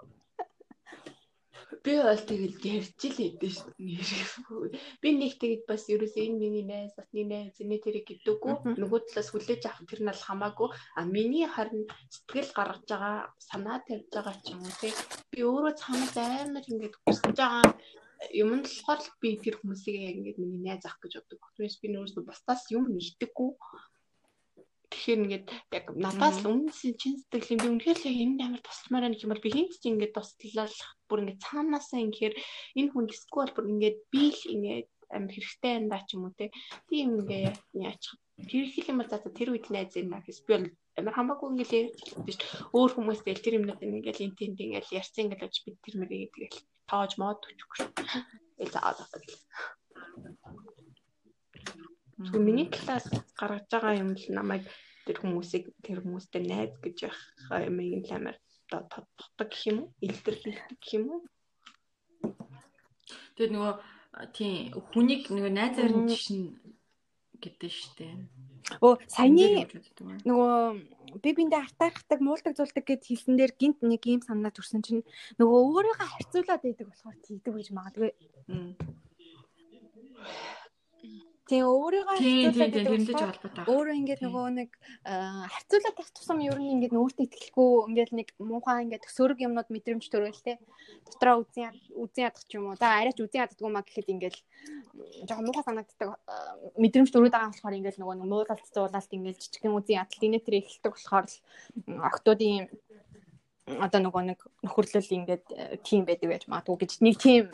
Би бол тэгэл ярьж л хэдэж шүү. Би нэг тэгэд бас ерөөсөө энэ миний найз, нэг найз, энэ тэрийг гэдэггүй. Нөгөө талаас хүлээж авах тэр нь бол хамаагүй. А миний харин сэтгэл гаргаж байгаа, санаа тавьж байгаа ч юм уу тий. Би өөрөө цаанаас амар ингэж хүсэж байгаа юм нь болохоор л би тэр хүмүүсийг яг ингэж миний найз авах гэж боддог. Тэрс би нөөсөө бусдаас юм нэгдэггүй. Тэгэхээр ингээд яг надаас л өмнөсөн чин сэтгэлийн би үнэхээр л яг энэ амар тусламаар байна гэх юм бол би хинт ч ингээд туслалах бүр ингээд цаанаасаа ингээд энэ хүн эсвэл бүр ингээд би л ингээд амар хэрэгтэй байна да ч юм уу те. Тийм ингээд яачих. Тэр их юм бол за тэр үед найз энэ гэс би бол амар хамаагүй ингээд шүү. Өөр хүмүүстэй тэр юмнууд ингээд энэ тэнд ингээд ярьсан ингээд л би тэр мэрийг тэгэл тоож мод өчөхгүй шүү. Э за за. Тэгвэл миний талаас гаргаж байгаа юм л намайг тэр хүмүүсийг тэр хүмүүстэй найз гэж явах юм ийм амар одоо тодтогдог гэх юм уу? Илтэрлэгдэх гэх юм уу? Тэгээд нөгөө тийм хүнийг нөгөө найзаар нь жишин гэдэг штэ. Өө саяны нөгөө би биндээ артаархдаг муулдаг зулдаг гэд хэлсэн дээр гинт нэг юм санаа төрсөн чинь нөгөө өөрийгөө харьцуулаад байдаг болохоор тийдэг гэж магадгүй. Тийм өөрийгөө харьцуулаад болохоор холбоотой. өөрөө ингээд нөгөө нэг аа, харьцуулаад тах тусам ер нь ингээд өөртөө итгэлгүй ингээд нэг муухай ингээд төсөөрөг юмнууд мэдрэмж төрөөл те дотроо үзэн үзэн ядах ч юм уу за арайч үзэн яддаггүй маа гэхэд ингээд жоохон муухай санагддаг мэдрэмж төрөөд байгаа болохоор ингээд нөгөө нэг муулалт зуулалт ингээд жижигхэн үзэн ядалт инээ тэр эхэлдэг болохоор л октоодын одоо нөгөө нэг нөхөрлөл ингээд э, тийм байдаг байж магадгүй гэж нэг тийм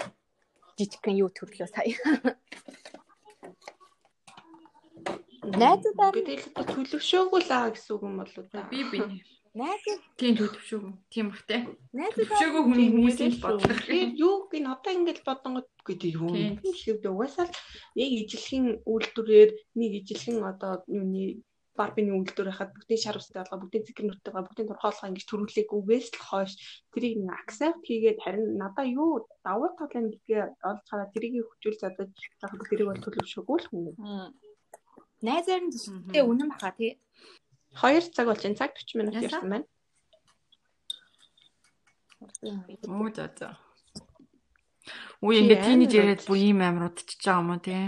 жижигхэн юу төрлөө сая. Гэтэл одоо төлөвшөөгүй л аа гэсэн үг юм болоо да. Би би найзууд тийм төвшөөгүй. Тийм бах те. Төвшөөгүй хүн хүмүүсийн л бодлого. Тэгэхээр юу гин одоо ингэж бодонгод гэдэг юм. Тэгэхээр угаасаа л нэг ижилхэн үйлдвэрээр нэг ижилхэн одоо юуны Барбины үйлдвэр байхад бүгдийн шар устай болгоо, бүгдийн цэгэр нүртэй байгаа, бүгдийн турхаалгаа ингэж төрүүлээгүйгээс л хойш тэрийг нэг accept хийгээд харин надаа юу давуу тал юм гэдгээ олж хараад тэрийг хүчүүл задаж яг тэрийг бол төлөвшөөгүй л хүн. Найзаар нь зүстэй үнэн баха тий. 2 цаг болж энэ цаг 40 минут ярьсан байна. Оо за за. Үгүй ингээд тийнэж яриад бүр ийм амар удчихж байгаа юм уу тий.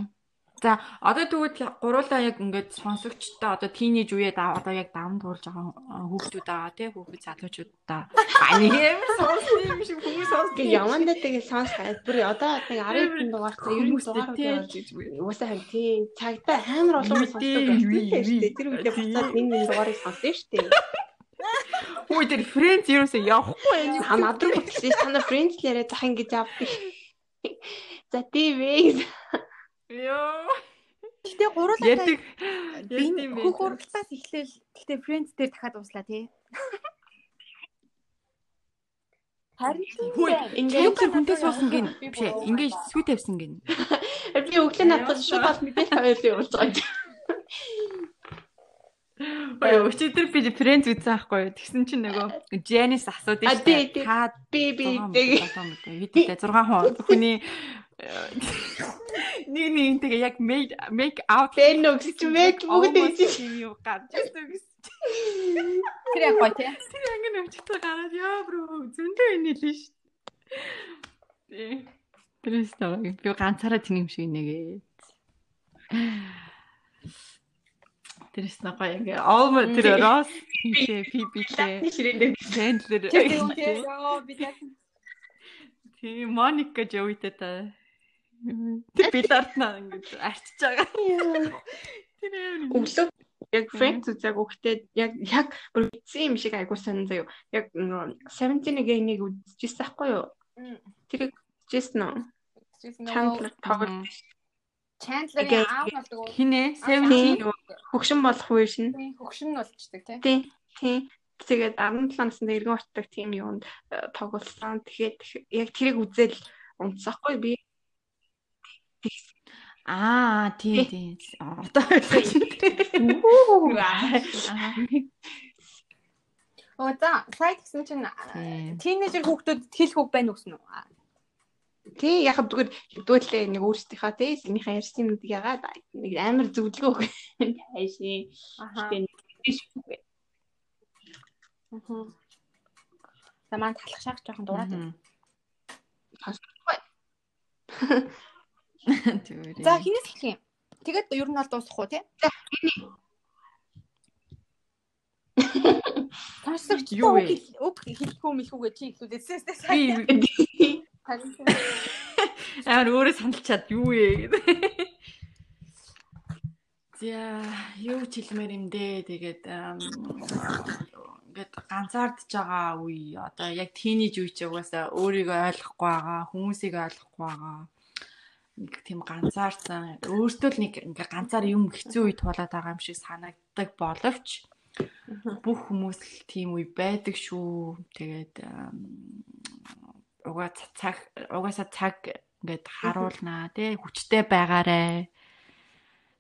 За одоо тэгвэл гуруулаа яг ингээд сонсогчтой одоо тийнэж үеэд одоо яг даван туулж байгаа хүүхдүүд байгаа тий хүүхэд залуучуудаа ани ямар сонссон юм шиг хүмүүс сонсдог. Явандаа тэгээ сонсгоо. Бүр одоо нэг 10 дугаартай 90 дугаар уусаа хань тий цагтаа амар олон хүмүүс сонсдог байх тий. Тэр үедээ буцаад энэ энэ дугаарыг сонссон шүү дээ. Үй тэр фрэнд юусе явахгүй юм. А надруу бүтсэн. Танаа фрэнд л яриа зах ингэж авдаг. За тийм. Йоо. Гэтэ гурлаа Ярддаг. би хөх уралцаас эхлээл гэтэ фрэнд дээр дахиад ууслаа тий. Харин ингээд хүнтэй суусан гин. Биш ээ. Ингээд сүү тавьсан гин. Би өглөө надад шууд бас мэдээлэл хоёрыг явуулж байгаа юм. Ой, өчигдөр би фрэнд үзсэн байхгүй юу? Тэгсэн чинь нөгөө Дженис асуудаг тий тий. Та Би би тэгээ Видеотэй 6 хүн хүний нэг нэгнтэйгээ яг make make out Бэнө гэж мэд бүгд ийж юу гарч ирсэн гэсэн. тэр яг гоё тий. Тэр ангин өвчтөй гараад яа бро зөндөө инээлээ шүү. Тий. Тэрээс таа би ганцаараа тийм юм шиг нэгээ. Тэрээс нага ингээ all тэр Ross тий Phoebe-тэй ширэндээ Chandler Яа би яг тий Monica Joey-тэй та тэр Billard-наа ингээ арчиж байгаа. Тэр өглөө яг friends үзээг өгтээ яг яг бүр бичсэн юм шиг айгуу сонин заяа. Яг 17-ыг энийг үзчихсэн байхгүй юу? Тэр үзчихсэн үү? Chandler тоглож Chandler-ийн аав болдог. хинэ 17 17 хөгшин болох үе шин. Хөгшин болчдаг тий. Тий. Тий. Тэгээд 17 наснд эргэн уртдаг тийм юунд э, тоглосон. Тэгэхээр яг тэрийг үзэл унтсахгүй би. Аа тий тий. Одоо ойлгож Оо за сайт гэсэн чинь тийнейжер хүүхдүүд хэл хөг байна үснэ үү? Тий яг зүгээр хэдүүлээ нэг өөрсдийнхаа тий сэнийхээ ярьсан юмдыг ягаад нэг амар зөвлөгөө өгөх хайшин. Аха. Тэгээд биш үгүй. Аха. За маань талах шах жоохон дураад байна. Зүгээр. За хинээс эхлэх юм? Тэгээд ер нь бол дуусах уу тий? Сонсогч Юу вэ? үг хэлэхгүй мэлхүүгээ чи ихлүүлээсээс сайн. Амар өөрөө сандалчаад юу вэ гэдэг. За юу ч хэлмээр юм дээ. Тэгээд ингээд ганцаардж байгаа үе одоо яг тийнейж үе ч угаасаа өөрийгөө ойлгохгүй байгаа, хүмүүсийг ойлгохгүй байгаа. Нэг тийм ганцаарсан өөртөө л нэг ингээ ганцаар юм хэцүү үе туулаад байгаа юм шиг санагддаг боловч бүх хүмүүс л тийм үе байдаг шүү. Тэгээд угаа цаг угаасаа цаг ингээд харуулнаа тий хүчтэй байгаарэ.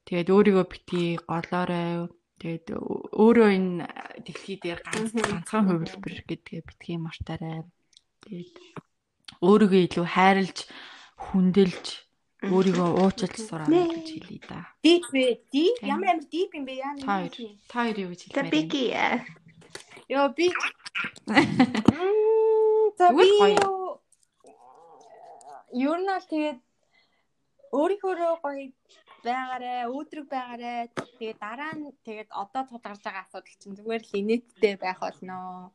Тэгээд өөрийгөө бити голоорой. Тэгээд өөрөө энэ дэлхий дээр ганц ганцхан хувилбар гэдгээ битгий мартаарай. Тэгээд өөрийгөө илүү хайрлж, хүндэлж, өөрийгөө уучлж сураа гэж хэлье да. Deep вэ? Deep? Ямар амар deep юм бэ яа Та хоёр, та хоёр юу гэж За хэлмээр би байна? гээ. Йоо би. За би юу ер нь л тэгээд өөрийнхөө гоё байгаарэ, өөдрөг байгаарэ. Тэгээд дараа нь тэгээд одоо тулгарч байгаа асуудал чинь зүгээр л инээдтэй байх болно.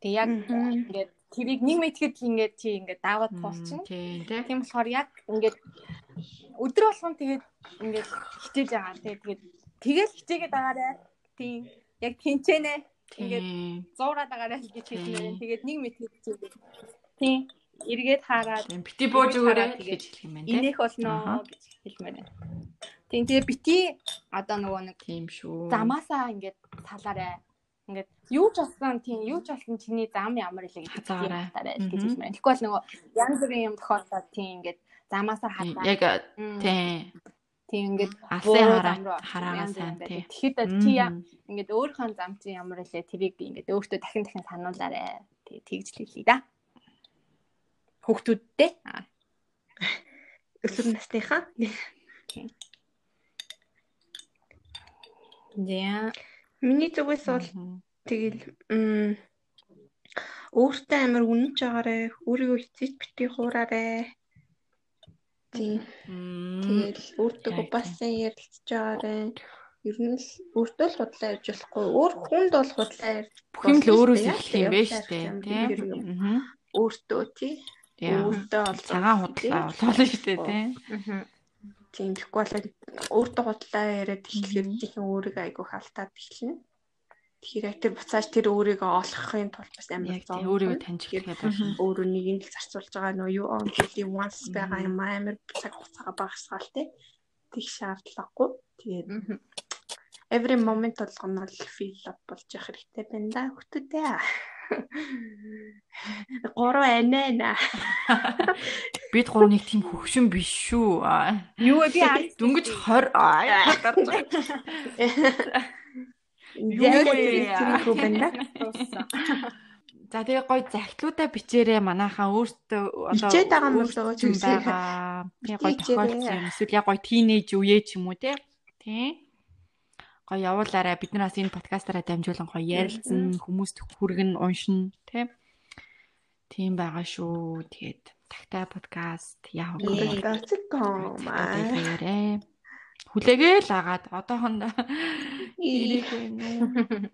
Тэг яг ингээд тэрийг нэг мэтгэд ингээд чи ингээд даваад туулчихна. Тийм тий. Тийм болохоор яг ингээд өдөр болгон тэгээд ингээд хичээж байгаа. Тэгээд тэгээд тэгэл хичээгээд байгаарэ. Тийм. Яг тэнцэнэ. Ингээд Тийм. зуураад байгаарай л гэж Тийм. хэлмээр. Тэгээд нэг мэтгэд хичээгээд. Тийм. Эргээд хараад Тийм. Бити бууж өгөөрэй Тэгээд гэж хэлэх юм байна тий. инех болно гэж хэлмээр байна. Тийм. Тэгээд бити одоо нөгөө нэг Тийм шүү. замаасаа ингээд талаарай. Ингээд юу ч болсон тийм юу ч болсон чиний зам ямар Хазаарай. хатаарай гэж хэлмээр. байна. Тэгэхгүй бол нөгөө янз бүрийн юм тохиолдоод тийм ингээд замаасаа Тийм, хатаа. Яг Мм. тийм. Тийм ингээд Алсын хараа- хараагаа сайн, бүрийн тий. байдаг. Тэгэхэд чи ингээд өөрийнхөө зам чи ямар илээ тэрийг ингээд өөртөө дахин дахин сануулаарэ. Тэг тэгж л хэлье да. Хүүхдүүдтэй. Аа. Өсвөр насныхаа. Яа. Миний зүгээс бол тэгэл өөртөө амар үнэнч байгаарэ. Өөрийгөө эцэж битгий хуураарэ. Тийм. Тэгэл өөртөө Яг бас сайн ярилцж байгаарэ. Ер нь л өөртөө л худлаа ярьж болохгүй. Өөр хүнд бол худлаа ярьж Бүх юм л өөрөөс эхлэх юм байна шүү дээ. Тийм. өөртөө тий. Яа. Өөртөө бол Цагаан худлаа болоо шүү дээ, тийм. Аа. Тийм тэгэхгүй бол өөртөө худлаа яриад эхлэхээр тийхэн өөрийгөө айгуу халтаад эхэлнэ. Тэгэхээр тэр буцааж тэр өөрийгөө олохын тулд бас амар зов. өөрийгөө таньж эхлэхэд болно. өөрөө нэг л зарцуулж байгаа нөө юу only once байгаа юм амар цаг хугацаагаа багасгаал те. Тэг шаардлагагүй. Тэгээд every moment болгоно л feel up болж явах хэрэгтэй байна да хүмүүстээ. Гурав анаа. Бид гурав нэг тийм хөвшин биш шүү. Юу вэ би Дөнгөж 20 аа. Юу вэ? хэлэх байна? За тэгээ гой захлуудаа бичээрэй манайхаа өөртөө одоо Бичээд байгаа юм болоо ч юм байгаа. Гой Бичээрэй. тохиолдсон юм. Эсвэл яг гой тийнейж үе ч юм уу те. Тий. Гой явуулаарай. Бид нар бас энэ подкастаараа дамжуулан гой ярилцсан, хүмүүст хүргэн уншин те. Тийм байгаа шүү. Тэгээд тагтай подкаст яав. Гацком аа. Хүлээгээ л агаад одоохондоо ирээгүй нүү.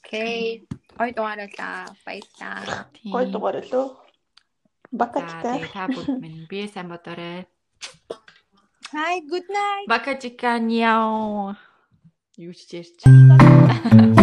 Окей. Ой дугаарлаа. Баярлаа. Тийм. Гой дугаар лөө. За Бакачтай. та бүгд минь би сайн бодоорой. Hi, good night. Бакачика няо. Юу ч чирч.